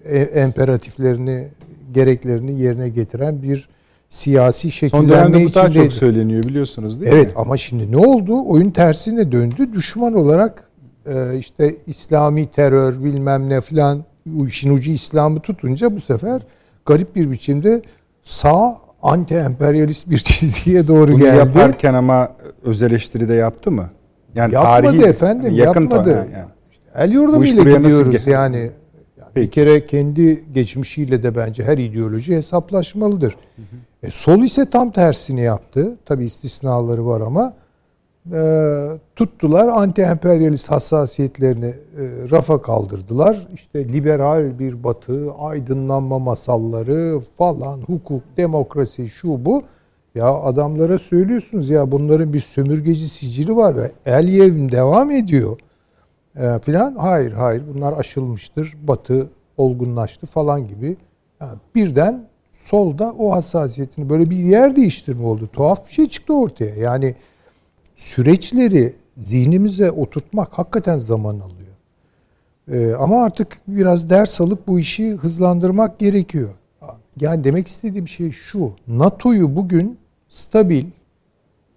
e, emperatiflerini, gereklerini yerine getiren bir siyasi şekillenme Son dönemde bu daha çok söyleniyor biliyorsunuz değil evet, mi? Evet ama şimdi ne oldu? Oyun tersine döndü. Düşman olarak e, işte İslami terör bilmem ne filan işin ucu İslam'ı tutunca bu sefer garip bir biçimde sağ anti emperyalist bir çizgiye doğru Bunu geldi. yaparken ama öz eleştiri de yaptı mı? Yani yapmadı tarihi, efendim yakın yapmadı. Yani. İşte el yordamıyla gidiyoruz yani. yani bir kere kendi geçmişiyle de bence her ideoloji hesaplaşmalıdır. Hı hı. E, sol ise tam tersini yaptı. Tabi istisnaları var ama e, tuttular anti-emperyalist hassasiyetlerini e, rafa kaldırdılar. İşte liberal bir batı, aydınlanma masalları falan, hukuk, demokrasi şu bu. Ya adamlara söylüyorsunuz ya bunların bir sömürgeci sicili var ve Elyev devam ediyor e, filan. Hayır hayır bunlar aşılmıştır. Batı olgunlaştı falan gibi. Yani birden solda o hassasiyetini böyle bir yer değiştirme oldu. Tuhaf bir şey çıktı ortaya. Yani süreçleri zihnimize oturtmak hakikaten zaman alıyor. Ee, ama artık biraz ders alıp bu işi hızlandırmak gerekiyor. Yani demek istediğim şey şu. NATO'yu bugün stabil,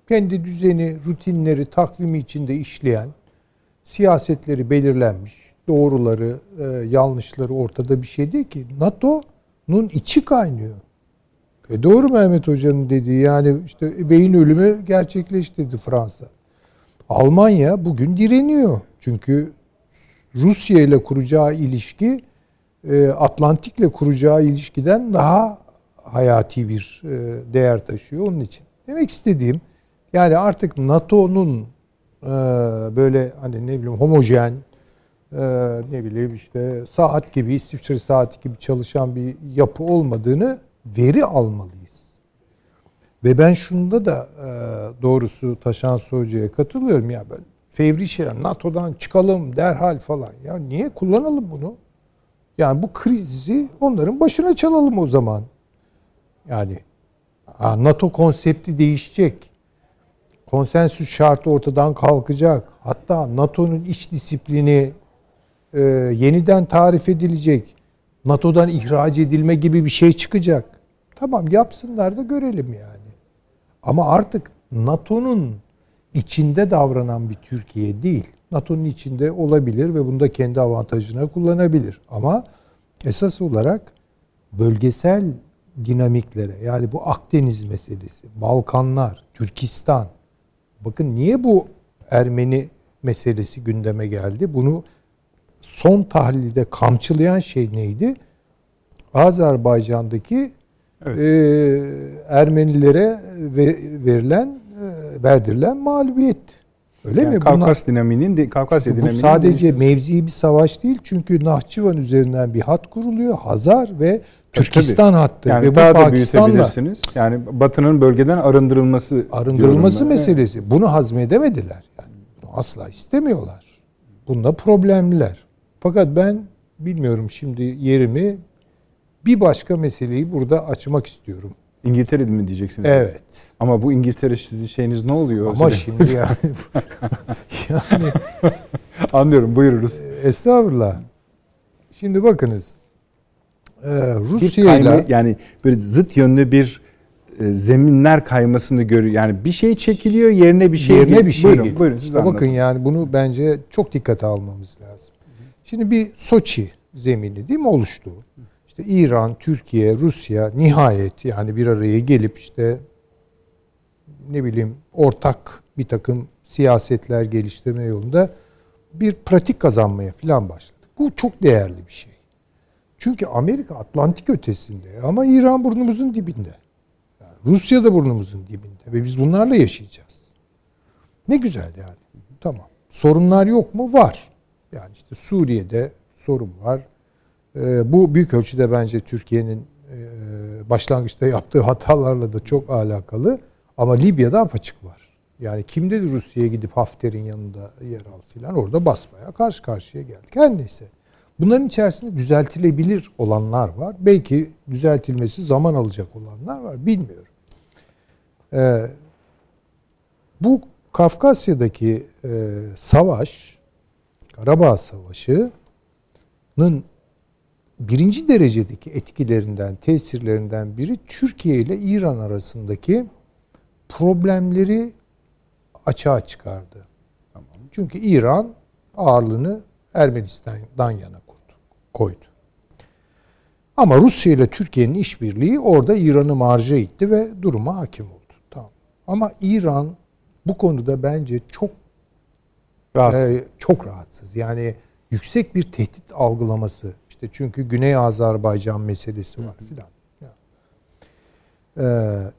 kendi düzeni, rutinleri, takvimi içinde işleyen, siyasetleri belirlenmiş, doğruları, e, yanlışları ortada bir şey değil ki. NATO'nun içi kaynıyor. E doğru Mehmet Hoca'nın dediği yani işte beyin ölümü gerçekleştirdi Fransa. Almanya bugün direniyor. Çünkü Rusya ile kuracağı ilişki e, Atlantik'le kuracağı ilişkiden daha hayati bir e, değer taşıyor onun için. Demek istediğim yani artık NATO'nun e, böyle hani ne bileyim homojen ne bileyim işte saat gibi İsviçre saati gibi çalışan bir yapı olmadığını veri almalıyız. Ve ben şunda da doğrusu Taşan Hoca'ya katılıyorum ya ben fevri şeyler NATO'dan çıkalım derhal falan. Ya niye kullanalım bunu? Yani bu krizi onların başına çalalım o zaman. Yani NATO konsepti değişecek. Konsensüs şartı ortadan kalkacak. Hatta NATO'nun iç disiplini e, yeniden tarif edilecek. NATO'dan ihraç edilme gibi bir şey çıkacak. Tamam yapsınlar da görelim yani. Ama artık NATO'nun içinde davranan bir Türkiye değil. NATO'nun içinde olabilir ve bunu da kendi avantajına kullanabilir. Ama esas olarak bölgesel dinamiklere yani bu Akdeniz meselesi, Balkanlar, Türkistan. Bakın niye bu Ermeni meselesi gündeme geldi? Bunu son tahlilde kamçılayan şey neydi? Azerbaycan'daki evet. e, Ermenilere verilen e, verdirilen mağlubiyet. Öyle yani mi? Kavkas Bunlar, dinaminin Kavkasya bu dinaminin sadece mevzi bir savaş değil. Çünkü Nahçıvan üzerinden bir hat kuruluyor. Hazar ve Türkistan tabii. hattı yani ve bu Pakistan'la yani Batı'nın bölgeden arındırılması arındırılması meselesi. Evet. Bunu hazmedemediler. Yani bunu asla istemiyorlar. Bunda problemliler. Fakat ben bilmiyorum şimdi yerimi bir başka meseleyi burada açmak istiyorum. İngiltere mi diyeceksiniz? Evet. Ama bu İngiltere sizin şeyiniz ne oluyor? Ama şimdi yani yani anlıyorum buyururuz. Estağfurullah. Şimdi bakınız. Ee, Rusya ile yani böyle zıt yönlü bir e, zeminler kaymasını görüyor. Yani bir şey çekiliyor yerine bir şey yerine bir şey buyurun, geliyor. Buyurun, işte bakın yani bunu bence çok dikkate almamız lazım. Şimdi bir Soçi zemini değil mi oluştu? İşte İran, Türkiye, Rusya nihayet yani bir araya gelip işte ne bileyim ortak bir takım siyasetler geliştirme yolunda bir pratik kazanmaya falan başladık. Bu çok değerli bir şey. Çünkü Amerika Atlantik ötesinde ama İran burnumuzun dibinde. Yani Rusya da burnumuzun dibinde ve biz bunlarla yaşayacağız. Ne güzel yani. Tamam. Sorunlar yok mu? Var. Yani işte Suriye'de sorun var. Ee, bu büyük ölçüde bence Türkiye'nin e, başlangıçta yaptığı hatalarla da çok alakalı. Ama Libya'da apaçık var. Yani kim dedi Rusya'ya gidip Hafter'in yanında yer al filan orada basmaya karşı karşıya geldik. Her neyse. Bunların içerisinde düzeltilebilir olanlar var. Belki düzeltilmesi zaman alacak olanlar var. Bilmiyorum. Ee, bu Kafkasya'daki e, savaş, Karabağ Savaşı'nın birinci derecedeki etkilerinden, tesirlerinden biri Türkiye ile İran arasındaki problemleri açığa çıkardı. Tamam. Çünkü İran ağırlığını Ermenistan'dan yana koydu. Ama Rusya ile Türkiye'nin işbirliği orada İran'ı marja itti ve duruma hakim oldu. Tamam. Ama İran bu konuda bence çok rahatsız. E, çok rahatsız. Yani yüksek bir tehdit algılaması işte çünkü Güney Azerbaycan meselesi var filan. Ee,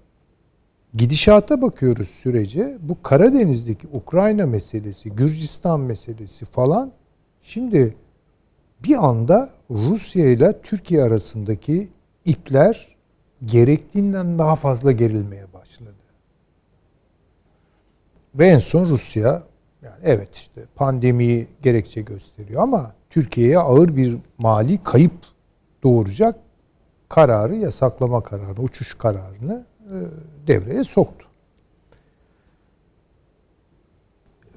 gidişata bakıyoruz sürece. Bu Karadeniz'deki Ukrayna meselesi, Gürcistan meselesi falan şimdi bir anda Rusya ile Türkiye arasındaki ipler gerektiğinden daha fazla gerilmeye başladı. Ve en son Rusya yani evet işte pandemiyi gerekçe gösteriyor ama Türkiye'ye ağır bir mali kayıp doğuracak kararı, yasaklama kararını, uçuş kararını e, devreye soktu.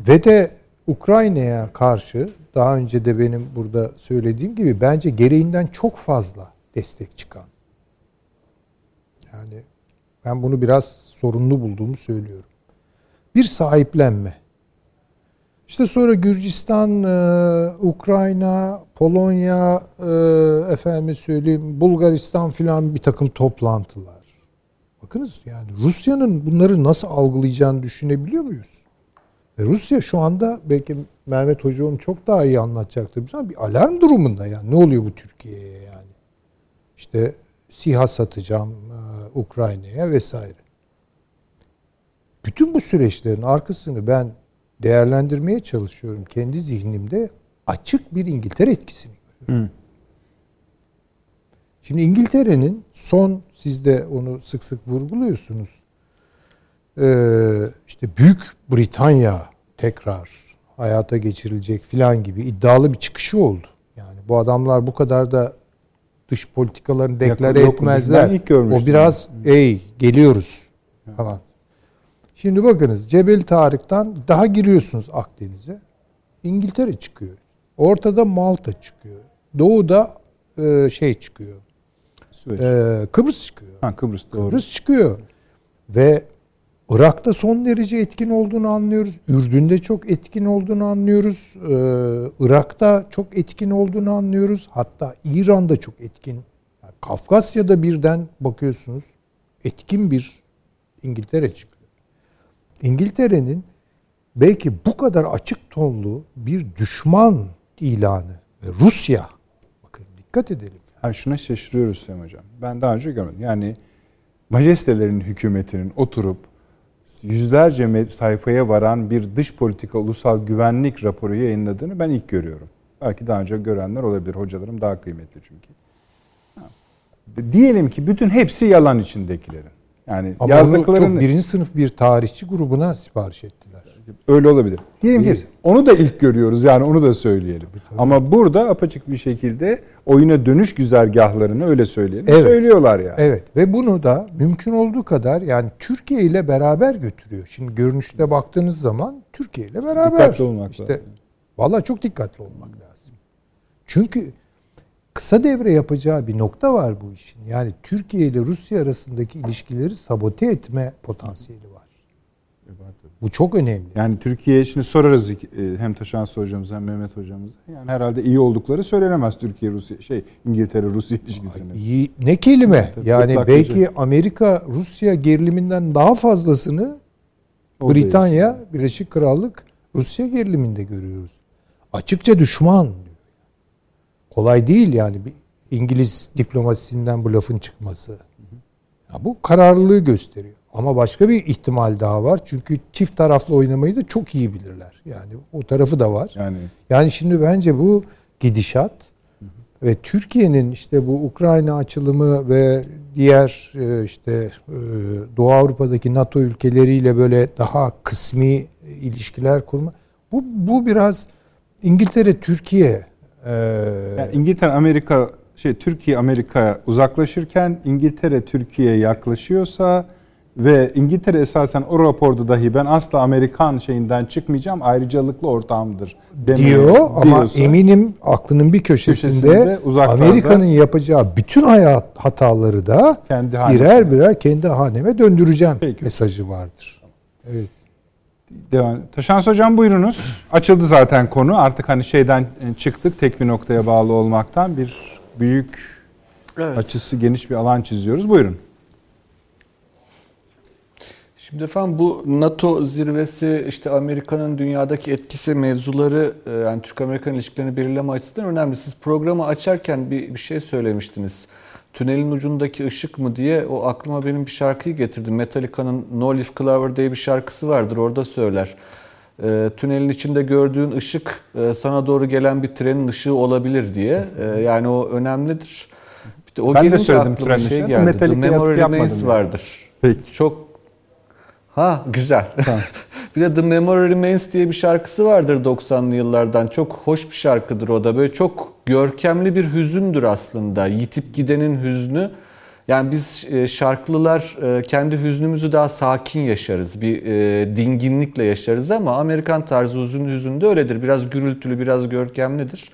Ve de Ukrayna'ya karşı daha önce de benim burada söylediğim gibi bence gereğinden çok fazla destek çıkan. Yani ben bunu biraz sorunlu bulduğumu söylüyorum. Bir sahiplenme. İşte sonra Gürcistan, e, Ukrayna, Polonya, e, efendim söyleyeyim Bulgaristan filan bir takım toplantılar. Bakınız yani Rusya'nın bunları nasıl algılayacağını düşünebiliyor muyuz? Ve Rusya şu anda belki Mehmet Hoca onu çok daha iyi anlatacaktır. Ama bir alarm durumunda yani. Ne oluyor bu Türkiye'ye yani? İşte SİHA satacağım e, Ukrayna'ya vesaire. Bütün bu süreçlerin arkasını ben değerlendirmeye çalışıyorum. Kendi zihnimde açık bir İngiltere etkisini görüyorum. Hı. Şimdi İngiltere'nin son siz de onu sık sık vurguluyorsunuz. Ee, işte Büyük Britanya tekrar hayata geçirilecek filan gibi iddialı bir çıkışı oldu. Yani bu adamlar bu kadar da dış politikalarını deklare etmezler. O biraz ey geliyoruz falan. Şimdi bakınız Cebel Tarık'tan daha giriyorsunuz Akdeniz'e. İngiltere çıkıyor. Ortada Malta çıkıyor. Doğuda e, şey çıkıyor. E, Kıbrıs çıkıyor. Ha, Kıbrıs doğru. Kıbrıs çıkıyor. Ve Irak'ta son derece etkin olduğunu anlıyoruz. Ürdün'de çok etkin olduğunu anlıyoruz. Ee, Irak'ta çok etkin olduğunu anlıyoruz. Hatta İran'da çok etkin. Yani Kafkasya'da birden bakıyorsunuz etkin bir İngiltere çıkıyor. İngiltere'nin belki bu kadar açık tonlu bir düşman ilanı ve Rusya bakın dikkat edelim. Yani şuna şaşırıyoruz Sayın Hocam. Ben daha önce görmedim. Yani majestelerin hükümetinin oturup yüzlerce sayfaya varan bir dış politika ulusal güvenlik raporu yayınladığını ben ilk görüyorum. Belki daha önce görenler olabilir. Hocalarım daha kıymetli çünkü. Diyelim ki bütün hepsi yalan içindekilerin. Yani Ama yazdıklarını çok birinci sınıf bir tarihçi grubuna sipariş ettiler. Öyle olabilir. Diyelim ki onu da ilk görüyoruz yani onu da söyleyelim. Tabii. Ama burada apaçık bir şekilde oyuna dönüş güzergahlarını öyle söyleyelim. Evet. Söylüyorlar yani. Evet ve bunu da mümkün olduğu kadar yani Türkiye ile beraber götürüyor. Şimdi görünüşte baktığınız zaman Türkiye ile beraber. Dikkatli olmak işte, lazım. Valla çok dikkatli olmak lazım. Çünkü kısa devre yapacağı bir nokta var bu işin. Yani Türkiye ile Rusya arasındaki ilişkileri sabote etme potansiyeli var. Bu çok önemli. Yani Türkiye şimdi sorarız e, hem Taşan hocamıza hem Mehmet hocamıza. Yani herhalde iyi oldukları söylenemez Türkiye Rusya şey İngiltere Rusya ilişkisinin. İyi, ne kelime? Tabii, yani belki Amerika Rusya geriliminden daha fazlasını o Britanya, değil. Birleşik Krallık Rusya geriliminde görüyoruz. Açıkça düşman Kolay değil yani bir İngiliz diplomasisinden bu lafın çıkması. Ya bu kararlılığı gösteriyor. Ama başka bir ihtimal daha var. Çünkü çift taraflı oynamayı da çok iyi bilirler. Yani o tarafı da var. Yani yani şimdi bence bu gidişat ve Türkiye'nin işte bu Ukrayna açılımı ve diğer e, işte e, Doğu Avrupa'daki NATO ülkeleriyle böyle daha kısmi ilişkiler kurma bu bu biraz İngiltere Türkiye ee, yani İngiltere Amerika şey Türkiye Amerika uzaklaşırken İngiltere Türkiye'ye yaklaşıyorsa ve İngiltere esasen o raporda dahi ben asla Amerikan şeyinden çıkmayacağım ayrıcalıklı ortağımdır diyor ama eminim aklının bir köşesinde, köşesinde Amerika'nın yapacağı bütün hayat hataları da birer birer kendi haneme döndüreceğim Peki. mesajı vardır. Evet. Devam. Taşans Hocam buyurunuz. Açıldı zaten konu. Artık hani şeyden çıktık tek bir noktaya bağlı olmaktan bir büyük evet. açısı geniş bir alan çiziyoruz. Buyurun. Şimdi efendim bu NATO zirvesi işte Amerika'nın dünyadaki etkisi mevzuları e, yani Türk-Amerikan ilişkilerini belirleme açısından önemli. Siz programı açarken bir, bir şey söylemiştiniz. Tünelin ucundaki ışık mı diye o aklıma benim bir şarkıyı getirdi. Metallica'nın No Leaf Clover diye bir şarkısı vardır orada söyler. E, tünelin içinde gördüğün ışık e, sana doğru gelen bir trenin ışığı olabilir diye. E, yani o önemlidir İşte o Ben de gelince söyledim aklıma şey geldi. The Memory Remains vardır. Peki. Çok Ha güzel. bir de The Memory Remains diye bir şarkısı vardır 90'lı yıllardan. Çok hoş bir şarkıdır o da. Böyle çok görkemli bir hüzündür aslında. Yitip gidenin hüznü. Yani biz e, şarklılar e, kendi hüznümüzü daha sakin yaşarız. Bir e, dinginlikle yaşarız ama Amerikan tarzı hüzün de öyledir. Biraz gürültülü, biraz görkemlidir.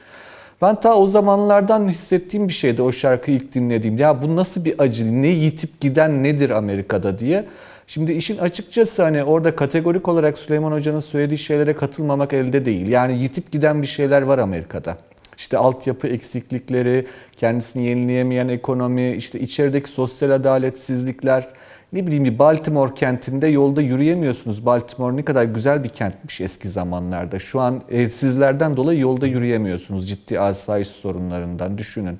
Ben ta o zamanlardan hissettiğim bir şeydi o şarkıyı ilk dinlediğim. Ya bu nasıl bir acı, ne yitip giden nedir Amerika'da diye. Şimdi işin açıkçası hani orada kategorik olarak Süleyman Hoca'nın söylediği şeylere katılmamak elde değil. Yani yitip giden bir şeyler var Amerika'da. İşte altyapı eksiklikleri, kendisini yenileyemeyen ekonomi, işte içerideki sosyal adaletsizlikler. Ne bileyim bir Baltimore kentinde yolda yürüyemiyorsunuz. Baltimore ne kadar güzel bir kentmiş eski zamanlarda. Şu an evsizlerden dolayı yolda yürüyemiyorsunuz. Ciddi asayiş sorunlarından düşünün.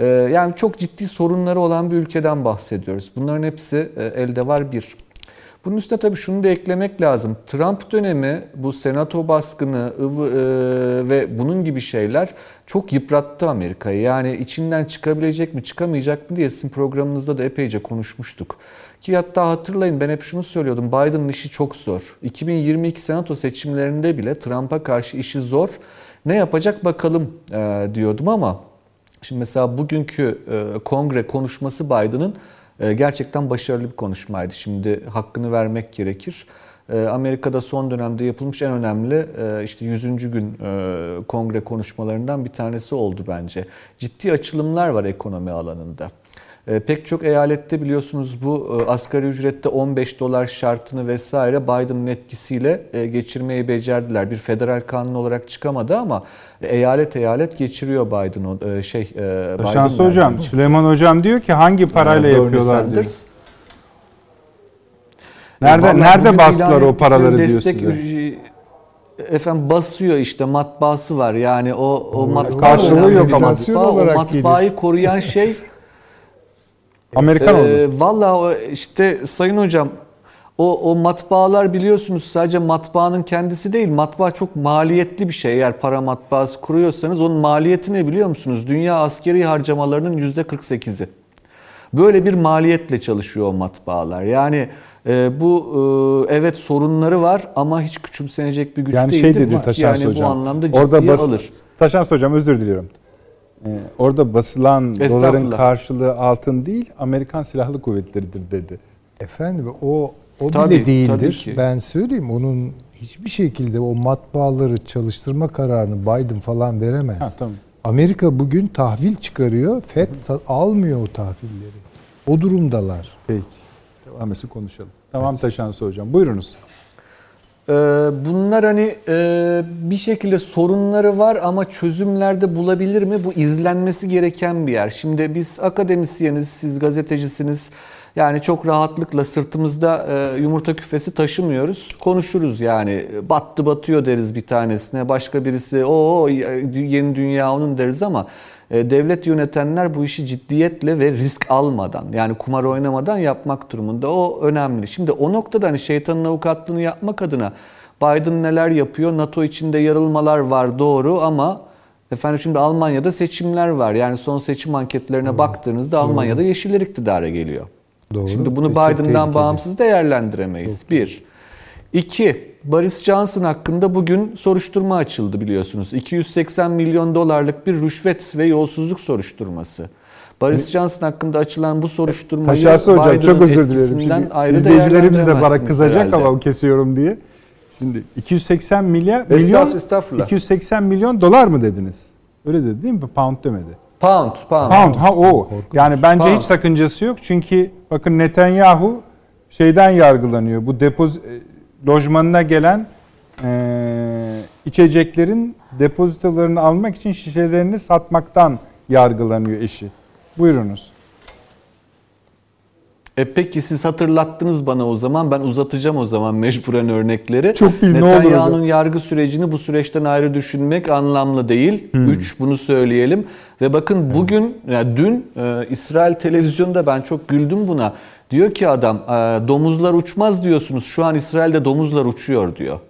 Ee, yani çok ciddi sorunları olan bir ülkeden bahsediyoruz. Bunların hepsi e, elde var bir. Bunun üstüne tabii şunu da eklemek lazım. Trump dönemi, bu senato baskını e, ve bunun gibi şeyler çok yıprattı Amerika'yı. Yani içinden çıkabilecek mi, çıkamayacak mı diye sizin programınızda da epeyce konuşmuştuk. Ki hatta hatırlayın ben hep şunu söylüyordum. Biden'ın işi çok zor. 2022 senato seçimlerinde bile Trump'a karşı işi zor. Ne yapacak bakalım e, diyordum ama şimdi mesela bugünkü e, kongre konuşması Biden'ın e, gerçekten başarılı bir konuşmaydı. Şimdi hakkını vermek gerekir. E, Amerika'da son dönemde yapılmış en önemli işte 100. gün kongre konuşmalarından bir tanesi oldu bence. Ciddi açılımlar var ekonomi alanında. Pek çok eyalette biliyorsunuz bu asgari ücrette 15 dolar şartını vesaire Biden'ın etkisiyle geçirmeyi becerdiler. Bir federal kanun olarak çıkamadı ama eyalet eyalet geçiriyor Biden o şey Biden Şansı hocam, Süleyman hocam diyor ki hangi parayla Bernie yapıyorlar diyor. Sanders. Nerede Vallahi nerede bastılar o paraları diyor ettikleri size? destek efendim basıyor işte matbaası var. Yani o o matbaa karşılığı yok ama. matbaa. O matbaayı koruyan şey Amerikan oldu. ee, Valla o işte sayın hocam o, o matbaalar biliyorsunuz sadece matbaanın kendisi değil. Matbaa çok maliyetli bir şey. Eğer para matbaası kuruyorsanız onun maliyeti ne biliyor musunuz? Dünya askeri harcamalarının yüzde 48'i. Böyle bir maliyetle çalışıyor o matbaalar. Yani e, bu e, evet sorunları var ama hiç küçümsenecek bir güç Yani değildir. şey dedi Taşans yani hocam. bu anlamda ciddiye orada bas, alır. Taşans hocam özür diliyorum. Ee, orada basılan doların karşılığı altın değil, Amerikan Silahlı Kuvvetleri'dir dedi. Efendim o o Tabii, bile değildir. tabii ki. Ben söyleyeyim onun hiçbir şekilde o matbaaları çalıştırma kararını Biden falan veremez. Ha, tamam. Amerika bugün tahvil çıkarıyor. FED sa- almıyor o tahvilleri. O durumdalar. Peki. Devam etsin konuşalım. Tamam Taşans hocam. Buyurunuz. Ee, Bunlar hani e, bir şekilde sorunları var ama çözümlerde bulabilir mi? Bu izlenmesi gereken bir yer. Şimdi biz akademisyeniz, siz gazetecisiniz. Yani çok rahatlıkla sırtımızda e, yumurta küfesi taşımıyoruz. Konuşuruz yani. Battı batıyor deriz bir tanesine. Başka birisi o yeni dünya onun deriz ama devlet yönetenler bu işi ciddiyetle ve risk almadan yani kumar oynamadan yapmak durumunda. O önemli. Şimdi o noktada hani şeytanın avukatlığını yapmak adına Biden neler yapıyor? NATO içinde yarılmalar var doğru ama efendim şimdi Almanya'da seçimler var. Yani son seçim anketlerine baktığınızda Almanya'da yeşiller iktidara geliyor. Doğru. Şimdi bunu çok Biden'dan bağımsız değerlendiremeyiz. Bir. İki, Boris Johnson hakkında bugün soruşturma açıldı biliyorsunuz. 280 milyon dolarlık bir rüşvet ve yolsuzluk soruşturması. Boris Johnson hakkında açılan bu soruşturmayı Taşası hocam çok özür dilerim. Şimdi ayrı izleyicilerimiz de bana kızacak herhalde. ama kesiyorum diye. Şimdi 280 milyar milyon estağfurullah. 280 milyon dolar mı dediniz? Öyle dedi değil mi? Pound demedi. Pound, pound. Pound ha o. Yani bence Pound. hiç sakıncası yok. Çünkü bakın Netanyahu şeyden yargılanıyor. Bu depoz e, lojmanına gelen e, içeceklerin depozitolarını almak için şişelerini satmaktan yargılanıyor eşi. Buyurunuz. E peki siz hatırlattınız bana o zaman. Ben uzatacağım o zaman mecburen örnekleri. Çok olur Netanyahu'nun yargı sürecini bu süreçten ayrı düşünmek anlamlı değil. Hmm. Üç bunu söyleyelim. Ve bakın bugün, yani dün e, İsrail televizyonda ben çok güldüm buna. Diyor ki adam e, domuzlar uçmaz diyorsunuz. Şu an İsrail'de domuzlar uçuyor diyor.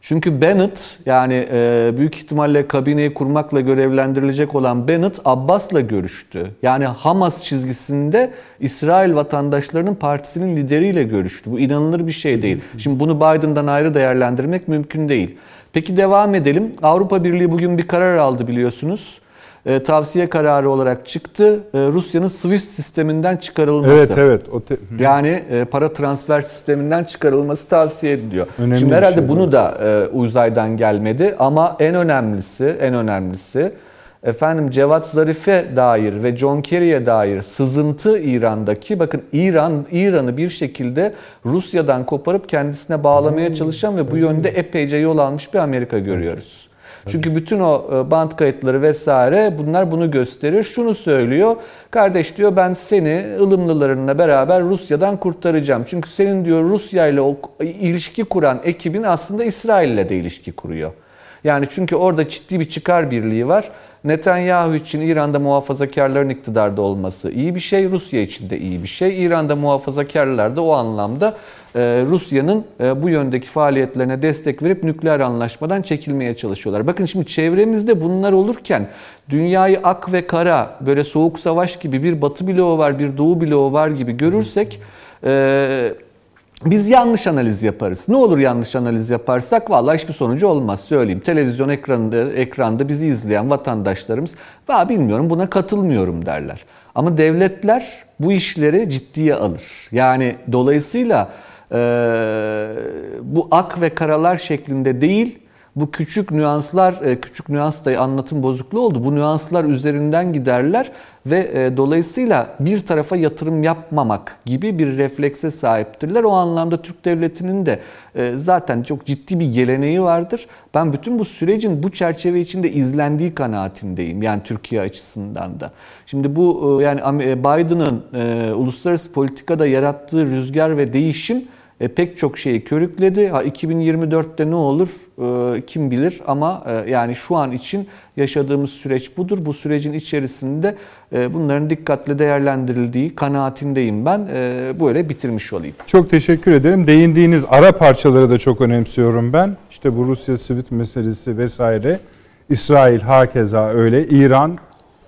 Çünkü Bennett yani e, büyük ihtimalle kabineyi kurmakla görevlendirilecek olan Bennett Abbas'la görüştü. Yani Hamas çizgisinde İsrail vatandaşlarının partisinin lideriyle görüştü. Bu inanılır bir şey değil. Şimdi bunu Biden'dan ayrı değerlendirmek mümkün değil. Peki devam edelim. Avrupa Birliği bugün bir karar aldı biliyorsunuz e, tavsiye kararı olarak çıktı. E, Rusya'nın SWIFT sisteminden çıkarılması. Evet evet. O te- yani e, para transfer sisteminden çıkarılması tavsiye ediliyor. Önemli Şimdi herhalde şey bunu bu. da e, uzaydan gelmedi ama en önemlisi, en önemlisi efendim Cevat Zarif'e dair ve John Kerry'e dair sızıntı İran'daki bakın İran İran'ı bir şekilde Rusya'dan koparıp kendisine bağlamaya çalışan ve bu yönde epeyce yol almış bir Amerika görüyoruz. Çünkü bütün o e, band kayıtları vesaire bunlar bunu gösterir. Şunu söylüyor. Kardeş diyor ben seni ılımlılarınla beraber Rusya'dan kurtaracağım. Çünkü senin diyor Rusya ile ilişki kuran ekibin aslında İsrail ile de ilişki kuruyor. Yani çünkü orada ciddi bir çıkar birliği var. Netanyahu için İran'da muhafazakarların iktidarda olması iyi bir şey, Rusya için de iyi bir şey. İran'da muhafazakarlar da o anlamda e, Rusya'nın e, bu yöndeki faaliyetlerine destek verip nükleer anlaşmadan çekilmeye çalışıyorlar. Bakın şimdi çevremizde bunlar olurken dünyayı ak ve kara böyle soğuk savaş gibi bir batı bloğu var, bir doğu bloğu var gibi görürsek e, biz yanlış analiz yaparız. Ne olur yanlış analiz yaparsak vallahi hiçbir sonucu olmaz söyleyeyim. Televizyon ekranında ekranda bizi izleyen vatandaşlarımız va bilmiyorum buna katılmıyorum derler. Ama devletler bu işleri ciddiye alır. Yani dolayısıyla e, bu ak ve karalar şeklinde değil bu küçük nüanslar, e, küçük nüans da anlatım bozukluğu oldu. Bu nüanslar üzerinden giderler ve e, dolayısıyla bir tarafa yatırım yapmamak gibi bir reflekse sahiptirler. O anlamda Türk Devleti'nin de e, zaten çok ciddi bir geleneği vardır. Ben bütün bu sürecin bu çerçeve içinde izlendiği kanaatindeyim. Yani Türkiye açısından da. Şimdi bu yani Biden'ın uluslararası politikada yarattığı rüzgar ve değişim e, pek çok şeyi körükledi. Ha 2024'te ne olur e, kim bilir ama e, yani şu an için yaşadığımız süreç budur. Bu sürecin içerisinde e, bunların dikkatle değerlendirildiği kanaatindeyim ben. E, böyle bitirmiş olayım. Çok teşekkür ederim. Değindiğiniz ara parçaları da çok önemsiyorum ben. İşte bu Rusya Sivit meselesi vesaire. İsrail hakeza öyle. İran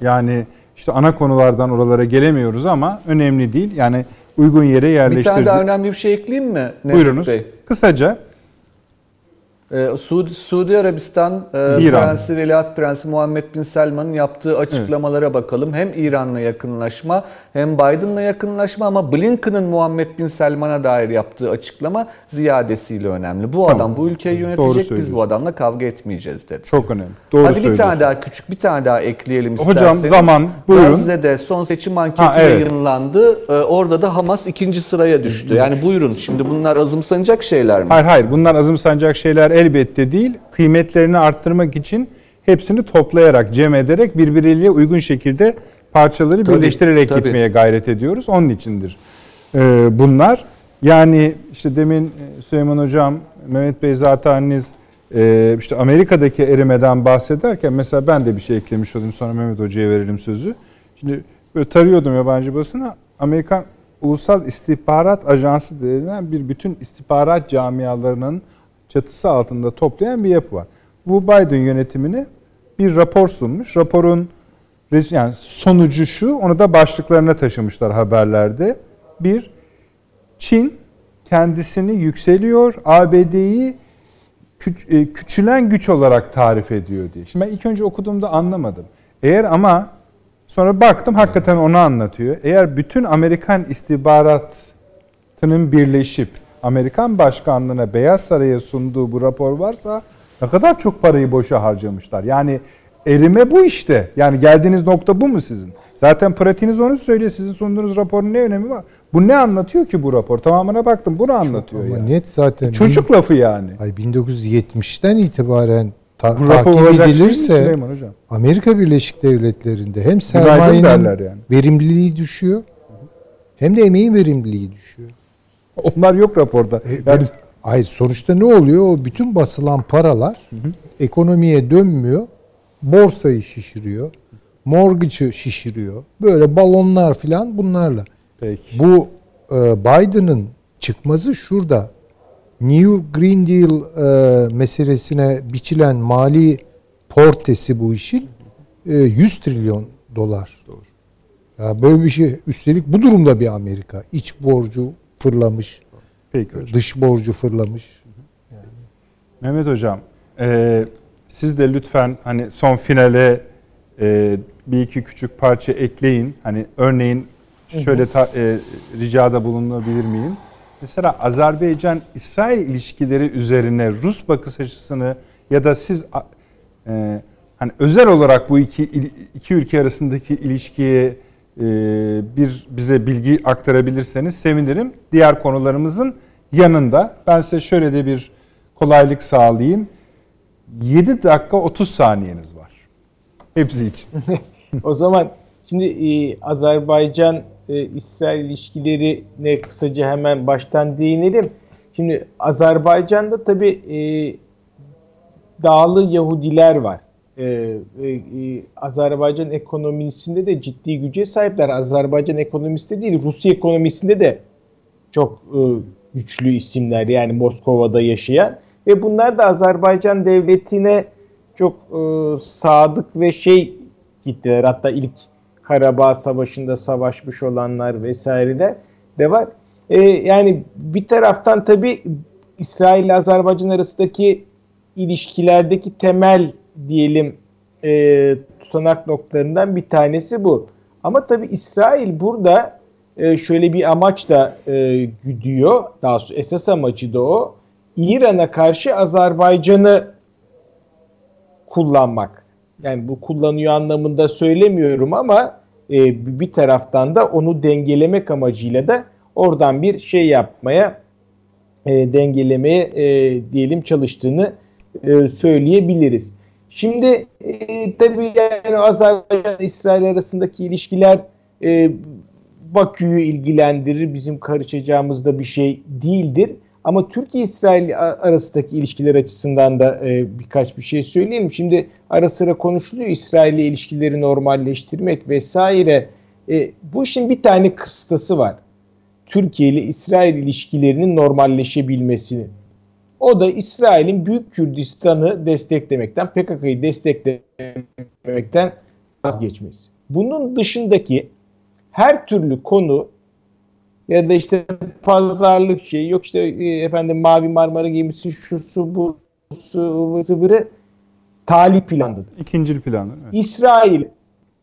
yani işte ana konulardan oralara gelemiyoruz ama önemli değil. Yani uygun yere yerleştirdik. Bir tane daha önemli bir şey ekleyeyim mi? Buyurunuz. Bey? Kısaca. Ee, Suudi, Suudi Arabistan e, Prensi Veliaht Prensi Muhammed Bin Selman'ın yaptığı açıklamalara evet. bakalım. Hem İran'la yakınlaşma hem Biden'la yakınlaşma ama Blinken'ın Muhammed Bin Selman'a dair yaptığı açıklama ziyadesiyle önemli. Bu tamam. adam bu ülkeyi yönetecek biz bu adamla kavga etmeyeceğiz dedi. Çok önemli. Doğru Hadi bir tane daha küçük bir tane daha ekleyelim isterseniz. Hocam zaman buyurun. Gazze'de son seçim anketi ha, evet. yayınlandı. Ee, orada da Hamas ikinci sıraya düştü. Yani buyurun şimdi bunlar azımsanacak şeyler mi? Hayır hayır bunlar azımsanacak şeyler elbette değil. Kıymetlerini arttırmak için hepsini toplayarak, cem ederek birbiriyle uygun şekilde parçaları tabii, birleştirerek tabii. gitmeye gayret ediyoruz. Onun içindir ee, bunlar. Yani işte demin Süleyman Hocam, Mehmet Bey zaten e, işte Amerika'daki erimeden bahsederken mesela ben de bir şey eklemiş olayım sonra Mehmet Hoca'ya verelim sözü. Şimdi böyle tarıyordum yabancı basına. Amerikan Ulusal İstihbarat Ajansı denilen bir bütün istihbarat camialarının çatısı altında toplayan bir yapı var. Bu Biden yönetimine bir rapor sunmuş. Raporun yani sonucu şu, onu da başlıklarına taşımışlar haberlerde. Bir, Çin kendisini yükseliyor, ABD'yi e, küçülen güç olarak tarif ediyor diye. Şimdi ben ilk önce okuduğumda anlamadım. Eğer ama sonra baktım hakikaten onu anlatıyor. Eğer bütün Amerikan istihbaratının birleşip Amerikan başkanlığına Beyaz Saray'a sunduğu bu rapor varsa ne kadar çok parayı boşa harcamışlar. Yani erime bu işte. Yani geldiğiniz nokta bu mu sizin? Zaten pratiğiniz onu söylüyor. Sizin sunduğunuz raporun ne önemi var? Bu ne anlatıyor ki bu rapor? Tamamına baktım. Bunu anlatıyor Ama yani. net zaten. Çocuk bin, lafı yani. Ay 1970'ten itibaren ta, bu takip edilirse şey? Amerika Birleşik Devletleri'nde hem sermayenin yani. verimliliği düşüyor hem de emeğin verimliliği düşüyor. Onlar yok raporda. E, yani hayır sonuçta ne oluyor? O bütün basılan paralar hı hı. ekonomiye dönmüyor. Borsayı şişiriyor. Mortgage'ı şişiriyor. Böyle balonlar filan bunlarla. Peki. Bu e, Biden'ın çıkmazı şurada. New Green Deal e, meselesine biçilen mali portesi bu işin e, 100 trilyon dolar. Doğru. Ya böyle bir şey üstelik bu durumda bir Amerika iç borcu fırlamış. Peki hocam. Dış borcu fırlamış. Yani. Mehmet hocam, e, siz de lütfen hani son finale e, bir iki küçük parça ekleyin. Hani örneğin şöyle ta, e, ricada bulunabilir miyim? Mesela Azerbaycan-İsrail ilişkileri üzerine Rus bakış açısını ya da siz e, hani özel olarak bu iki iki ülke arasındaki ilişkiye bir bize bilgi aktarabilirseniz sevinirim. Diğer konularımızın yanında ben size şöyle de bir kolaylık sağlayayım. 7 dakika 30 saniyeniz var. Hepsi için. o zaman şimdi e, Azerbaycan e, İsrail ilişkilerine kısaca hemen baştan değinelim. Şimdi Azerbaycan'da tabi e, dağlı Yahudiler var. E, e, e, Azerbaycan ekonomisinde de ciddi güce sahipler. Azerbaycan ekonomisinde değil, Rusya ekonomisinde de çok e, güçlü isimler yani Moskova'da yaşayan ve bunlar da Azerbaycan devletine çok e, sadık ve şey gittiler. Hatta ilk Karabağ Savaşı'nda savaşmış olanlar vesaireler de var. E, yani bir taraftan tabi İsrail ile Azerbaycan arasındaki ilişkilerdeki temel diyelim e, tutanak noktalarından bir tanesi bu. Ama tabi İsrail burada e, şöyle bir amaç da e, güdüyor. Daha doğrusu esas amacı da o. İran'a karşı Azerbaycan'ı kullanmak. Yani bu kullanıyor anlamında söylemiyorum ama e, bir taraftan da onu dengelemek amacıyla da oradan bir şey yapmaya e, dengelemeye e, diyelim çalıştığını e, söyleyebiliriz. Şimdi e, tabii yani Azerbaycan İsrail arasındaki ilişkiler e, Bakü'yü ilgilendirir. Bizim karışacağımız da bir şey değildir. Ama Türkiye-İsrail arasındaki ilişkiler açısından da e, birkaç bir şey söyleyelim. Şimdi ara sıra konuşuluyor İsrail ile ilişkileri normalleştirmek vesaire. E, bu işin bir tane kıstası var. Türkiye ile İsrail ilişkilerinin normalleşebilmesini. O da İsrail'in Büyük Kürdistan'ı desteklemekten, PKK'yı desteklemekten vazgeçmesi. Bunun dışındaki her türlü konu ya da işte pazarlık şey yok işte e, efendim Mavi Marmara gemisi şu su bu su sıvırı tali plandadır. İkincil planı. Evet. İsrail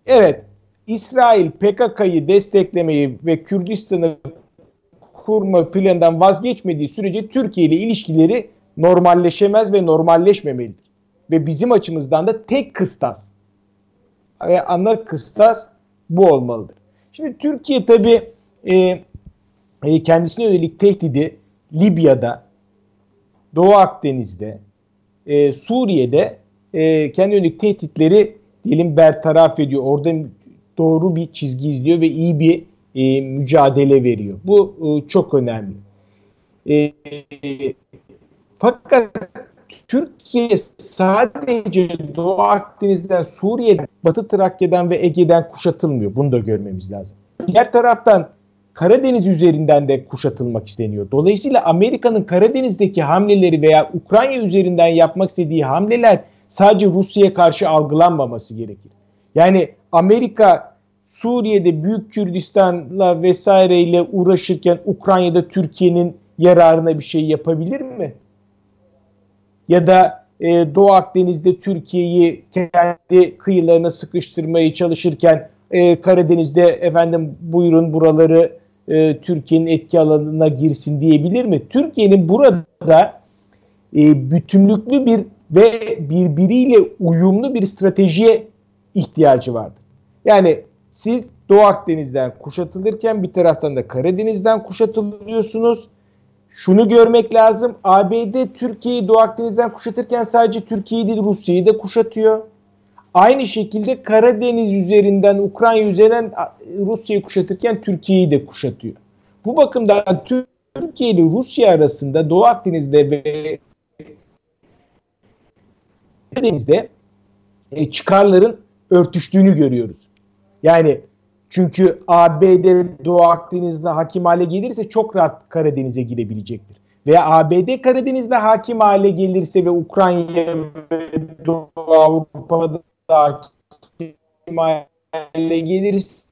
evet İsrail PKK'yı desteklemeyi ve Kürdistan'ı kurma planından vazgeçmediği sürece Türkiye ile ilişkileri normalleşemez ve normalleşmemelidir. Ve bizim açımızdan da tek kıstas ve ana kıstas bu olmalıdır. Şimdi Türkiye tabi e, e, kendisine yönelik tehdidi Libya'da, Doğu Akdeniz'de, e, Suriye'de e, kendi yönelik tehditleri diyelim bertaraf ediyor. Orada doğru bir çizgi izliyor ve iyi bir e, mücadele veriyor. Bu e, çok önemli. E, fakat Türkiye sadece Doğu Akdeniz'den, Suriye'den, Batı Trakya'dan ve Ege'den kuşatılmıyor. Bunu da görmemiz lazım. Diğer taraftan Karadeniz üzerinden de kuşatılmak isteniyor. Dolayısıyla Amerika'nın Karadeniz'deki hamleleri veya Ukrayna üzerinden yapmak istediği hamleler sadece Rusya'ya karşı algılanmaması gerekir. Yani Amerika Suriye'de Büyük Kürdistan'la vesaireyle uğraşırken Ukrayna'da Türkiye'nin yararına bir şey yapabilir mi? Ya da e, Doğu Akdeniz'de Türkiye'yi kendi kıyılarına sıkıştırmaya çalışırken e, Karadeniz'de efendim buyurun buraları e, Türkiye'nin etki alanına girsin diyebilir mi? Türkiye'nin burada e, bütünlüklü bir ve birbiriyle uyumlu bir stratejiye ihtiyacı vardır. Yani siz Doğu Akdeniz'den kuşatılırken bir taraftan da Karadeniz'den kuşatılıyorsunuz. Şunu görmek lazım. ABD Türkiye'yi Doğu Akdeniz'den kuşatırken sadece Türkiye'yi değil Rusya'yı da kuşatıyor. Aynı şekilde Karadeniz üzerinden, Ukrayna üzerinden Rusya'yı kuşatırken Türkiye'yi de kuşatıyor. Bu bakımdan Türkiye ile Rusya arasında Doğu Akdeniz'de ve Karadeniz'de e, çıkarların örtüştüğünü görüyoruz. Yani çünkü ABD Doğu Akdeniz'de hakim hale gelirse çok rahat Karadeniz'e girebilecektir. veya ABD Karadeniz'de hakim hale gelirse ve Ukrayna ve Doğu Avrupa'da hakim hale gelirse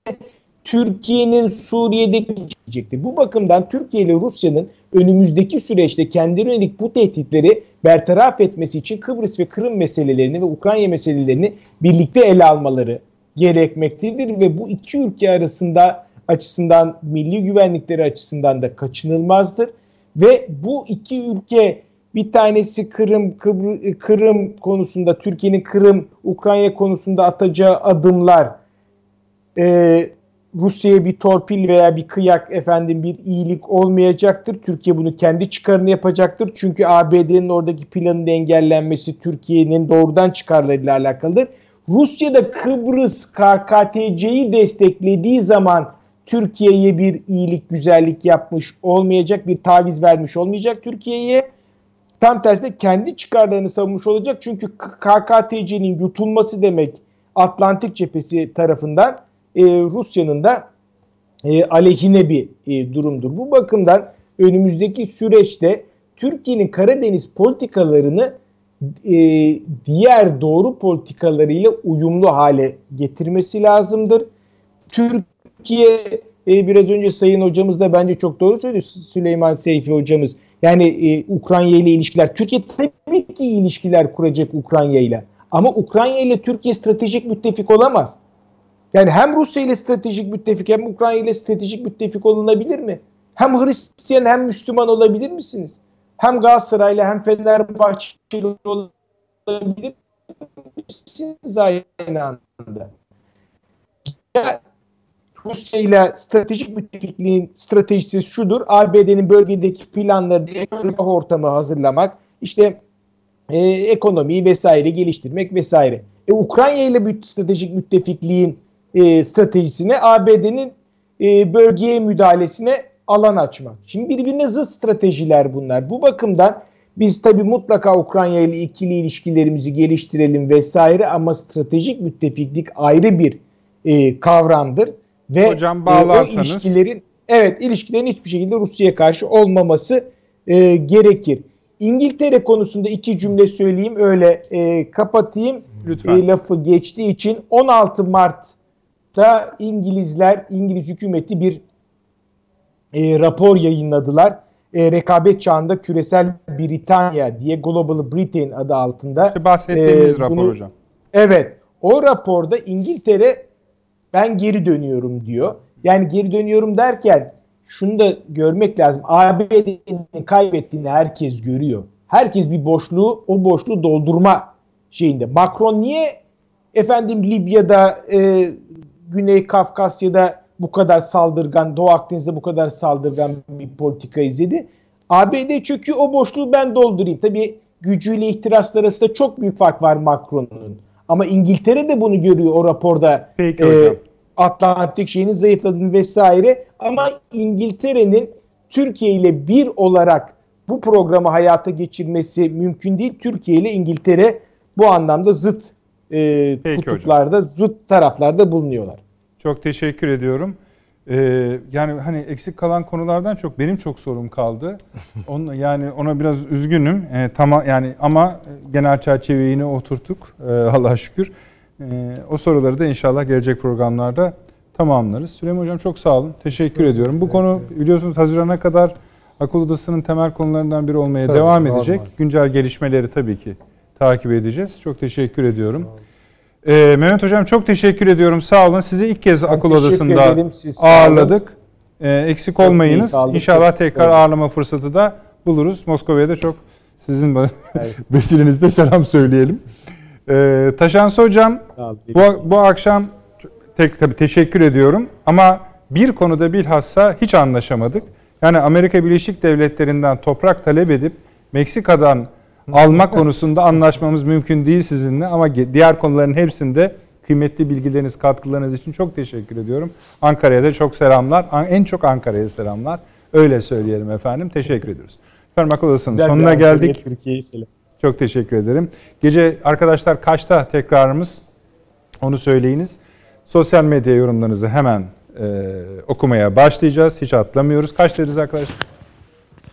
Türkiye'nin Suriye'deki çekecektir. Bu bakımdan Türkiye ile Rusya'nın önümüzdeki süreçte kendi yönelik bu tehditleri bertaraf etmesi için Kıbrıs ve Kırım meselelerini ve Ukrayna meselelerini birlikte ele almaları gerekmektedir ve bu iki ülke arasında açısından milli güvenlikleri açısından da kaçınılmazdır ve bu iki ülke bir tanesi Kırım Kıbr Kırım konusunda Türkiye'nin Kırım Ukrayna konusunda atacağı adımlar e, Rusya'ya bir torpil veya bir kıyak efendim bir iyilik olmayacaktır. Türkiye bunu kendi çıkarını yapacaktır. Çünkü ABD'nin oradaki planının engellenmesi Türkiye'nin doğrudan çıkarlarıyla alakalıdır. Rusya da Kıbrıs KKTC'yi desteklediği zaman Türkiye'ye bir iyilik, güzellik yapmış olmayacak, bir taviz vermiş olmayacak Türkiye'ye. Tam tersine kendi çıkarlarını savunmuş olacak. Çünkü KKTC'nin yutulması demek Atlantik cephesi tarafından e, Rusya'nın da e, aleyhine bir e, durumdur. Bu bakımdan önümüzdeki süreçte Türkiye'nin Karadeniz politikalarını e, diğer doğru politikalarıyla uyumlu hale getirmesi lazımdır. Türkiye e, biraz önce Sayın Hocamız da bence çok doğru söylüyor Süleyman Seyfi Hocamız. Yani e, Ukrayna ile ilişkiler, Türkiye tabii ki ilişkiler kuracak Ukrayna ile. Ama Ukrayna ile Türkiye stratejik müttefik olamaz. Yani hem Rusya ile stratejik müttefik hem Ukrayna ile stratejik müttefik olunabilir mi? Hem Hristiyan hem Müslüman olabilir misiniz? Hem Galatasaray'la hem Fenerbahçe'yle olabilir misiniz aynı anda? Ya, Rusya ile stratejik müttefikliğin stratejisi şudur. ABD'nin bölgedeki planları, ekonomik ortamı hazırlamak, işte e, ekonomiyi vesaire geliştirmek vesaire. E, Ukrayna ile bir stratejik müttefikliğin e, stratejisine ABD'nin e, bölgeye müdahalesine alan açmak. Şimdi birbirine zıt stratejiler bunlar. Bu bakımdan biz tabii mutlaka Ukrayna ile ikili ilişkilerimizi geliştirelim vesaire ama stratejik müttefiklik ayrı bir e, kavramdır ve Hocam bağlarsanız... e, o ilişkilerin evet ilişkilerin hiçbir şekilde Rusya'ya karşı olmaması e, gerekir. İngiltere konusunda iki cümle söyleyeyim öyle e, kapatayım. Lütfen. E, lafı geçtiği için 16 Mart da İngilizler, İngiliz hükümeti bir e, rapor yayınladılar. E, rekabet çağında küresel Britanya diye Global Britain adı altında. İşte bahsettiğimiz e, rapor bunu, hocam. Evet. O raporda İngiltere ben geri dönüyorum diyor. Yani geri dönüyorum derken şunu da görmek lazım. ABD'nin kaybettiğini herkes görüyor. Herkes bir boşluğu, o boşluğu doldurma şeyinde. Macron niye efendim Libya'da e, Güney Kafkasya'da bu kadar saldırgan, Doğu Akdeniz'de bu kadar saldırgan bir politika izledi. ABD çünkü o boşluğu ben doldurayım. Tabii gücüyle ihtiraslar arasında çok büyük fark var Macron'un. Ama İngiltere de bunu görüyor o raporda. Peki e, Atlantik şeyinin zayıfladığını vesaire. Ama İngiltere'nin Türkiye ile bir olarak bu programı hayata geçirmesi mümkün değil. Türkiye ile İngiltere bu anlamda zıt e, kutuplarda, hocam. zıt taraflarda bulunuyorlar. Çok teşekkür ediyorum. Ee, yani hani eksik kalan konulardan çok benim çok sorum kaldı. Onun yani ona biraz üzgünüm. Ee, tamam yani ama genel çerçeveyi yine oturttuk. Ee, Allah'a şükür. Ee, o soruları da inşallah gelecek programlarda tamamlarız. Süleyman Hocam çok sağ olun. Teşekkür sağ ediyorum. Bu konu biliyorsunuz Haziran'a kadar akıl odasının temel konularından biri olmaya tabii, devam edecek. Normal. Güncel gelişmeleri tabii ki takip edeceğiz. Çok teşekkür ediyorum. Ee, Mehmet Hocam çok teşekkür ediyorum. Sağ olun. Sizi ilk kez ben akıl odasında ağırladık. Ee, eksik olmayınız. İnşallah tekrar evet. ağırlama fırsatı da buluruz. Moskova'ya da çok sizin evet. vesilenizde selam söyleyelim. Ee, Taşansı Hocam bu, bu akşam tek tabii teşekkür ediyorum ama bir konuda bilhassa hiç anlaşamadık. Yani Amerika Birleşik Devletleri'nden toprak talep edip Meksika'dan alma konusunda anlaşmamız mümkün değil sizinle ama diğer konuların hepsinde kıymetli bilgileriniz, katkılarınız için çok teşekkür ediyorum. Ankara'ya da çok selamlar. En çok Ankara'ya selamlar. Öyle söyleyelim efendim. Teşekkür ediyoruz. Efendim akıl odasının sonuna geldik. Türkiye'yi selam. Çok teşekkür ederim. Gece arkadaşlar kaçta tekrarımız? Onu söyleyiniz. Sosyal medya yorumlarınızı hemen e, okumaya başlayacağız. Hiç atlamıyoruz. Kaç deriz arkadaşlar?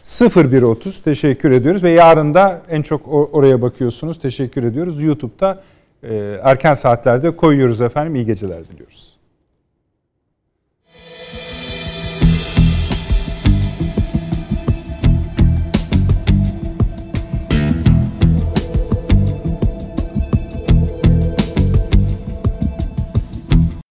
0130 teşekkür ediyoruz ve yarın da en çok oraya bakıyorsunuz. Teşekkür ediyoruz. YouTube'da erken saatlerde koyuyoruz efendim. İyi geceler diliyoruz.